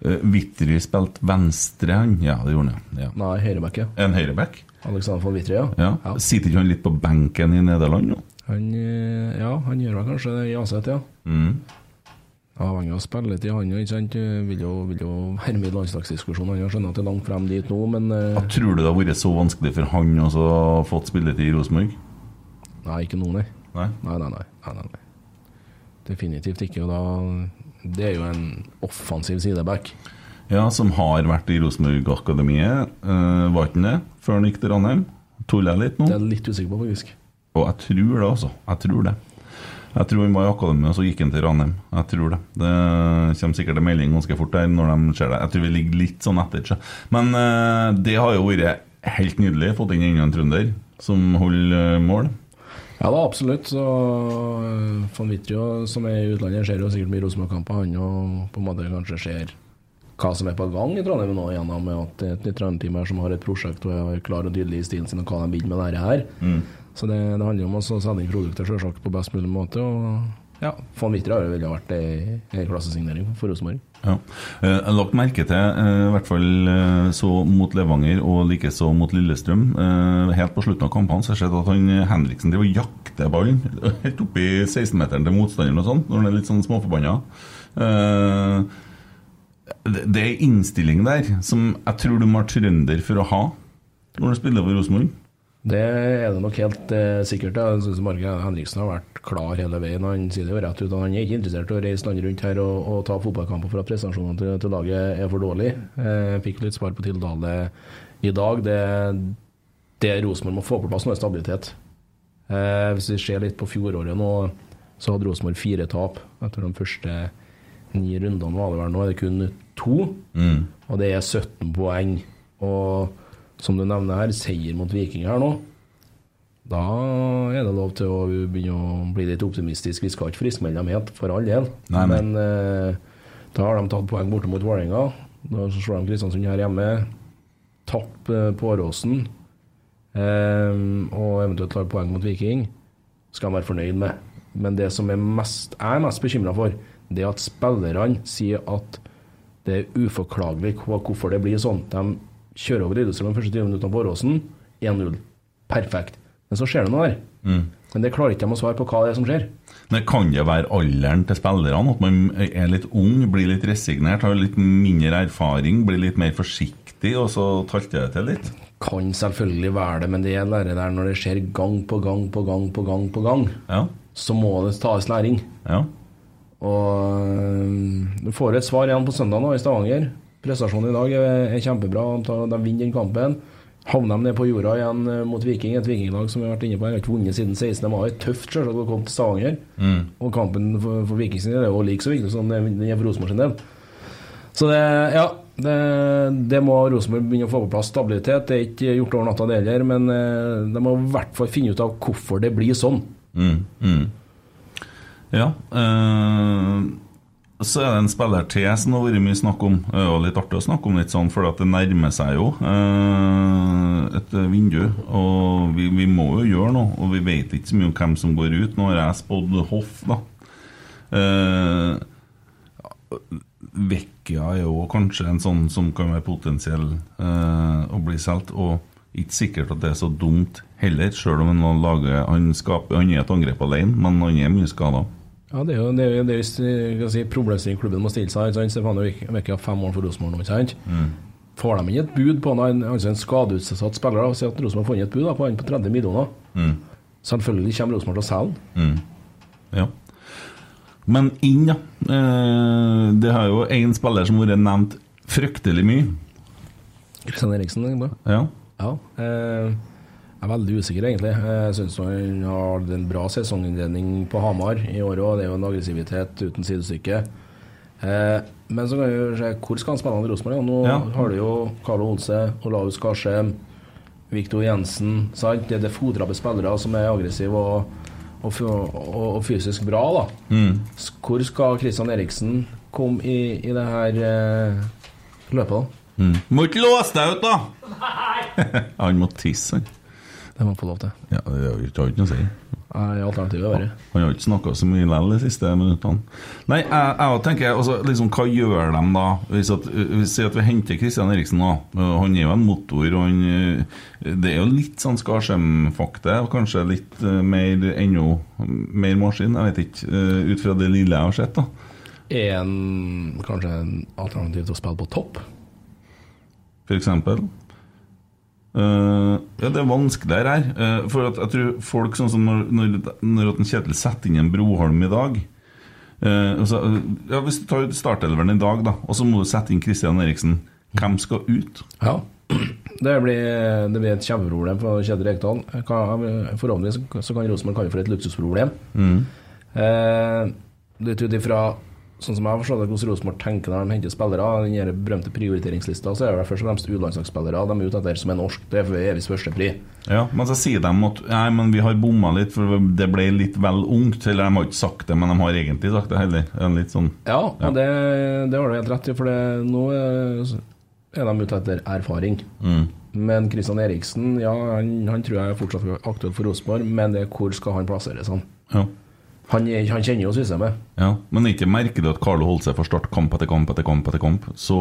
Speaker 2: Eh, Vitry spilte venstre, han. Ja, det gjorde han. Ja.
Speaker 4: Nei, høyreback.
Speaker 2: En høyreback?
Speaker 4: Alexander von Vitry, ja.
Speaker 2: Ja.
Speaker 4: Ja.
Speaker 2: Sitter ikke han litt på benken i Nederland nå?
Speaker 4: Han, eh, ja, han gjør vel kanskje det i Aset, ja.
Speaker 2: Mm.
Speaker 4: Avhengig av spilletid, han jo, ikke sant. Vil jo, vil jo være med i landslagsdiskusjonen. Han skjønner at det er langt frem dit nå, men eh,
Speaker 2: Ja, tror du det har vært så vanskelig for han å ha fått spilletid i Rosenborg?
Speaker 4: Nei, ikke nå. Nei?
Speaker 2: Nei,
Speaker 4: nei, nei. nei, nei, nei. Definitivt ikke. Og da Det er jo en offensiv sideback.
Speaker 2: Ja, som har vært i Rosenborg-akademiet. Uh, var ikke han det før han gikk til Ranheim? Tuller jeg litt nå?
Speaker 4: Det er jeg litt usikker på, faktisk.
Speaker 2: Og jeg tror det, altså. Jeg tror det. Jeg tror han var i akademiet, og så gikk han til Ranheim. Jeg tror det. Det kommer sikkert en melding ganske fort der når de ser det. Jeg tror vi ligger litt sånn etter. ikke? Men uh, det har jo vært helt nydelig. Fått inn enda en trønder som holder eh, mål.
Speaker 4: Ja da, absolutt. Så øh, von Wittrio, som er i utlandet, ser jo sikkert mye Rosenborg-kamper. Han og på en måte kanskje ser hva som er på gang i Trondheim nå, gjennom at det et nytt trenerteam her som har et prosjekt og er klar og tydelig i stilen sin og hva de vil med dette her. Så det, det handler om å sende inn produkter selvsagt på best mulig måte. Og ja, von Wittrio har ville vært ei ei klassesignering for Rosenborg.
Speaker 2: Ja. Eh, Jeg har lagt merke til, eh, i hvert fall eh, så mot Levanger og likeså mot Lillestrøm, eh, helt på slutten av kampene så har jeg sett at han eh, Henriksen driver og jakter ballen helt oppi 16-meteren til motstanderen og sånn, når han er litt sånn småforbanna. Eh, det det er innstilling der som jeg tror du må være trønder for å ha når du spiller for Rosenborg.
Speaker 4: Det er det nok helt eh, sikkert. Jeg syns Marge Henriksen har vært klar hele veien. Han sier det jo rett ut at han er ikke interessert i å reise landet rundt her og, og ta fotballkamper for at prestasjonene til, til laget er for dårlige. Eh, fikk litt svar på Tildale i dag. Det, det Rosenborg må få på plass nå, er stabilitet. Eh, hvis vi ser litt på fjoråret nå, så hadde Rosenborg fire tap etter de første ni rundene. var det vel Nå er det kun to, og det er 17 poeng. Og som du nevner her, seier mot Viking her nå. Da er det lov til å begynne å bli litt optimistisk. Vi skal ikke friskmelde dem helt, for all del.
Speaker 2: Nei, nei.
Speaker 4: Men eh, da har de tatt poeng borte mot Vålerenga. Da slår de Kristiansund her hjemme. Tapp eh, på Åråsen. Eh, og eventuelt tar poeng mot Viking. Skal de være fornøyd med. Men det som er mest, jeg er mest bekymra for, det er at spillerne sier at det er uforklagelig hvorfor det blir sånn. De kjører over Lillestrøm de første 20 minuttene på Åråsen. 1-0. Perfekt. Men så skjer det noe der. Men det klarer ikke de å svare på hva det er som skjer.
Speaker 2: Men Kan det være alderen til spillerne? At man er litt ung, blir litt resignert, har litt mindre erfaring, blir litt mer forsiktig, og så talter det til litt?
Speaker 4: Kan selvfølgelig være det, men det jeg lærer der når det skjer gang på gang på gang på gang, på gang,
Speaker 2: Ja.
Speaker 4: så må det tas læring.
Speaker 2: ja.
Speaker 4: Og du får et svar igjen på søndag nå i Stavanger. Prestasjonen i dag er, er kjempebra. De De vinner den kampen. Havner de ned på jorda igjen eh, mot Viking, et vikinglag som vi har vært inne på, har ikke vunnet siden 16. mai. Tøft selvsagt å komme til Stavanger. Og kampen for, for Viking sin del er jo like så viktig som den er for Rosenborg sin del. Så det, ja, det, det må Rosenborg begynne å få på plass stabilitet. Det er ikke gjort over natta, det heller, men eh, de må i hvert fall finne ut av hvorfor det blir sånn.
Speaker 2: Mm, mm. Ja. eh, så er det en spiller til som det har vært mye snakk om. Det er litt artig å snakke om litt sånn, for det nærmer seg jo eh, et vindu. Og vi, vi må jo gjøre noe, og vi vet ikke så mye om hvem som går ut. Nå har jeg spådd Hoff, da. Eh, Vecchia er jo kanskje en sånn som kan være potensiell eh, å bli solgt. Og ikke sikkert at det er så dumt heller, sjøl om han, lager, han, skaper, han er et angrep alene, men han er mye skada.
Speaker 4: Ja, det er jo det er, jo- det er si, problemstilling klubben må stille seg. Stefano Vecchia har fem år for Rosenborg nå. ikke sant? Får de inn et bud på han, altså en skadeutsatt spiller, da, og sier at Rosenborg har funnet et bud da, på han på 30 millioner Selvfølgelig kommer Rosenborg til å selge han.
Speaker 2: Ja. Men inn, ja. Eh, det har jo én spiller som har vært nevnt fryktelig mye.
Speaker 4: Kristian Eriksen. egentlig.
Speaker 2: Ja.
Speaker 4: Ja. Eh, jeg er veldig usikker, egentlig. Jeg syns han har en bra sesonginnledning på Hamar i år òg. Det er jo en aggressivitet uten sidestykke. Eh, men så kan vi se hvor skal han spille han i Rosenborg? Nå
Speaker 2: Ja.
Speaker 4: har du jo Carlo Olse, Olaus Karsheim, Viktor Jensen. Sant? Det er det fodra spillere som er aggressive og, og, og, og fysisk bra. da. mm. Hvor skal Kristian Eriksen komme i, i det her eh, løpet? da?
Speaker 2: Mm. Må ikke låse deg ut, da! han må tisse, han.
Speaker 4: Det må han få lov til.
Speaker 2: Ja, det har jo ikke noe å si.
Speaker 4: Nei, Alternativet er verre.
Speaker 2: Han har ikke snakka så mye likevel de siste minuttene. Nei, jeg, jeg tenker også, liksom, Hva gjør de da? Hvis at, hvis at vi henter Kristian Eriksen. Uh, Han er jo en motor. Han, uh, det er jo litt sånn Skarsheim-fakta. Kanskje litt uh, mer ennå mer maskin. Jeg vet ikke. uh, Ut fra det lille jeg har sett. da
Speaker 4: Er en, kanskje en alternativ til å spille på topp?
Speaker 2: for eksempel. Eh, ja, det er vanskeligere her. Uh, for at jeg tror folk sånn som når, når, når at en Kjetil setter inn en Broholm i dag uh, altså, ja, Hvis du tar startelveren i dag, da, og så må du sette inn Kristian Eriksen, hvem skal ut?
Speaker 4: Ja. Det blir, det blir et kjempeproblem for Kjetil Rekdal. Forhåpentligvis så- så kan Rosenborg kalle det for et luksusproblem. Mm. det er ut ifra Sånn som jeg har forstått det, hvordan Rosenborg tenker når de henter spillere, den berømte prioriteringslista, så er det først og fremst U-landslagsspillere de er ute etter som er norsk. Det er evig førstepri.
Speaker 2: Ja, Men så sier de at Nei, men vi har bomma litt, for det ble litt vel ungt. Eller de har ikke sagt det, men de har egentlig sagt det heller. Er Litt sånn
Speaker 4: Ja,
Speaker 2: Ja.
Speaker 4: det, det har du helt rett i, for det, nå er, de ute etter erfaring. Men Kristian Eriksen, ja, han, han tror jeg er fortsatt aktuell for Rosenborg, men det er hvor skal han plasseres? Han,
Speaker 2: ja.
Speaker 4: Han, han kjenner jo systemet.
Speaker 2: Ja, Men er ikke merkelig at Carlo holdt seg for start kamp etter kamp etter kamp etter kamp. Så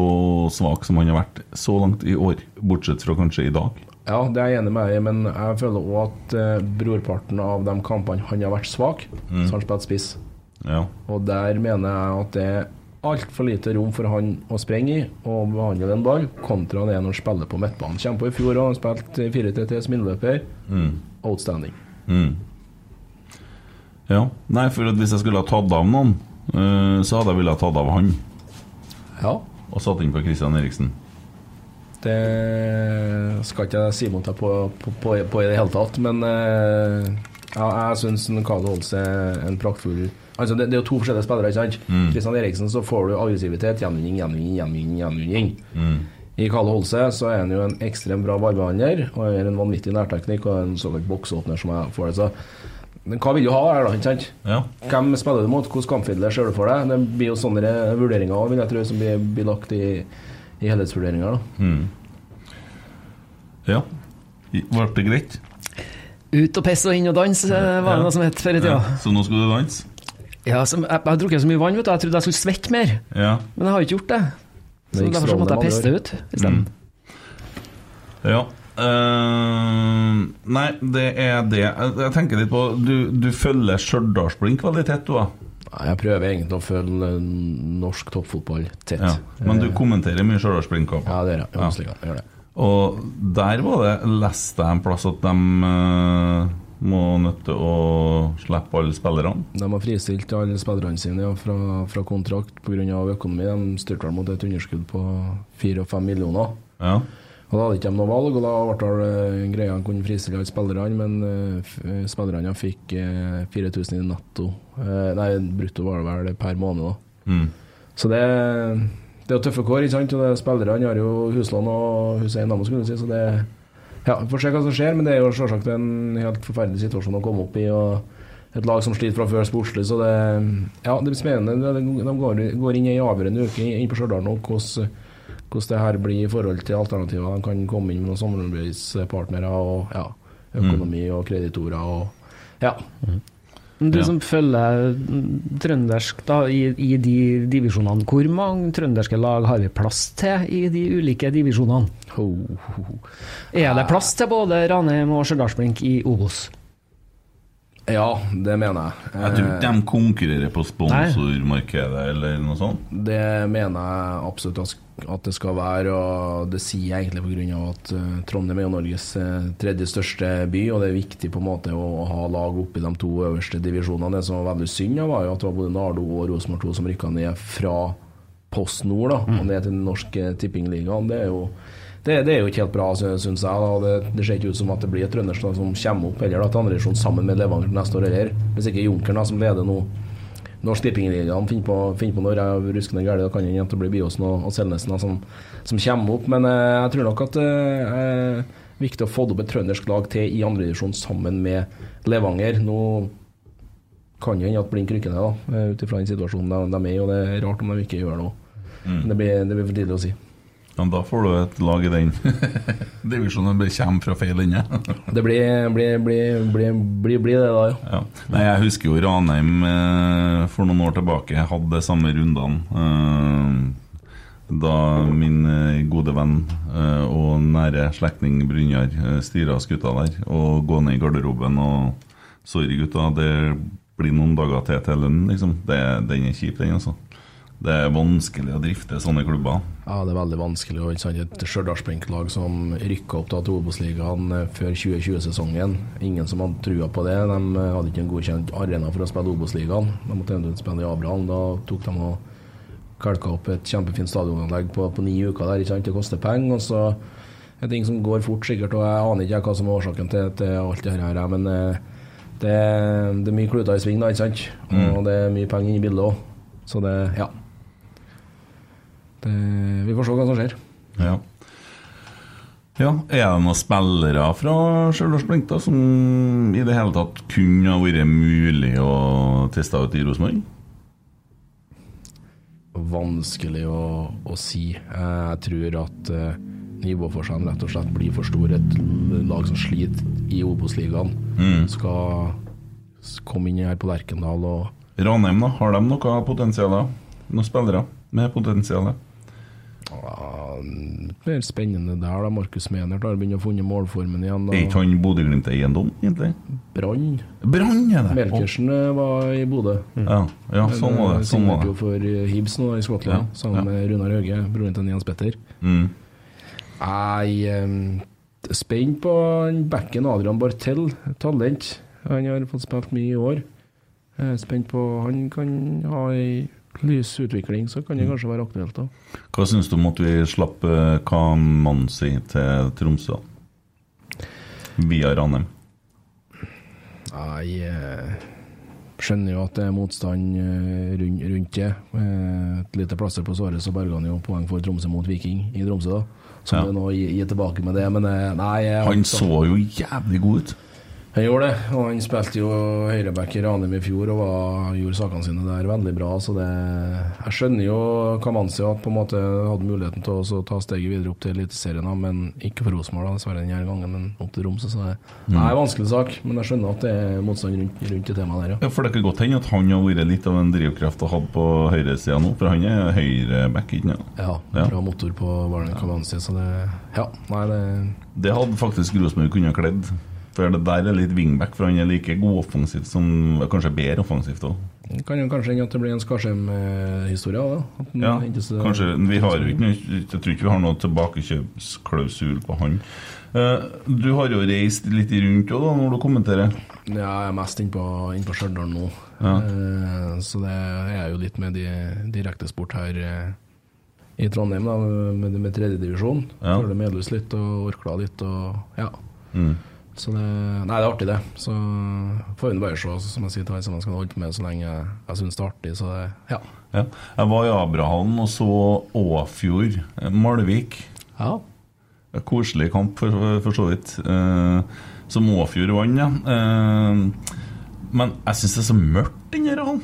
Speaker 2: svak som han har vært så langt i år, bortsett fra kanskje i dag.
Speaker 4: Ja, det er jeg enig med deg i, men jeg føler òg at eh, brorparten av de kampene han har vært svak, så har han spilt spiss.
Speaker 2: Ja.
Speaker 4: Og der mener jeg at det er altfor lite rom for han å sprenge i og behandle en ball, kontra det når han spiller på midtbanen. Kjempa i fjor og han spilte 4-3-3 som innløper. Outstanding.
Speaker 2: Mm. Ja. Nei, for at hvis jeg skulle ha tatt av noen, eh, så hadde jeg villet ha tatt av han
Speaker 4: Ja,
Speaker 2: og satt inn på Christian Eriksen.
Speaker 4: det skal ikke jeg si mot deg på, på, på, på i det hele tatt, men eh, ja, jeg syns Carlo Holse er en praktfull Altså, det, det er jo to forskjellige spillere, ikke sant? Kristian Eriksen, så får du aggressivitet, gjenvinning, gjenvinning, gjenvinning. gjenvinning. I Kalle Holse så er han jo en ekstremt bra ballbehandler og er en vanvittig nærteknikk og en såkalt boksåpner som jeg får det. Så men hva vil du ha her, da? ikke sant?
Speaker 2: Ja.
Speaker 4: Hvem spiller du mot? Hvilken kampfidler ser du for deg? Det blir jo sånne vurderinger vil jeg tro, som blir, blir lagt i, i helhetsvurderinger. da.
Speaker 2: ja. I- Ble det greit?
Speaker 3: Ut og pisse og inn og danse, eh, var det noe som het før i tida.
Speaker 2: Ja. Så nå skal du danse?
Speaker 3: Ja, som, jeg, jeg har drukket så mye vann, vet du. Jeg trodde jeg skulle svette mer,
Speaker 2: Ja.
Speaker 3: men jeg har ikke gjort det. Så
Speaker 4: det
Speaker 3: derfor så måtte jeg pisse ut isteden.
Speaker 2: Ja. Eh, nei, det er det Jeg, jeg tenker litt på Du, du følger Stjørdalsblink veldig tett, du, da?
Speaker 4: Jeg prøver egentlig å følge eh, norsk toppfotball tett.
Speaker 2: Ja. Men du
Speaker 4: Eh,
Speaker 2: kommenterer mye Stjørdalsblink-kamper?
Speaker 4: Ja, det gjør jeg.
Speaker 2: Ja. Og der var det Leste jeg en plass at de uh, må nødt til å slippe alle spillerne?
Speaker 4: De har fristilt alle spillerne sine ja, fra, fra kontrakt pga. økonomi. De styrte vel mot et underskudd på 4-5 millioner.
Speaker 2: Ja.
Speaker 4: Og Da hadde ikke de noe valg, og da ble det eh, greia han kunne fristille alle spillerne, men uh, spillerne fikk uh, 4000 i netto. uh, Nei, brutto var det vel per måned, da.
Speaker 2: Mm.
Speaker 4: Så det, det er jo tøffe kår, ikke sant. Og spillerne har jo huslån og huseiendom, skulle du si, så det Ja, vi får se hva som skjer, men det er jo selvsagt en helt forferdelig situasjon å komme opp i. og et lag som sliter fra før sportslig, så det, ja, det blir spennende. De, går, går inn i en avgjørende uke inn på Stjørdal nå, hvordan, hvordan det her blir i forhold til alternativer. De kan komme inn med noen samarbeidspartnere og ja, økonomi og kreditorer og ja.
Speaker 3: Du
Speaker 2: Ja.
Speaker 3: som følger mm, trøndersk da, i, i de divisjonene, hvor mange trønderske lag har vi plass til i de ulike divisjonene?
Speaker 4: Ho, ho, ho.
Speaker 3: Er det plass til både Ranheim og Stjørdalsblink i Obos?
Speaker 4: Ja, det mener jeg.
Speaker 2: Jeg tror ikke de konkurrerer på sponsormarkedet eller noe sånt.
Speaker 4: Det mener jeg absolutt at det skal være, og det sier jeg egentlig pga. at eh, Trondheim er jo Norges eh, tredje største by, og det er viktig på en måte å ha lag oppe i de to øverste divisjonene. Det som var veldig synd, var jo at det var både Nardo og Rosenborg 2 som rykka ned fra Post Nord da, og ned til den norske tippingligaen. Det er jo det, det er jo ikke helt bra, syns jeg. da, Det, det ser ikke ut som at det blir et trøndersk som kommer opp heller da, til andre divisjon sammen med Levanger neste år heller. Hvis ikke Junkeren, da, som leder nå Norsk Tippingligaen finner på, finner på når jeg er ruskende galt, da kan det hende det blir Byåsen og, og Selnesen som, som kommer opp. Men eh, jeg tror nok at det er viktig å få opp et trøndersk lag til i andredivisjon sammen med Levanger. Nå kan det hende at Blink rykker ned, eh, ut ifra den situasjonen de, de er i, og det er rart om de ikke gjør noe. Mm. Men det blir, det blir for tidlig å si.
Speaker 2: Ja, da får du et lag i den divisjonen bare kommer fra feil ende.
Speaker 4: Det blir, blir, blir, blir, blir, blir det, da, ja.
Speaker 2: Ja. Nei, jeg husker jo Ranheim eh, for noen år tilbake hadde de samme rundene. Eh, da min eh, gode venn eh, og nære slektning Brynjar eh, styra skuta der. Og gå ned i garderoben og Sorry, gutta, det blir noen dager til til lønn, liksom. Det, den er kjip, den, altså. Det er vanskelig å drifte sånne klubber.
Speaker 4: Ja, det er veldig vanskelig. Og ikke sant, Et Stjørdalsblink-lag som rykka opp da til Obos-ligaen eh, før 2020-sesongen. Ingen som hadde trua på det. De eh, hadde ikke en godkjent arena for å spille Obos-ligaen. De måtte eventuelt spille i Abraham. Da tok de og kalka opp et kjempefint stadionanlegg på, på ni uker der. ikke sant, Det koster penger. og så er ting som går fort, sikkert. Og jeg aner ikke hva som er årsaken til, til alt det her. Men eh, det, det er mye kluter i sving, da, ikke sant? Og det er mye penger inne i bildet òg. Så det Ja. Det, vi får se hva som skjer.
Speaker 2: Ja. ja. Er det noen spillere fra Stjørdals-Blink som i det hele tatt kunne ha vært mulig å teste ut i Rosenborg?
Speaker 4: Vanskelig å, å si. Jeg tror at uh, nivåforskjellen rett og slett blir for stor. Et lag som sliter i Obos-ligaen, skal komme inn her på Lerkendal og
Speaker 2: Ranheim, da? Har de noe potensial? Noen spillere med potensial?
Speaker 4: Ja, Mer spennende der, da. Markus Menert har begynt å funne målformen igjen.
Speaker 2: Er ikke han Bodø-Glimt-eiendom, egentlig?
Speaker 4: Brann.
Speaker 2: Brann, er det!
Speaker 4: Melkersen eh, var i Bodø.
Speaker 2: Ja, ja, sånn var det. Sånn var
Speaker 4: Signerte jo for eh, Hibs nå i Skottland,
Speaker 2: Ja,
Speaker 4: sammen
Speaker 2: ja.
Speaker 4: med Runar Hauge, broren til Jens Petter.
Speaker 2: Mm.
Speaker 4: Nei, er spent på backen Adrian Bartel, talent. Han har fått spilt mye i år. Jeg er spent på Han kan ha ei lys utvikling, så kan det kanskje være aktuelt. da.
Speaker 2: Hva syns du om at vi slapp eh, Kamanzi til Tromsø? Via Ranheim.
Speaker 4: Jeg eh, skjønner jo at det er motstand eh, rundt, det. Eh, Et lite plaster på såret, så berga han jo poeng for Tromsø mot Viking i Tromsø. da. Så
Speaker 2: Ja.
Speaker 4: må nå gi, gi tilbake med det, men eh, nei jeg
Speaker 2: Han så jo jævlig god ut.
Speaker 4: Han gjorde det, og han spilte jo høyreback i Ranheim i fjor og var, gjorde sakene sine der veldig bra. Så det Jeg skjønner jo Kamanzi at på en måte hadde muligheten til å ta steget videre opp til Eliteserien, men ikke for Rosenborg, dessverre denne gangen, men opp til Romsø. Så det mm. er en vanskelig sak, men jeg skjønner at det er motstand rundt, rundt det temaet der, ja.
Speaker 2: Ja, For det kan godt hende at han har vært litt av en drivkraft å ha på høyresida nå, for han er høyreback, ikke sant?
Speaker 4: Ja,
Speaker 2: Ja.
Speaker 4: bra motor på Valen Kamanzi, så det Ja, nei, det
Speaker 2: Det hadde faktisk Rosenborg kunnet kledd. For det der er litt wingback, for han er like god offensivt som Kanskje bedre offensivt òg.
Speaker 4: kan jo kanskje hende at det blir en Skarsheim-historie av det.
Speaker 2: Ja, kanskje Vi har jo ikke noe Jeg tror ikke vi har noe tilbakekjøpsklausul på han. Eh, Du har jo reist litt rundt òg, da, når du kommenterer.
Speaker 4: Ja, jeg er mest inne på, inn på Stjørdal nå.
Speaker 2: Ja.
Speaker 4: Eh, så det er jo litt med de, direktesport her. eh, i Trondheim da, med, med tredjedivisjon.
Speaker 2: Ja.
Speaker 4: Følger medløs litt og Orkla litt og ja.
Speaker 2: Mm.
Speaker 4: Så det, nei, det er artig, det. Så får vi bare se, som jeg sier, til alle sammen skal holde på med så lenge jeg, jeg syns det er artig. Så det, ja.
Speaker 2: Ja. Jeg var i Abrahallen og så Åfjord eh, Malvik.
Speaker 4: ja.
Speaker 2: En Koselig kamp, for, for så vidt. Eh, som Åfjord vant, ja. Eh, men jeg syns det er så mørkt inni her hallen.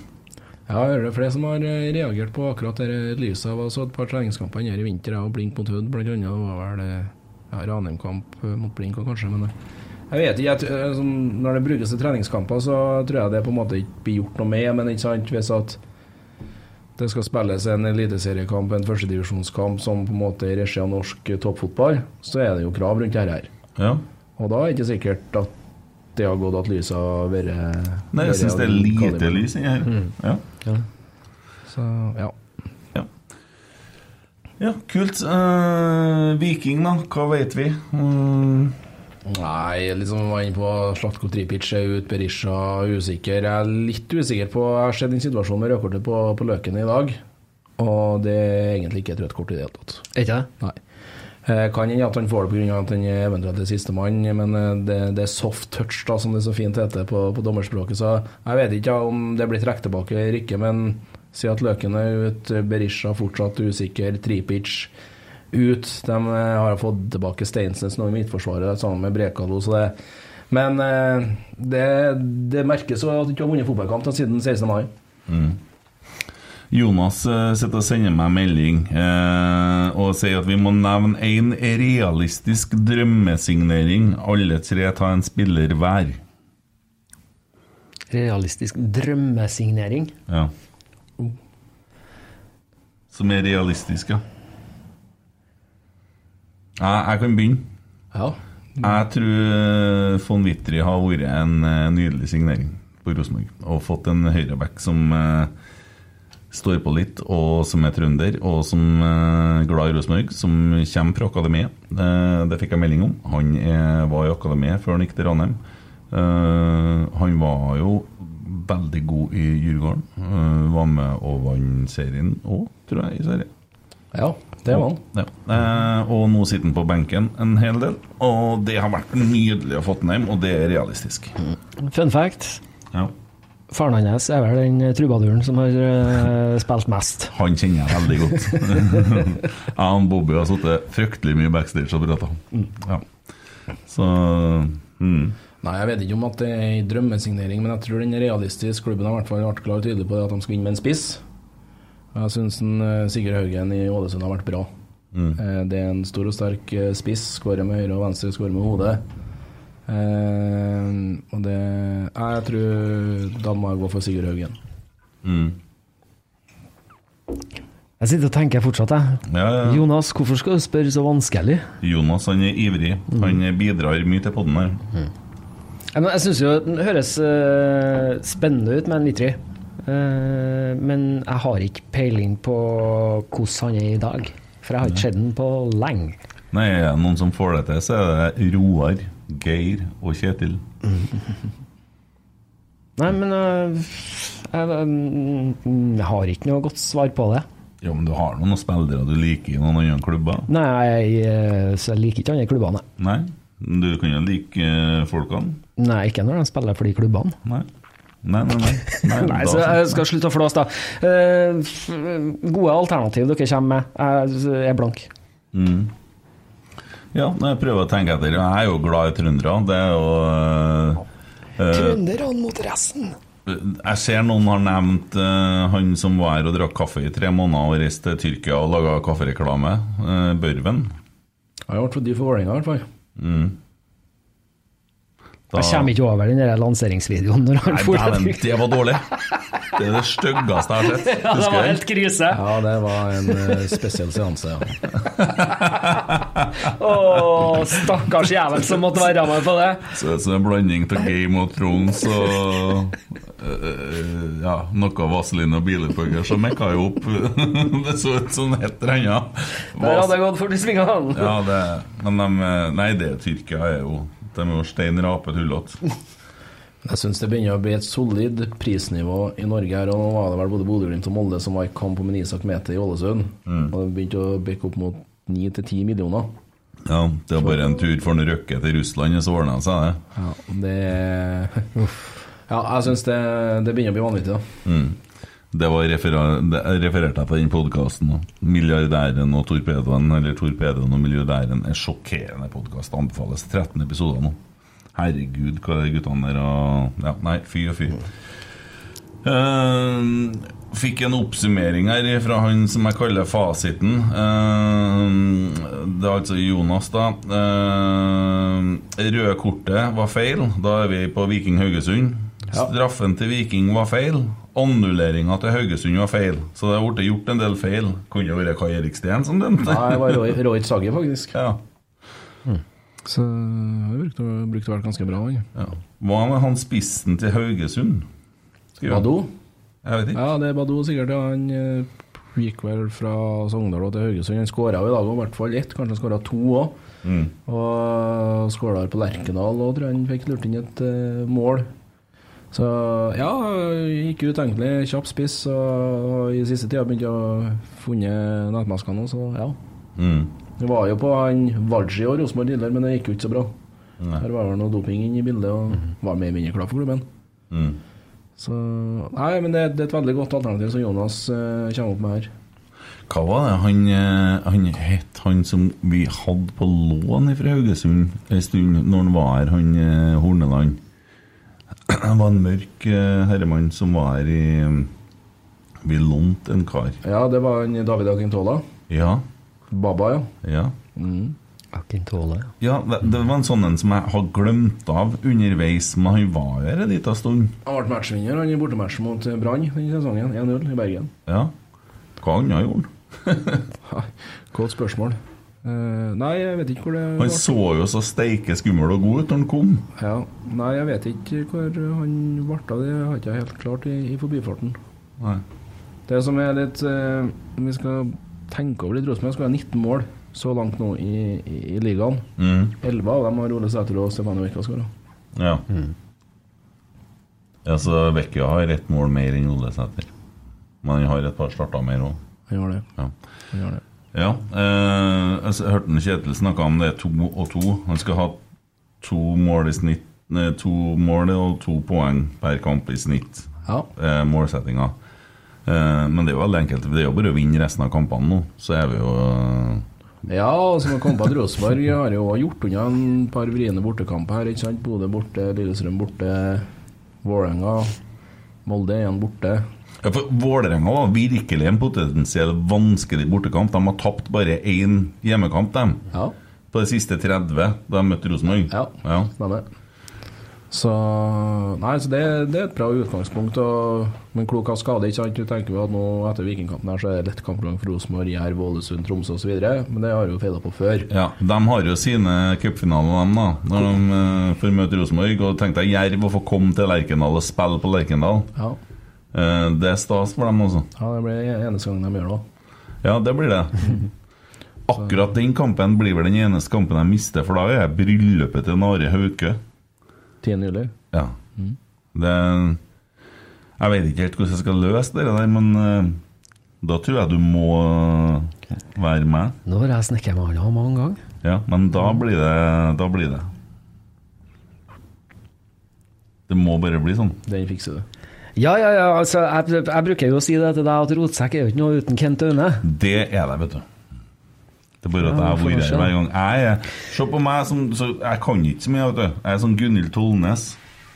Speaker 4: Ja, jeg hører det er flere som har eh, reagert på akkurat det lyset. Jeg så et par treningskamper her i vinter, jeg og Blink mot Hud bl.a. Det var vel eh, ja, Ranheim-kamp mot Blink også, kanskje. Men eh, jeg vet ikke. Jeg, eh, sånn, når det brukes til treningskamper, så tror jeg det på en måte ikke blir gjort noe med. Men ikke sant, hvis at det skal spilles en eliteseriekamp, en førstedivisjonskamp som på en måte i regi av norsk eh, toppfotball, så er det jo krav rundt dette her.
Speaker 2: Ja.
Speaker 4: Og da er det ikke sikkert at det har gått at lyset har vært
Speaker 2: Nei, jeg syns det er lite
Speaker 4: kaliber.
Speaker 2: lys inni her. Ja.
Speaker 4: Så ja.
Speaker 2: Ja. ja, kult. Uh, Viking, da? Hva vet vi? Mm,
Speaker 4: Nei, liksom var inne på Slatko Tripic er ut, Berisha usikker. Jeg er litt usikker på Jeg har sett den situasjonen med rødkortet på, på Løken i dag, og det er egentlig ikke et rødt kort i det hele tatt.
Speaker 3: Ikke det?
Speaker 4: Nei. Eh, Kan hende at han får det pga. at han eventuelt er sistemann, men eh, det, det er soft touch, da, som det så fint heter på, på dommerspråket. Så jeg vet ikke om det blir trukket tilbake eller ikke, men si at Løken er ut, Berisha fortsatt usikker, Tripic ut. De eh, har fått tilbake Steinsnes nå i midtforsvaret sammen med Brekalo, så det Men eh, det, det merkes at de ikke har vunnet fotballkamp siden 16. mai.
Speaker 2: Jonas eh, sitter og sender meg melding eh, og sier at vi må nevne en realistisk drømmesignering. Alle tre ta en spiller hver.
Speaker 3: Realistisk drømmesignering.
Speaker 2: Ja. Som er realistisk, ja. Jeg, jeg kan begynne.
Speaker 4: Ja.
Speaker 2: Jeg tror von Wittry har vært en eh, nydelig signering på Rosenborg. Og fått en høyreback som eh, står på litt, og som er trønder, og som eh, glad i Rosenborg, som kommer fra akademiet. Eh, det fikk jeg melding om. Han er, var i akademiet før han gikk til Ranheim. Eh, han var jo veldig god i Djurgården. Eh, var med og vant serien òg, tror jeg, i Sverige.
Speaker 4: ja, det var han.
Speaker 2: Ja. Eh, og nå sitter han på benken en hel del, og det har vært nydelig å få den hjem, og det er realistisk.
Speaker 3: Fun fact.
Speaker 2: Ja.
Speaker 3: Faren hans er vel den trubaduren som har eh, spilt mest.
Speaker 2: Han kjenner jeg veldig godt. jeg og Bobby har sittet fryktelig mye backstage og prata. Ja. Så mm.
Speaker 4: Nei, jeg vet ikke om at det er en drømmesignering, men jeg tror den er realistisk. Klubben har i hvert fall vært klar og tydelig på det at de skal inn med en spiss. Jeg syns Sigurd Haugen i Ålesund har vært bra. Mm. Det er en stor og sterk eh, spiss. Skårer med høyre og venstre, skårer med hodet. Eh, og det Jeg tror da må jeg gå for Sigurd Haugen.
Speaker 2: Mm.
Speaker 3: Jeg sitter og tenker fortsatt, jeg.
Speaker 2: Ja, ja.
Speaker 3: Jonas, hvorfor skal du spørre så vanskelig?
Speaker 2: Jonas han er ivrig. Han bidrar mye til podden her.
Speaker 3: Mm. Jeg, Jeg syns jo den høres uh, spennende ut med en Litri. Eh, men jeg har ikke peiling på hvordan han er i dag. For jeg har ikke sett den på lenge.
Speaker 2: Nei, er det noen som får det til, så er det Roar, Geir og Kjetil.
Speaker 3: Nei, men eh, jeg, mm, jeg har ikke noe godt svar på det.
Speaker 2: Ja, men du har noen spillere du liker i noen andre klubber?
Speaker 3: Nei, jeg, eh, så jeg liker ikke andre klubber,
Speaker 2: Nei? Du kan jo like folkene?
Speaker 3: Nei, ikke når de spiller for de klubbene.
Speaker 2: Nei. Nei, nei, nei. Nei,
Speaker 3: Nei, så jeg skal slutte å flåse, da. Eh, gode alternativ dere kommer med. Jeg er blank.
Speaker 2: Mm. Ja, jeg prøver å tenke etter. Jeg er jo glad i trøndere. Det er jo eh, eh,
Speaker 3: Trønderne mot resten.
Speaker 2: Jeg ser noen har nevnt uh, han som var her og drakk kaffe i tre måneder og reiste til Tyrkia og laga kaffereklame. Uh, Børven.
Speaker 4: Jeg har vært for dyr for Vålerenga, i hvert fall.
Speaker 2: Mm. Da-
Speaker 3: Jeg kommer ikke over den der lanseringsvideoen når han
Speaker 2: Nei, dæven, det var dårlig! Det er det styggeste jeg har sett.
Speaker 3: Ja, det var helt krise.
Speaker 4: Ja, det var en uh, spesiell seanse, ja.
Speaker 3: Å, stakkars jævel som måtte være med på det.
Speaker 2: Så, så en blanding av Game of Thrones og uh, ja, noe Vaseline og Bilepugger som mekka jo opp. det så ut som et eller annet.
Speaker 3: Der hadde jeg gått for i svingene.
Speaker 2: Ja, det, men de, Nei, det Tyrkia er jo De er jo stein rape tullete.
Speaker 4: Jeg syns det begynner å bli et solid prisnivå i Norge her. Og nå var det vel både Bodø-Glimt og Molde som var i kamp om en Isak Mete i Ålesund. Og det begynte å bikke opp mot 9-10 millioner.
Speaker 2: Ja, det var bare en tur for en Røkke til Russland, og så ordna det seg, det.
Speaker 4: Ja, det Ja, jeg syns det, det begynner å bli vanvittig, da.
Speaker 2: Mm. Det var referert, refererte jeg til den podkasten. 'Milliardæren og torpedoen', eller 'Torpedoen og milliardæren', er sjokkerende podkast. Anbefales 13 episoder nå. Herregud, hva de guttene der og Ja, nei, fy og fy. Uh, fikk en oppsummering her fra han som jeg kaller fasiten. Uh, det er altså Jonas, da. Uh, røde kortet var feil. Da er vi på Viking Haugesund. Straffen til Viking var feil. Annulleringa til Haugesund var feil. Så det ble gjort en del feil. Kunne det vært Kai Erik Steen som dømte?
Speaker 4: Nei, det var Roy, Roy Sagi, faktisk.
Speaker 2: Ja.
Speaker 4: Så han brukte, brukte vel ganske bra, han.
Speaker 2: ja. Hva med han spissen til Haugesund?
Speaker 4: Badou?
Speaker 2: Jeg vet ikke.
Speaker 4: Ja, det er Badou sikkert. Ja. Han eh, gikk vel fra Sogndal til Haugesund. Han skåra jo i dag òg, i hvert fall ett. Kanskje han skåra to òg.
Speaker 2: Mm.
Speaker 4: Og skåla på Lerkendal og tror jeg han fikk lurt inn et uh, mål. Så ja, gikk utenkelig. Kjapp spiss. Og i siste tida begynte jeg å funne nettmaskene, så ja.
Speaker 2: Mm.
Speaker 4: Det var jo på han Waji og Rosenborg tidligere, men det gikk jo ikke så bra.
Speaker 2: Nei.
Speaker 4: Her var det noe doping inn i bildet, og var mer eller mindre klar for klubben.
Speaker 2: Mm.
Speaker 4: Så Nei, men det, det er et veldig godt alternativ som Jonas eh, kommer opp med her.
Speaker 2: Hva var det han, eh, han het, han som vi hadde på lån fra Haugesund en stund, når han var her, han eh, Horneland? Det var en mørk eh, herremann som var her i Vi lånte en kar.
Speaker 4: Ja, det var en David Akintola.
Speaker 2: Ja.
Speaker 4: Baba, ja.
Speaker 2: Ja.
Speaker 3: Akintole, ja.
Speaker 2: ja det, det var en sånn en som jeg har glemt av underveis, men han var her en liten stund.
Speaker 4: Han ble matchvinner han i bortematch mot eh, Brann denne sesongen. 1-0 i Bergen.
Speaker 2: Ja. Hva annet gjorde han?
Speaker 4: Ha, Godt spørsmål. Eh, nei, jeg vet ikke hvor det
Speaker 2: Han så jo så steike skummel og god ut når han kom.
Speaker 4: Ja, Nei, jeg vet ikke hvor han ble av. Det har ikke helt klart i, i forbifarten.
Speaker 2: Nei.
Speaker 4: Det som er litt uh, vi skal tenke over litt Rosenborg, skal ha 19 mål så langt nå i, i, i ligaen.
Speaker 2: Mm.
Speaker 4: 11 av dem har Ole Sæter og Stefano Vecchia skåra.
Speaker 2: Ja. Ja, så Vecchia har ett mål mer enn Ole Sæter. Men han har et par starter mer òg.
Speaker 4: Han gjør det.
Speaker 2: Ja.
Speaker 4: Han gjør det.
Speaker 2: Ja, eh, jeg hørte Kjetil snakke om det to og to. Han skal ha to mål i snitt nei, To mål og to poeng per kamp i snitt.
Speaker 4: Ja.
Speaker 2: Eh, målsettinga. Eh, men det er jo veldig enkelt. Det er jo bare å vinne resten av kampene nå, så er vi jo eh,
Speaker 4: Ja, og som har kommet på at Rosenborg har jo gjort unna en par vriene bortekamper her. ikke sant? Bodø borte, Lillestrøm borte, Vålerenga, Molde igjen borte.
Speaker 2: Ja, for Vålerenga var virkelig en potensiell vanskelig bortekamp. De har tapt bare én hjemmekamp, dem.
Speaker 4: Ja,
Speaker 2: På de siste 30 da de møtte Rosenborg.
Speaker 4: Ja.
Speaker 2: ja.
Speaker 4: stemmer. Så Nei, så det, det er et bra utgangspunkt. Og, men klok av skade, ikke sant. Du tenker at nå etter Vikingkampen her så er det lett kampprogram for Rosenborg, Jerv, Ålesund, Tromsø osv. Men det har jo feila på før.
Speaker 2: Ja, De har jo sine cupfinaler, dem, da. Når de uh, får møte Rosenborg. Og tenk deg Jerv å få komme til Lerkendal og spille på Lerkendal.
Speaker 4: Ja,
Speaker 2: det er stas for dem, altså.
Speaker 4: ja det blir eneste gang de gjør det.
Speaker 2: Ja, det blir det. Akkurat den kampen blir vel den eneste kampen jeg mister, for da er bryllupet til Nare Hauke.
Speaker 4: 10. juli.
Speaker 2: Ja. Det Jeg vet ikke helt hvordan jeg skal løse det der, men eh, da tror jeg du må eh, være med.
Speaker 3: Nå har jeg snekra med han mange ganger.
Speaker 2: Ja, men da blir det Da blir det. Det må bare bli sånn.
Speaker 4: Den fikser du.
Speaker 3: Ja, ja, ja, altså, jeg, jeg bruker jo å si det til deg at rotsekk er jo ikke noe uten Kent Aune.
Speaker 2: Det er det, vet du. Det er bare at jeg har vært her hver gang. Jeg er, se på meg som så Jeg kan ikke så mye, vet du. Jeg er sånn Gunhild Tollnes.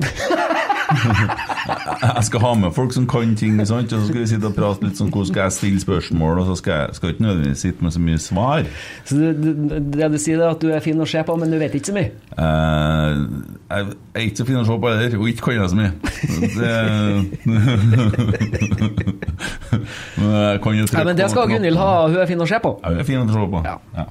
Speaker 2: jeg skal ha med folk som kan ting, sant? og så skal vi sitte og prate litt sånn hvordan skal jeg stille spørsmål, og så skal jeg skal ikke nødvendigvis sitte med så mye svar.
Speaker 3: Så det, du, det du sier, er at du er fin å se på, men du vet ikke så mye.
Speaker 2: Eh, jeg er ikke så fin å se på heller, og ikke kan jeg så mye. Det, men jeg kan jo
Speaker 3: Nei, men det skal Gunhild ha, hun er fin å se på.
Speaker 2: Ja, hun er fin å se på.
Speaker 3: Ja.
Speaker 2: Ja.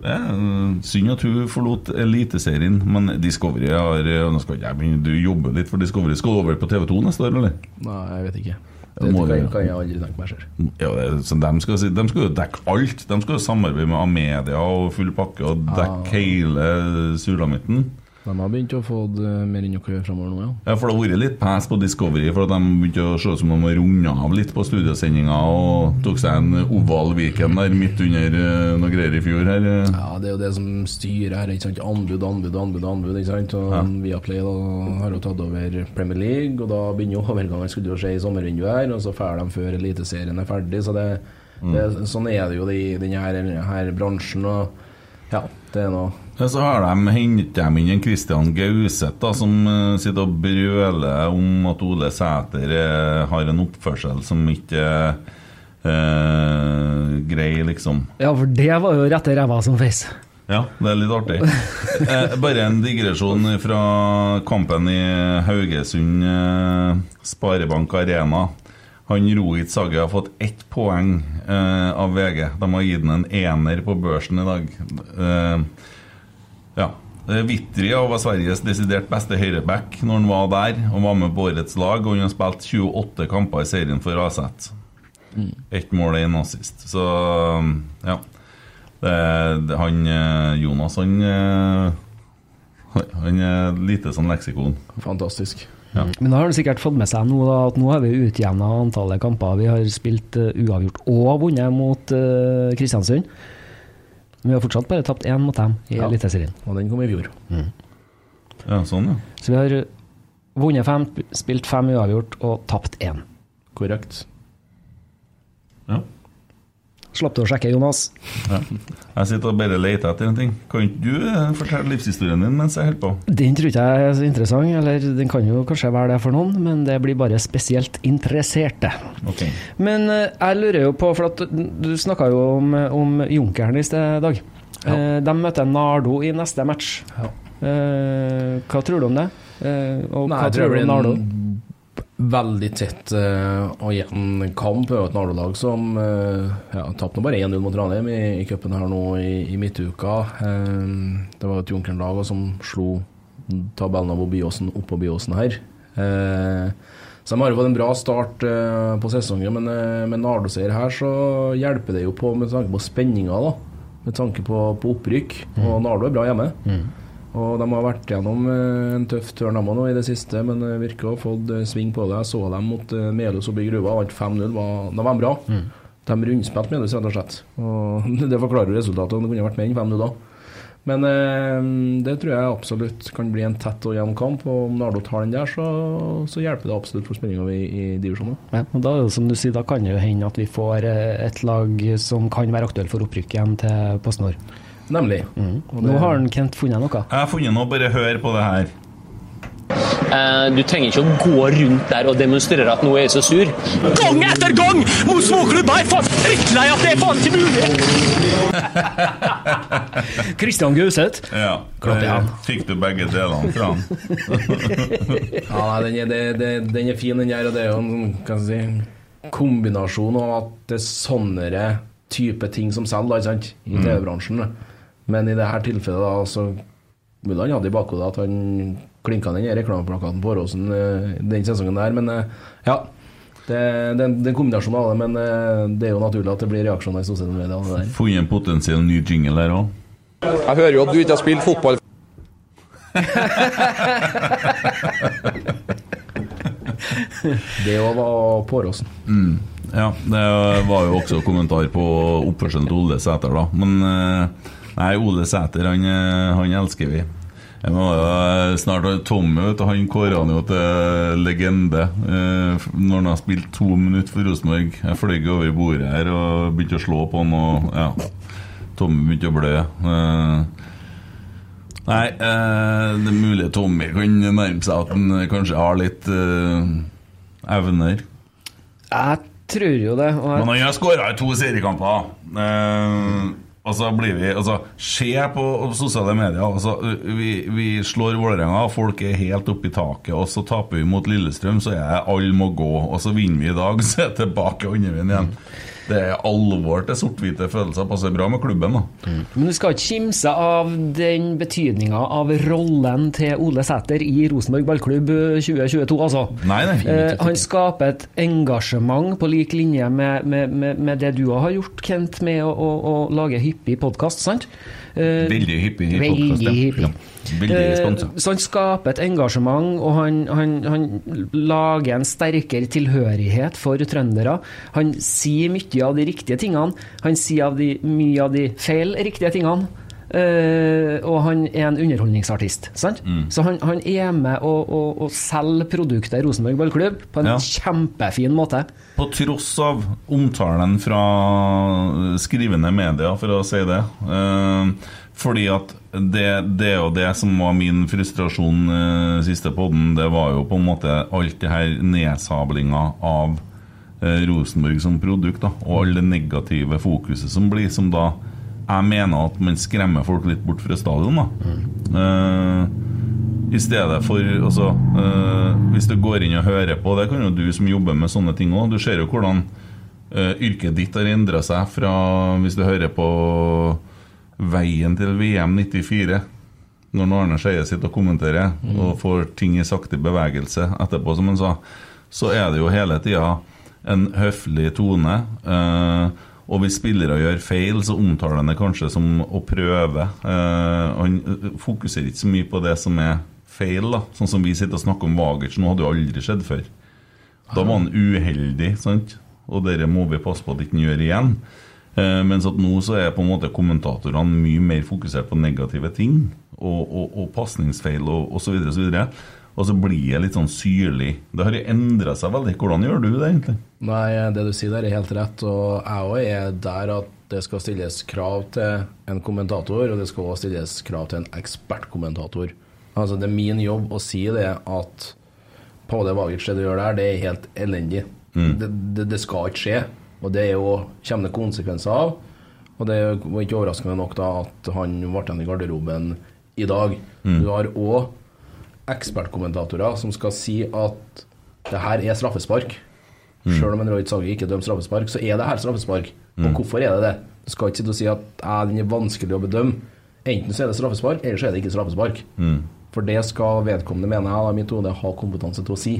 Speaker 2: Det er synd at hun forlot Eliteserien, men Discovery har nå skal jeg begynne, Du jobber litt for Discovery. Skal du over på TV2 neste år, eller?
Speaker 4: Nei, jeg vet ikke.
Speaker 2: Det må
Speaker 4: kan, kan jeg aldri tenke meg selv.
Speaker 2: Ja, så de, skal, de skal jo dekke alt. De skal jo samarbeide med Amedia og full pakke og dekke hele sulamitten.
Speaker 4: De har begynt å få mer inn å gjøre framover nå, ja.
Speaker 2: Ja, for det har vært litt pes på Discovery, for at de begynte å se ut som de har runda av litt på studiosendinga og tok seg en oval weekend der midt under eh, noe greier i fjor her.
Speaker 4: Ja, Det er jo det som styrer her. ikke sant? Anbud, anbud, anbud. anbud, ikke sant? Og
Speaker 2: Ja.
Speaker 4: Viaplay da, har jo tatt over Premier League, og da begynner jo overgangen skulle jo skje i sommervinduet her, og så drar de før Eliteserien er ferdig. så det, det, Sånn er det jo i denne her, her bransjen. og ja, det er noe
Speaker 2: Ja, Så har de hentet dem inn en Christian Gauseth da, som eh, sitter og brøler om at Ole Sæter eh, har en oppførsel som ikke er eh, grei, liksom.
Speaker 3: Ja, for det var jo rette ræva som feis.
Speaker 2: Ja, det er litt artig. Eh, bare en digresjon fra kampen i Haugesund eh, Sparebank Arena. Han Rohit Sagge har fått ett poeng eh, av VG. De har gitt ham en ener på børsen i dag. Eh, ja. Eh, Vitri var Sveriges desidert beste høyreback når han var der og var med på årets lag. Og han har spilt 28 kamper i serien for Aset. Ett mål og én assist. Så ja. Det, det, han eh, Jonas, han eh, Han er lite sånn leksikon.
Speaker 4: fantastisk.
Speaker 2: Ja.
Speaker 3: Men da har han sikkert fått med seg nå da, at nå har vi utjevna antallet kamper. Vi har spilt uh, uavgjort og vunnet mot uh, Kristiansund. Men vi har fortsatt bare tapt én mot dem i
Speaker 4: Ja.
Speaker 3: Eliteserien.
Speaker 4: Og den kom i fjor.
Speaker 2: Ja, sånn, ja.
Speaker 3: Så vi har vunnet fem, spilt fem uavgjort og tapt én.
Speaker 4: Korrekt.
Speaker 2: ja.
Speaker 3: Slapp du å sjekke, Jonas?
Speaker 2: ja. Jeg sitter og bare leter etter en ting. Kan ikke du eh, fortelle livshistorien din mens jeg holder på?
Speaker 3: Den tror ikke jeg er så interessant, eller den kan jo kanskje være det for noen, men det blir bare spesielt interesserte.
Speaker 2: Okay.
Speaker 3: Men eh, jeg lurer jo på, for at du snakka jo om, om Junkeren i sted, Dag. Ja. de møter Nardo i neste match.
Speaker 4: Ja.
Speaker 3: Eh, hva tror du om det? Eh, og
Speaker 4: Nei,
Speaker 3: hva
Speaker 4: tror
Speaker 3: du om Nardo?
Speaker 4: Veldig tett uh, og jevn kamp. Det er jo et Nardo-lag som uh, ja, tapte bare 1-0 mot Ranheim i, i cupen her nå i, i midtuka. Uh, det var et Junkeren-lag som slo tabellen av Byåsen opp på Byåsen her. Så de har jo fått en bra start på sesongen, men med Nardo-seier her så hjelper det jo på med tanke på spenninga, da. Med tanke på, på opprykk. Og Nardo er bra hjemme. Og de har vært gjennom eh, en tøff tørn de nå i det siste, men eh, virker å ha fått eh, sving på det. Jeg så dem mot Melhus oppe i gruva, vant 5-0. var- Da var de bra. De rundspilte Melhus, rett og slett. Og det forklarer resultatet, om det kunne vært mer enn 5-0 da. Men eh, det tror jeg absolutt kan bli en tett og jevn kamp, og om Nardo tar den der, så, så hjelper det absolutt for spenninga i, i divisjonen.
Speaker 3: Ja, og da er som du sier, da kan det jo hende at vi får et lag som kan være aktuelt for opprykk igjen til PostNord.
Speaker 4: Nemlig. Og
Speaker 3: Nå har Kent funnet noe.
Speaker 2: Jeg har funnet noe, bare hør på det her.
Speaker 8: Uh, Du trenger ikke å gå rundt der og demonstrere at nå er jeg så sur. Gang etter gang mot småklubber! Jeg er faen drittlei at det er faen ikke mulig!
Speaker 3: Kristian Gauseth.
Speaker 2: Ja.
Speaker 3: Klapp igjen.
Speaker 2: Fikk du begge delene fra han?
Speaker 4: Ja, den, er, det, det, den er fin, den der. Og det er jo en kan si, kombinasjon av at det er sånne type ting som selger i TV-bransjen. Men i dette tilfellet da, så ville han ha det i bakhodet at han klinka den reklameplakaten på Åråsen eh, den sesongen der. Men eh, ja, det, det, det er en kombinasjon av det. Men eh, det er jo naturlig at det blir reaksjoner i sosiale medier.
Speaker 2: Funnet en potensiell ny jingle der òg.
Speaker 9: Jeg hører jo at du ikke har spilt fotball
Speaker 4: Det òg var på Åråsen.
Speaker 2: Ja, det var jo også kommentar på oppførselen til Ole Sæter, da. Men eh, nei, Ole Sæter, han, eh, han elsker vi. Jeg må jo snart Tommy vet han kårer han jo til legende eh, når han har spilt to minutter for Rosenborg. Jeg fløy over bordet her og begynte å slå på han, og ja, Tommy begynte å blø. Eh, nei, eh, det er mulig Tommy kan nærme seg at han kanskje har litt eh, evner.
Speaker 3: Jeg tror jo det. Jeg,
Speaker 2: Men han har skåra i to seriekamper. Eh, og så blir vi altså, Se på sosiale medier. Altså, vi, vi slår Vålerenga, folk er helt oppe i taket. Og så taper vi mot Lillestrøm, så er alle må gå. Og så vinner vi i dag, så er det tilbake andre veien igjen. Det er alvor til sort-hvite følelser. Passer bra med klubben, da.
Speaker 3: Men du skal ikke kimse av den betydninga av rollen til Ole Sæter i Rosenborg ballklubb 2022, altså.
Speaker 2: Nei, nei.
Speaker 3: Eh, han skaper et engasjement på lik linje med, med, med, med det du har gjort, Kent, med å, å, å lage hyppig podkast, sant? Eh,
Speaker 2: Veldig hyppig i
Speaker 3: Veldig
Speaker 2: podcast, ja.
Speaker 3: Eh. Så han skaper et engasjement, og han, han, han lager en sterkere tilhørighet for trøndere. Han sier mye av de riktige tingene, han sier av de, mye av de feil riktige tingene. Uh, og han er en underholdningsartist. Sant?
Speaker 2: Mm.
Speaker 3: Så han, han er med å, å, å selge produktet Rosenborg ballklubb på en
Speaker 2: Ja.
Speaker 3: kjempefin måte.
Speaker 2: På tross av omtalen fra skrivende media, for å si det. Eh, fordi at det, det og det som var min frustrasjon eh, siste podden, det var jo på en måte alt det her nedsablinga av eh, Rosenborg som produkt, da, og all det negative fokuset som blir, som da jeg mener at man skremmer folk litt bort fra stadion. da. Eh, i stedet for altså, øh, Hvis du går inn og hører på Det kan jo du som jobber med sånne ting òg. Du ser jo hvordan øh, yrket ditt har endra seg fra Hvis du hører på veien til VM 94 Når Arne Skeie sitter og kommenterer og får ting i sakte bevegelse etterpå, som han sa, så er det jo hele tida en høflig tone. øh, og hvis spillere gjør feil, så omtaler han det kanskje som å prøve. Eh, han øh, fokuserer ikke så mye på det som er feil, da. Sånn som vi sitter og snakker om Wagertsen, hadde jo aldri skjedd før. Da var han uheldig, sant? Og det må vi passe på at ikke han gjør igjen. Eh, mens at nå så er på en måte kommentatorene mye mer fokusert på negative ting. Og, og, og pasningsfeil og osv. Og, så videre, og så blir det litt sånn syrlig. Det har endra seg veldig. Hvordan gjør du det egentlig?
Speaker 4: Nei, det du sier der er helt rett, og jeg òg er der at det skal stilles krav til en kommentator, og det skal også stilles krav til en ekspertkommentator. Altså, det er min jobb å si det at Pavle Vagic, det du gjør der, det er helt elendig. Det, det, det skal ikke skje, og det er jo, kommer det konsekvenser av. Og det var ikke overraskende nok da at han ble igjen i garderoben i dag. Du har òg ekspertkommentatorer som skal si at det her er straffespark. Selv om en Roy Tsagi ikke dømmer straffespark, så er det her straffespark. Og hvorfor er det det? Du skal ikke sitte og si at «Ja, den er vanskelig å bedømme. Enten så er det straffespark, eller så er det ikke straffespark. For det skal vedkommende, mener jeg, da, mitt hode, ha kompetanse til å si.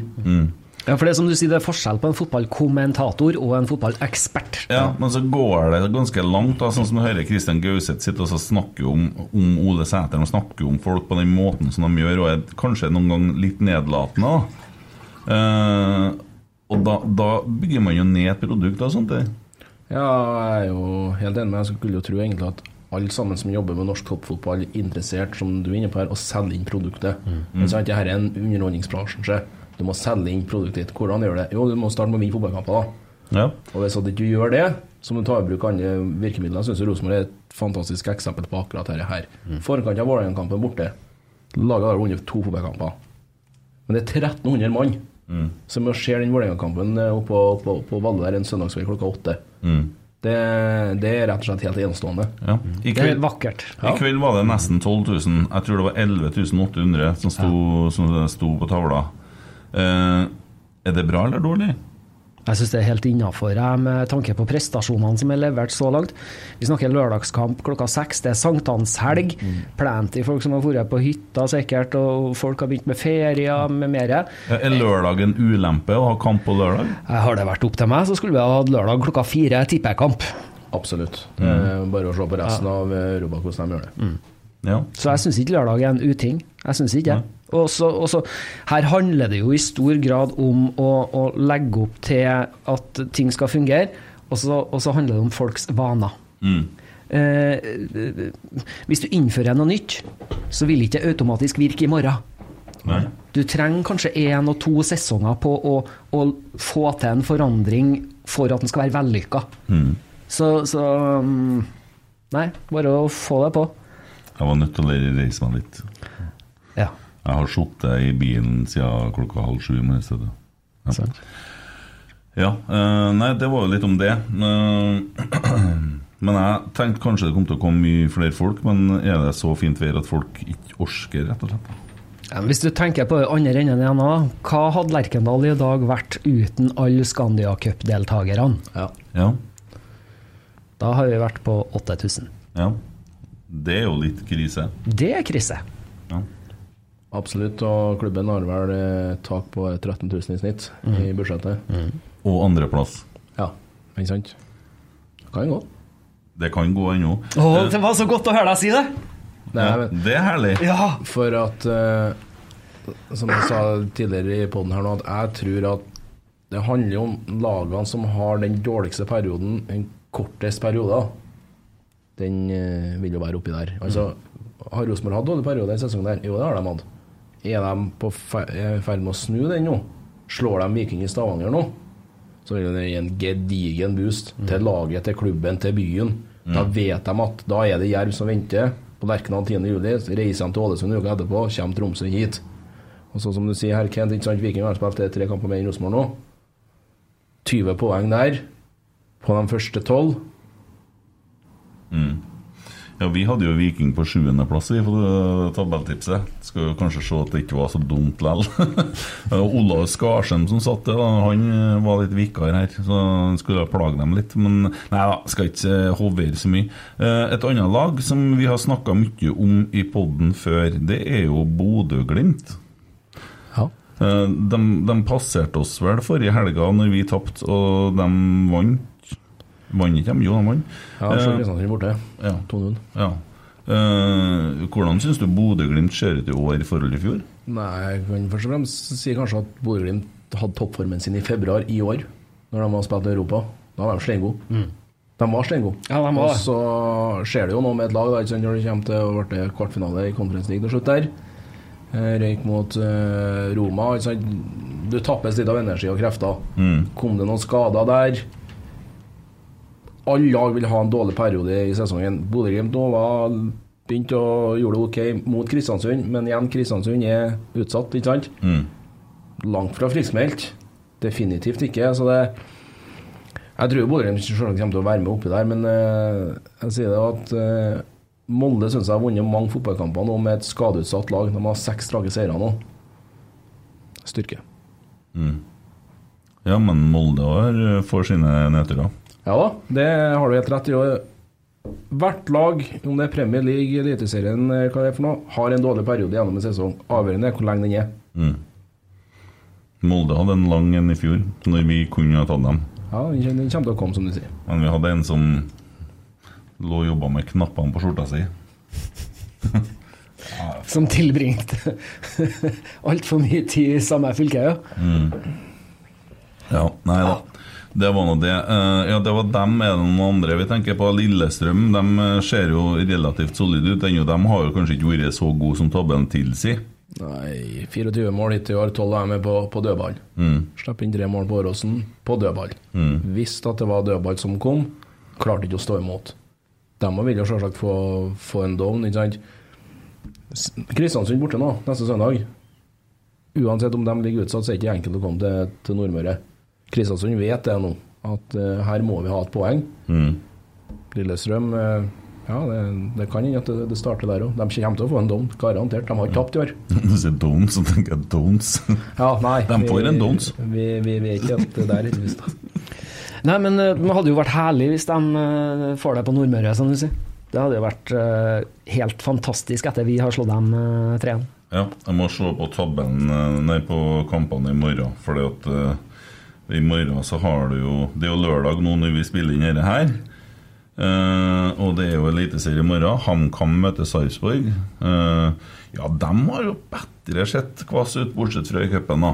Speaker 3: Ja, for det er som du sier, det er forskjell på en fotballkommentator og en fotballekspert.
Speaker 2: Ja, men så går det ganske langt, da, sånn som du hører Kristian Gauseth sitte og snakke om, om Ole Sæter. Og snakke om folk på den måten som de gjør, og er kanskje noen gang litt nedlatende. da. Eh, og da, da bygger man jo ned et produkt og sånt. der.
Speaker 4: Ja, jeg er jo helt enig, men jeg skulle jo tro egentlig at alle sammen som jobber med norsk toppfotball, er interessert, som du er inne på her, å selge inn produktet. Men så det her er en underholdningsbransje. Du må selge inn produktet ditt. Hvordan gjør du det? Jo, du må starte med å vinne fotballkamper, da.
Speaker 2: Ja.
Speaker 4: Og hvis du ikke gjør det, så må du ta i bruk andre virkemidler. Jeg syns Rosenborg er et fantastisk eksempel på akkurat dette her. Forkant av Vålerenga-kampen borte. Laget har vunnet to fotballkamper. Men det er 1300 mann som ser den Vålerenga-kampen eh, på, på, på Valle der en søndagskveld klokka åtte. Det, det er rett og slett helt enestående.
Speaker 2: Ja. I,
Speaker 3: Det er
Speaker 2: vakkert.
Speaker 3: vakkert.
Speaker 2: I kveld var det nesten 12 000. Jeg tror det var 11 800 som sto, som sto på tavla. Eh, er det bra eller dårlig?
Speaker 3: Jeg syns det er helt innafor, med tanke på prestasjonene som er levert så langt. Vi snakker lørdagskamp klokka seks, det er sankthanshelg. Plenty folk som har vært på hytta sikkert, og folk har begynt med ferier med mer.
Speaker 2: Er lørdag en ulempe å ha kamp på lørdag?
Speaker 3: Eh, Har det vært opp til meg, så skulle vi ha hatt lørdag klokka fire tippekamp.
Speaker 4: Absolutt. Mm. er bare å se på resten av Europa hvordan de gjør det.
Speaker 2: Ja.
Speaker 3: Så jeg syns ikke lørdag er en uting. Jeg syns ikke det. Og så, og så, her handler det jo i stor grad om å, å legge opp til at ting skal fungere, og så, og så handler det om folks vaner. Eh, hvis du innfører noe nytt, så vil ikke det automatisk virke i morgen.
Speaker 2: Nei.
Speaker 3: Du trenger kanskje én og to sesonger på å, å få til en forandring for at den skal være vellykka. Så, så mm, Nei, bare å få det på.
Speaker 2: Jeg var nødt til å reise meg litt. Jeg har sittet i bilen siden klokka halv sju i morges. Ja. Ja, eh, nei, det var jo litt om det. Eh, men jeg tenkte kanskje det kom til å komme mye flere folk, men er det så fint vær at folk ikke orsker, rett og slett?
Speaker 3: Ja, Hvis du tenker på andre enden igjen, hva hadde Lerkendal i dag vært uten alle Scandia Cup-deltakerne?
Speaker 4: Ja.
Speaker 2: Ja.
Speaker 3: Da har vi vært på 8000.
Speaker 2: Ja. Det er jo litt krise.
Speaker 3: Det er krise.
Speaker 2: Ja.
Speaker 4: Absolutt. Og klubben har vel eh, tak på 13 000 i snitt i budsjettet.
Speaker 2: Og andreplass.
Speaker 4: Ja, ikke sant? Det Kan gå.
Speaker 2: Det kan gå ennå.
Speaker 3: Å, det var så godt å høre deg si det!
Speaker 4: Det
Speaker 2: Ja,
Speaker 4: er,
Speaker 2: det er herlig.
Speaker 3: Ja!
Speaker 4: For at eh, Som jeg sa tidligere i poden her nå, at jeg tror at det handler om lagene som har den dårligste perioden, den korteste perioden. Den eh, vil jo være oppi der. Altså, Har Rosenborg hatt dårlig periode i sesongen der? Jo, det har de hatt. Er de på i ferd med å snu den nå? Slår de Viking i Stavanger nå? Så vil det gi en gedigen boost til laget, til klubben, til byen. Da vet de at da er det Jerv som venter på Lerkendal 10. juli. Så reiser de til Ålesund uka etterpå, kommer Tromsø hit. Og så som du sier her, Kent, ikke sant, Viking har spilt tre kamper med i Rosenborg nå. 20 poeng der på de første tolv.
Speaker 2: Ja, Vi hadde jo Viking på sjuendeplass på det tabelltipset. Skal jo kanskje se at det ikke var så dumt likevel. Olav Skarsheim som satt det, han eh, var litt vikar her, så han skulle plage dem litt. Men nei da, skal ikke eh, hovere så mye. Eh, Et annet lag som vi har snakka mye om i poden før, det er jo Bodø-Glimt.
Speaker 4: Ja.
Speaker 2: Eh, De, de passerte oss vel forrige helga når vi tapte, og de vant. Vant ikke de? Jo, de vant.
Speaker 4: Ja, så
Speaker 2: Eh,
Speaker 4: Kristiansand borte.
Speaker 2: ja.
Speaker 4: 2-0.
Speaker 2: Ja. Eh, hvordan syns du Bodø-Glimt ser ut i år i forhold til i fjor?
Speaker 4: Nei, jeg kan først og fremst si kanskje at Bodø-Glimt hadde toppformen sin i februar i år, når de var spilt i Europa. Da var de steingode. De var steingode.
Speaker 3: Ja, de var
Speaker 4: Og så skjer det jo noe med et lag der, ikke sant, når det kommer til å bli kvartfinale i Conference League til slutt der. Eh, Røyk mot uh, Roma. Ikke sant? Du tappes litt av energi og krefter. Kom det noen skader der? Alle lag vil ha en dårlig periode i sesongen. Bodø-Glimt nå var begynt å gjøre det ok mot Kristiansund, men igjen, Kristiansund er utsatt, ikke sant? Langt fra friskmeldt. Definitivt ikke. Så det Jeg tror Bodø-Glimt selvsagt kommer til å være med oppi der, men eh, jeg sier det at uh, Molde syns jeg har vunnet mange fotballkamper nå med et skadeutsatt lag. De har seks strake seire nå. Styrke.
Speaker 2: Ja, men Molde eh, får sine nedturer.
Speaker 4: Ja da, det har du helt rett i. Hvert lag, om det er Premier League, Eliteserien, eh, hva det er for noe, har en dårlig periode gjennom en sesong. Avgjørende er hvor lenge den er.
Speaker 2: Molde hadde en lang en i fjor, når vi kunne ha tatt dem.
Speaker 4: Ja, Den kommer til å komme, som du sier.
Speaker 2: Men vi hadde en som lå og jobba med knappene på skjorta si.
Speaker 3: Som tilbringte altfor mye tid i samme fylke, ja.
Speaker 2: Ja, nei da. Det var nå det. Eh, ja, det var dem. Er det noen andre vi tenker på? Lillestrøm de eh, ser jo relativt solide ut. Ennå de har jo kanskje ikke vært så gode som tabellen tilsier.
Speaker 4: Nei, 24 mål hittil i år, 12 er med på, på dødball. Slapp inn tre mål på Åråsen på dødball. Visste at det var dødball som kom, klarte ikke å stå imot. De vil jo selvsagt få, få en down, ikke sant. Kristiansund borte nå, neste søndag. Uansett om de ligger utsatt, så er det ikke enkelt å komme til, til Nordmøre. Kristiansund vet det nå, at uh, her må vi ha et poeng. Lillestrøm uh, Ja, det, det kan hende at det, det starter der òg. De kommer til å få en dom, garantert. De har ikke tapt i år.
Speaker 2: Du sier don, så tenker jeg dons.
Speaker 4: Ja, nei.
Speaker 2: De får en dons.
Speaker 4: Vi, vi, vi er ikke helt der, heldigvis. da.
Speaker 3: Nei, men eh, det hadde jo vært herlig hvis de eh, får det på Nordmøre, som du sier. Det hadde jo vært eh, helt fantastisk etter vi har slått dem uh, 3-1.
Speaker 2: Ja, jeg må se på tabellen eh, Nei, på kampene i morgen. Fordi at eh, i morgen så har du jo Det er jo lørdag nå når vi spiller inn dette her. Uh, og det er jo eliteserie i morgen. HamKam møter Sarpsborg. Uh, ja, dem har jo bedre sett kvass ut, bortsett fra i cupen, da.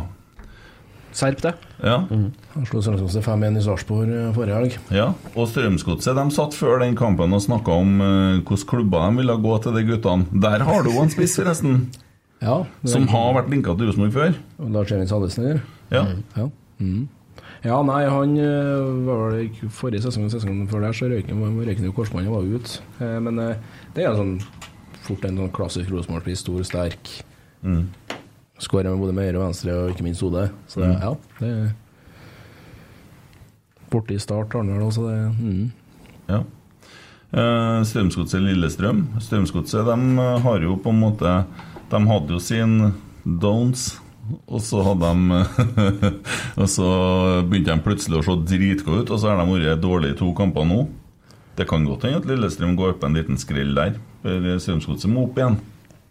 Speaker 3: Serp det.
Speaker 2: Ja.
Speaker 4: Han slo Strømsgodset 5-1 i Sarpsborg eh, forrige helg.
Speaker 2: Ja, og Strømsgodset de satt før den kampen og snakka om uh, hvordan klubber de ville gå til de guttene. Der har du jo en spiss, forresten,
Speaker 4: Ja,
Speaker 2: som har vært linka til Rosenborg før.
Speaker 4: Lars Emil Salvesen, eller?
Speaker 2: Ja.
Speaker 4: Ja. Mhm. Ja, nei, han eh, var vel forrige sesong og sesongen før der, så røyken røyken jo korsbåndet var ute. Eh, Men eh, det er sånn fort en sånn klassisk Rosenborg-pris. Stor, sterk. Skårer med både med høyre og venstre, og ikke minst hodet. Så det, ja, det Borte i start har han vel også, det Mm.
Speaker 2: Ja. Eh, Strømsgodset Lillestrøm. Strømsgodset de har jo på en måte De hadde jo sin downs, og så de Og så begynte de plutselig å se dritgode ut, og så har de vært dårlige i to kamper nå. Det kan godt hende at Lillestrøm går på en liten skrill der. For Strømsgodset må opp igjen.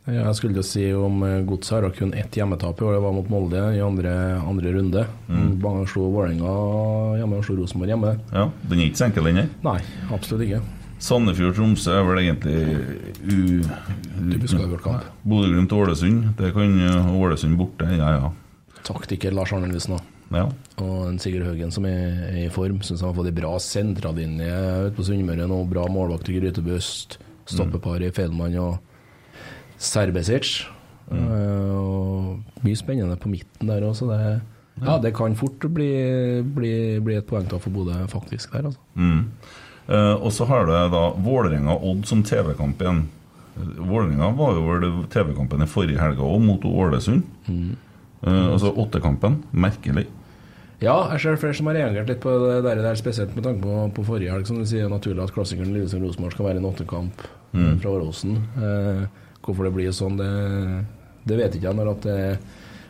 Speaker 4: Ja, Jeg skulle si om eh, Godset har kun ett hjemmetap i år. Det var mot Molde i andre, andre runde.
Speaker 2: Mm.
Speaker 4: Slo Vålerenga hjemme og slo Rosenborg hjemme.
Speaker 2: Ja, Den er ikke så enkel, den her.
Speaker 4: Nei, absolutt ikke.
Speaker 2: Sandefjord-Tromsø er vel egentlig u...
Speaker 4: Typisk avgjort-kamp.
Speaker 2: Bodø-Glimt-Ålesund. Det kan Ålesund borte, ja ja.
Speaker 4: Taktiker Lars Arne Nilsen, da.
Speaker 2: Ja.
Speaker 4: Og en Sigurd Haugen som er, er i form. Syns han har fått ei bra sentralinje ute på Sunnmøre nå. Bra målvakt i Grytebust. Stoppepar i Feilmann og Serbesic. Mm. og mye spennende på midten der òg, så det, ja, det kan fort bli, bli, bli et poengtap for Bodø, faktisk. der altså.
Speaker 2: Mm. Eh, og så har du da Vålerenga-Odd som TV-kamp igjen. Vålerenga var jo vel TV-kampen i forrige helga òg, mot Ålesund. Eh, altså åttekampen. Merkelig.
Speaker 4: Ja, jeg ser flere som har reagert litt på det der, der spesielt med tanke på, på forrige helg. Som du sier, naturlig at klassikeren Lillestrøm-Rosenborg skal være en åttekamp eh,
Speaker 2: Mm.
Speaker 4: fra Åråsen. Uh, hvorfor det blir sånn, det, det vet ikke jeg. Når at det er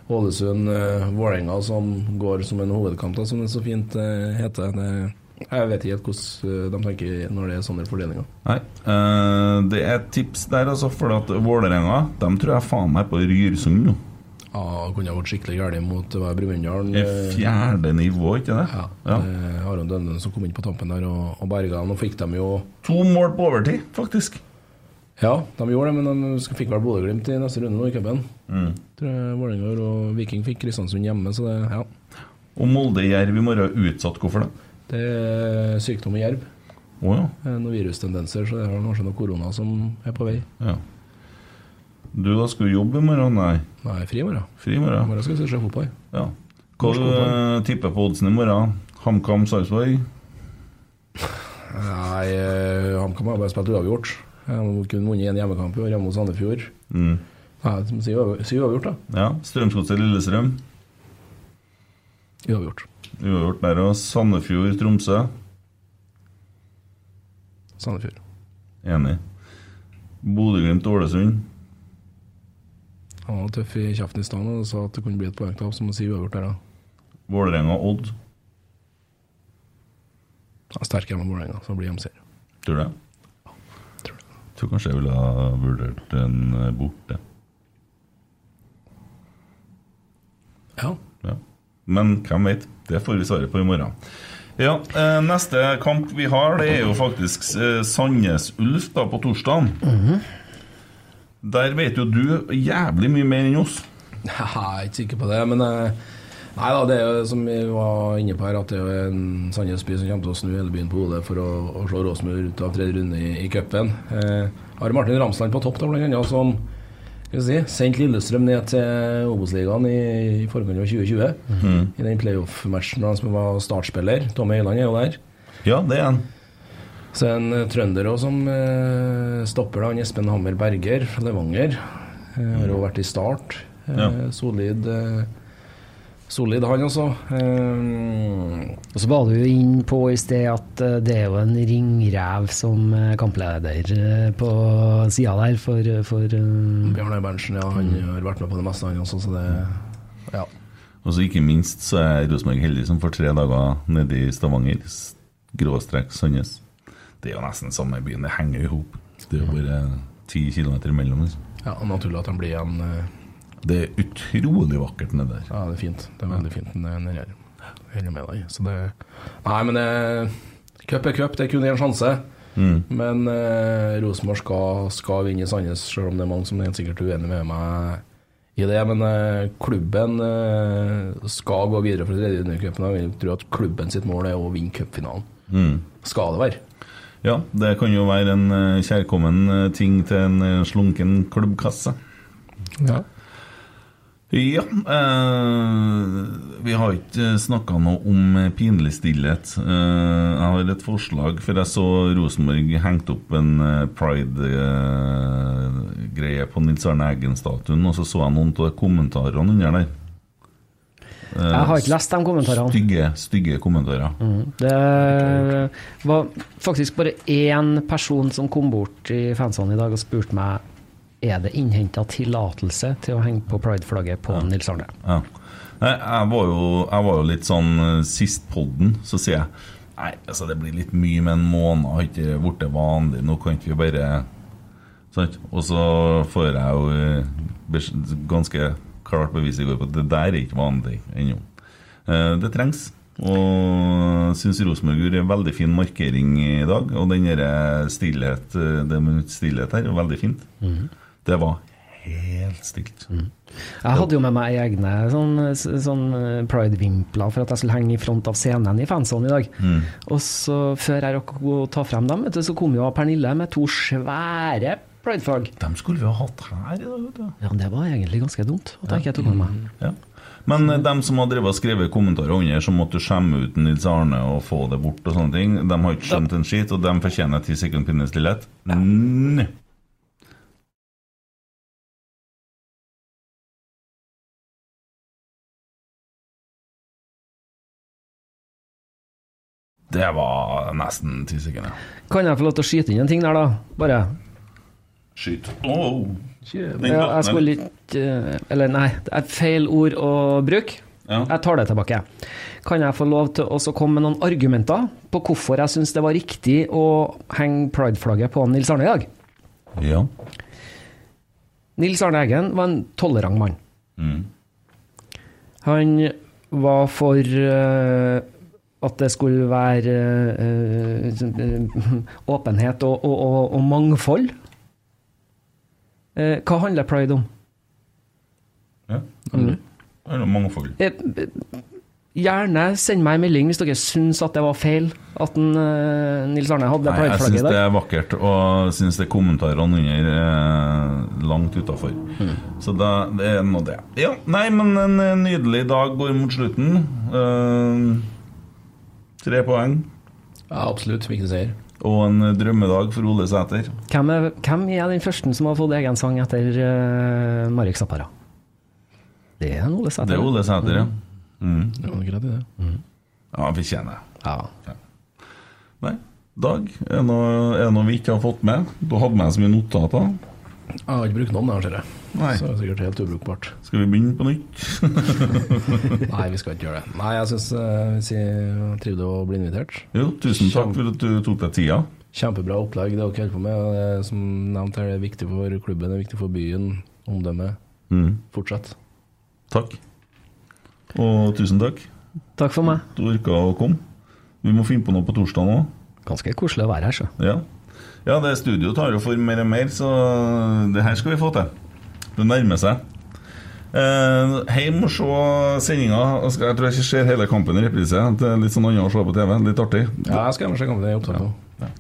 Speaker 4: Ålesund-Vålerenga som går som en hovedkamp, da, som det så fint heter. Det, jeg vet ikke hvordan eh, de tenker når det er sånne fordelinger.
Speaker 2: Nei. uh, det er et tips der, altså, for at Vålerenga De tror jeg faen meg på Ryrsund nå.
Speaker 4: Ja, kunne ha gått skikkelig galt mot uh, Brumunddal.
Speaker 2: Fjerde nivå, ikke det?
Speaker 4: Ja.
Speaker 2: Ja.
Speaker 4: Eh, Aron Dønnen som kom inn på tampen der og, og berga. Nå fikk de jo
Speaker 2: To mål på overtid, faktisk.
Speaker 4: Ja, de gjorde det, men de fikk vel Bodø-Glimt i neste runde nå i cupen.
Speaker 2: Mm.
Speaker 4: Vålerenga og Viking fikk Kristiansund hjemme, så det Ja.
Speaker 2: Og Molde-Jerv i morgen utsatt. Hvorfor det?
Speaker 4: Det er sykdom i jerv.
Speaker 2: Oh, ja.
Speaker 4: Noen virustendenser, så det er kanskje noe korona som er på vei.
Speaker 2: ja. Du, da skal jobbe i morgen? Nei.
Speaker 4: Nei, fri i morgen.
Speaker 2: Fri i morgen?
Speaker 4: morgen skal vi se fotball.
Speaker 2: Ja. Hva du eh, tipper på oddsen i morgen? HamKam Sarpsborg?
Speaker 4: Nei, eh, HamKam har bare spilt uavgjort. Jeg har kun vunnet én hjemmekamp i år, hjemme hos Sandefjord.
Speaker 2: Mm.
Speaker 4: Nei, uavgjort- uavgjort, da.
Speaker 2: Ja. Strømsgodset Lillestrøm?
Speaker 4: Uavgjort.
Speaker 2: Uavgjort der òg. Sandefjord Tromsø?
Speaker 4: Sandefjord.
Speaker 2: Enig. Bodø-Glimt Ålesund?
Speaker 4: Han var tøff i kjeften i stad og sa at det kunne bli et poengtap, så må si uavgjort der, òg.
Speaker 2: Vålerenga Odd?
Speaker 4: Ja, Sterk hjemme Vålerenga, så blir hjemseier.
Speaker 2: Tror du det?
Speaker 4: Tror det.
Speaker 2: Tror kanskje jeg ville ha vurdert en borte.
Speaker 4: Ja.
Speaker 2: Men hvem vet? Det får vi svaret på i morgen. Ja, eh, Neste kamp vi har, det er jo faktisk eh, Sandnes-Ulf da på torsdag. Der vet jo du jævlig mye mer enn oss.
Speaker 4: Jeg er ikke sikker på det, men eh, Nei da, det er jo som vi var inne på her, at det er jo en Sandnes by som kommer til å snu hele byen på hodet for å, å slå Rosenborg ut av tredje runde i, i cupen. Eh, har Martin Ramsland på topp, da, blant annet, som skal vi si, sendt Lillestrøm ned til Obos-ligaen i, i forkant av 2020. I den playoff-matchen da han som var startspiller. Tommy Høiland er jo der.
Speaker 2: Ja, det er han.
Speaker 4: Så en eh, trønder òg som eh, stopper da, han Espen Hammer Berger fra Levanger. Eh, har jo vært i start. Eh,
Speaker 2: Ja.
Speaker 4: Solid, eh, solid han også. Um,
Speaker 3: Og så var du jo inn på i sted at eh, det er jo en ringrev som eh, kampleder eh, på sida der for, for um,
Speaker 4: Bjarne Berntsen, ja, han har vært med på det meste, han også, så det Ja.
Speaker 2: Og så ikke minst så er Rosenborg heldig som får tre dager nede i Stavanger. Gråstrekk Gråstrek Sandnes. Det er jo nesten samme byen. Det henger jo i hop. Det er jo bare ti kilometer imellom. Liksom.
Speaker 4: ja og naturlig at han blir igjen
Speaker 2: Det er utrolig vakkert nede der.
Speaker 4: Ja, det er fint. Det er veldig fint nedi her. Jeg er med deg. Så det Nei, men eh, cup er cup, det er kun én sjanse.
Speaker 2: Mm.
Speaker 4: Men eh, Rosenborg skal, skal vinne i Sandnes, selv om det er mange som er helt sikkert uenige med meg i det. Men eh, klubben eh, skal gå videre for tredje undercupen. i cupen. Jeg vil tro at klubben sitt mål er å vinne cupfinalen.
Speaker 2: Mm.
Speaker 4: Skal det være.
Speaker 2: Ja, det kan jo være en eh, kjærkommen eh, ting til en slunken klubbkasse.
Speaker 4: Ja.
Speaker 2: Ja, eh, vi har ikke snakka noe om eh, pinlig stillhet. Eh, jeg har et forslag, for jeg så Rosenborg hengte opp en eh, pride-greie på Nils Arne Eggen-statuen, og så så jeg noen av kommentarene under der. Eh,
Speaker 3: Jeg har ikke lest de kommentarene.
Speaker 2: Stygge, stygge kommentarer.
Speaker 3: Det var faktisk bare én person som kom bort i fansene i dag og spurte meg er det innhenta tillatelse til å henge på prideflagget på Nils Arne.
Speaker 2: Ja. Jeg var, jo, jeg var jo litt sånn eh, Sist podden, så sier jeg Nei, altså det blir litt mye med en måned, har ikke blitt vanlig. Nå kan ikke vi bare sånn. Og så får jeg jo eh, ganske klart bevis i går på at det der er ikke vanlig ennå. Eh, Det trengs. Og syns Rosenborg gjorde en veldig fin markering i dag. Og den stillhet, det med stillhet her er veldig fint. Det var helt stilt.
Speaker 3: Jeg hadde jo med meg egne sånn, sånn pride-vimpler for at jeg skulle henge i front av scenen i fansonen i dag.
Speaker 2: Mm.
Speaker 3: Og så før jeg rakk å ta frem dem, vet du, så kom jo Pernille med to svære pride-flagg.
Speaker 2: Dem skulle vi ha hatt her i dag, vet du.
Speaker 3: Ja, det var egentlig ganske dumt at jeg ikke tok med meg.
Speaker 2: Ja. Men eh, dem som har drevet og skrevet kommentarer under som måtte skjemme ut Nils Arne og få det bort og sånne ting, de har ikke skjønt en skit, og de fortjener ti sekunder pinnestillhet. Nei. Det var nesten ti sekunder.
Speaker 3: Kan jeg få lov til å skyte inn en ting der, da? Bare.
Speaker 2: Skyt. Oh.
Speaker 3: Ja, jeg skulle
Speaker 2: her.
Speaker 3: ikke eh, Eller nei, det er feil ord å bruke.
Speaker 2: Ja.
Speaker 3: Jeg tar det tilbake. Kan jeg få lov til å komme med noen argumenter på hvorfor jeg syns det var riktig å henge prideflagget på Nils Arne i dag?
Speaker 2: Ja.
Speaker 3: Nils Arne Eggen var en tolerant mann.
Speaker 2: Mm.
Speaker 3: Han var for eh, at det skulle være eh, sånn, eh, åpenhet og, og, og, og mangfold. Eh, hva handler pride om?
Speaker 2: ja. Det er noe mangfold.
Speaker 3: Eh, eh, Gjerne send meg en melding hvis dere syns at det var feil at en, eh, Nils Arne hadde
Speaker 2: Nei, jeg
Speaker 3: prideflagget
Speaker 2: syns det er vakkert, og jeg syns det er kommentarene under eh, langt utafor.
Speaker 3: Mm.
Speaker 2: Så da, det er nå det. Ja, nei, men en eh, nydelig dag går mot slutten. Eh, tre poeng.
Speaker 4: Ja, absolutt. Viktig seier.
Speaker 2: Og en drømmedag for Ole Sæter.
Speaker 3: Hvem er, hvem er den første som har fått egen sang etter uh, Marek Zappara? Det er en Ole Sæter.
Speaker 2: Det er Ole Sæter, ja. Mm.
Speaker 4: Ja, greit i det.
Speaker 2: Ja, han fortjener det.
Speaker 3: Ja.
Speaker 2: Nei. Dag, er det noe, noe vi ikke har fått med? Du hadde med så mye notater.
Speaker 4: Jeg har ikke brukt noen, der, ser jeg.
Speaker 2: Nei.
Speaker 4: Så det er sikkert helt ubrukbart.
Speaker 2: Skal vi begynne på nytt?
Speaker 4: Nei, vi skal ikke gjøre det. Nei, jeg syns jeg trivdes å bli invitert.
Speaker 2: jo, tusen takk for at du tok deg tida.
Speaker 4: Kjempebra opplegg det dere holder på med. Det er, som nevnt her, det er viktig for klubben, det er viktig for byen. Omdømmet.
Speaker 2: Mm.
Speaker 4: Fortsett.
Speaker 2: Takk. Og tusen takk.
Speaker 3: Takk for meg.
Speaker 2: Du orka å komme. Vi må finne på noe på torsdag nå.
Speaker 3: Ganske koselig å være her, så.
Speaker 2: Ja. ja, det studioet tar jo for mer og mer, så det her skal vi få til. Det nærmer seg. Eh, Heim og se sendinga. Jeg tror jeg ikke ser hele kampen i reprise. Det er litt sånn annet å se på TV. Litt artig.
Speaker 4: Ja, jeg skal gjerne se kampen i ja. ja.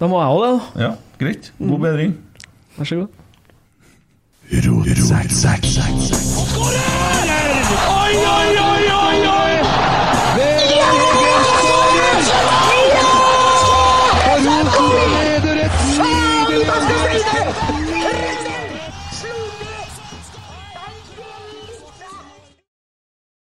Speaker 3: Da må jeg òg det, da.
Speaker 2: Ja, greit. God bedring.
Speaker 3: Vær så god.
Speaker 1: Oi,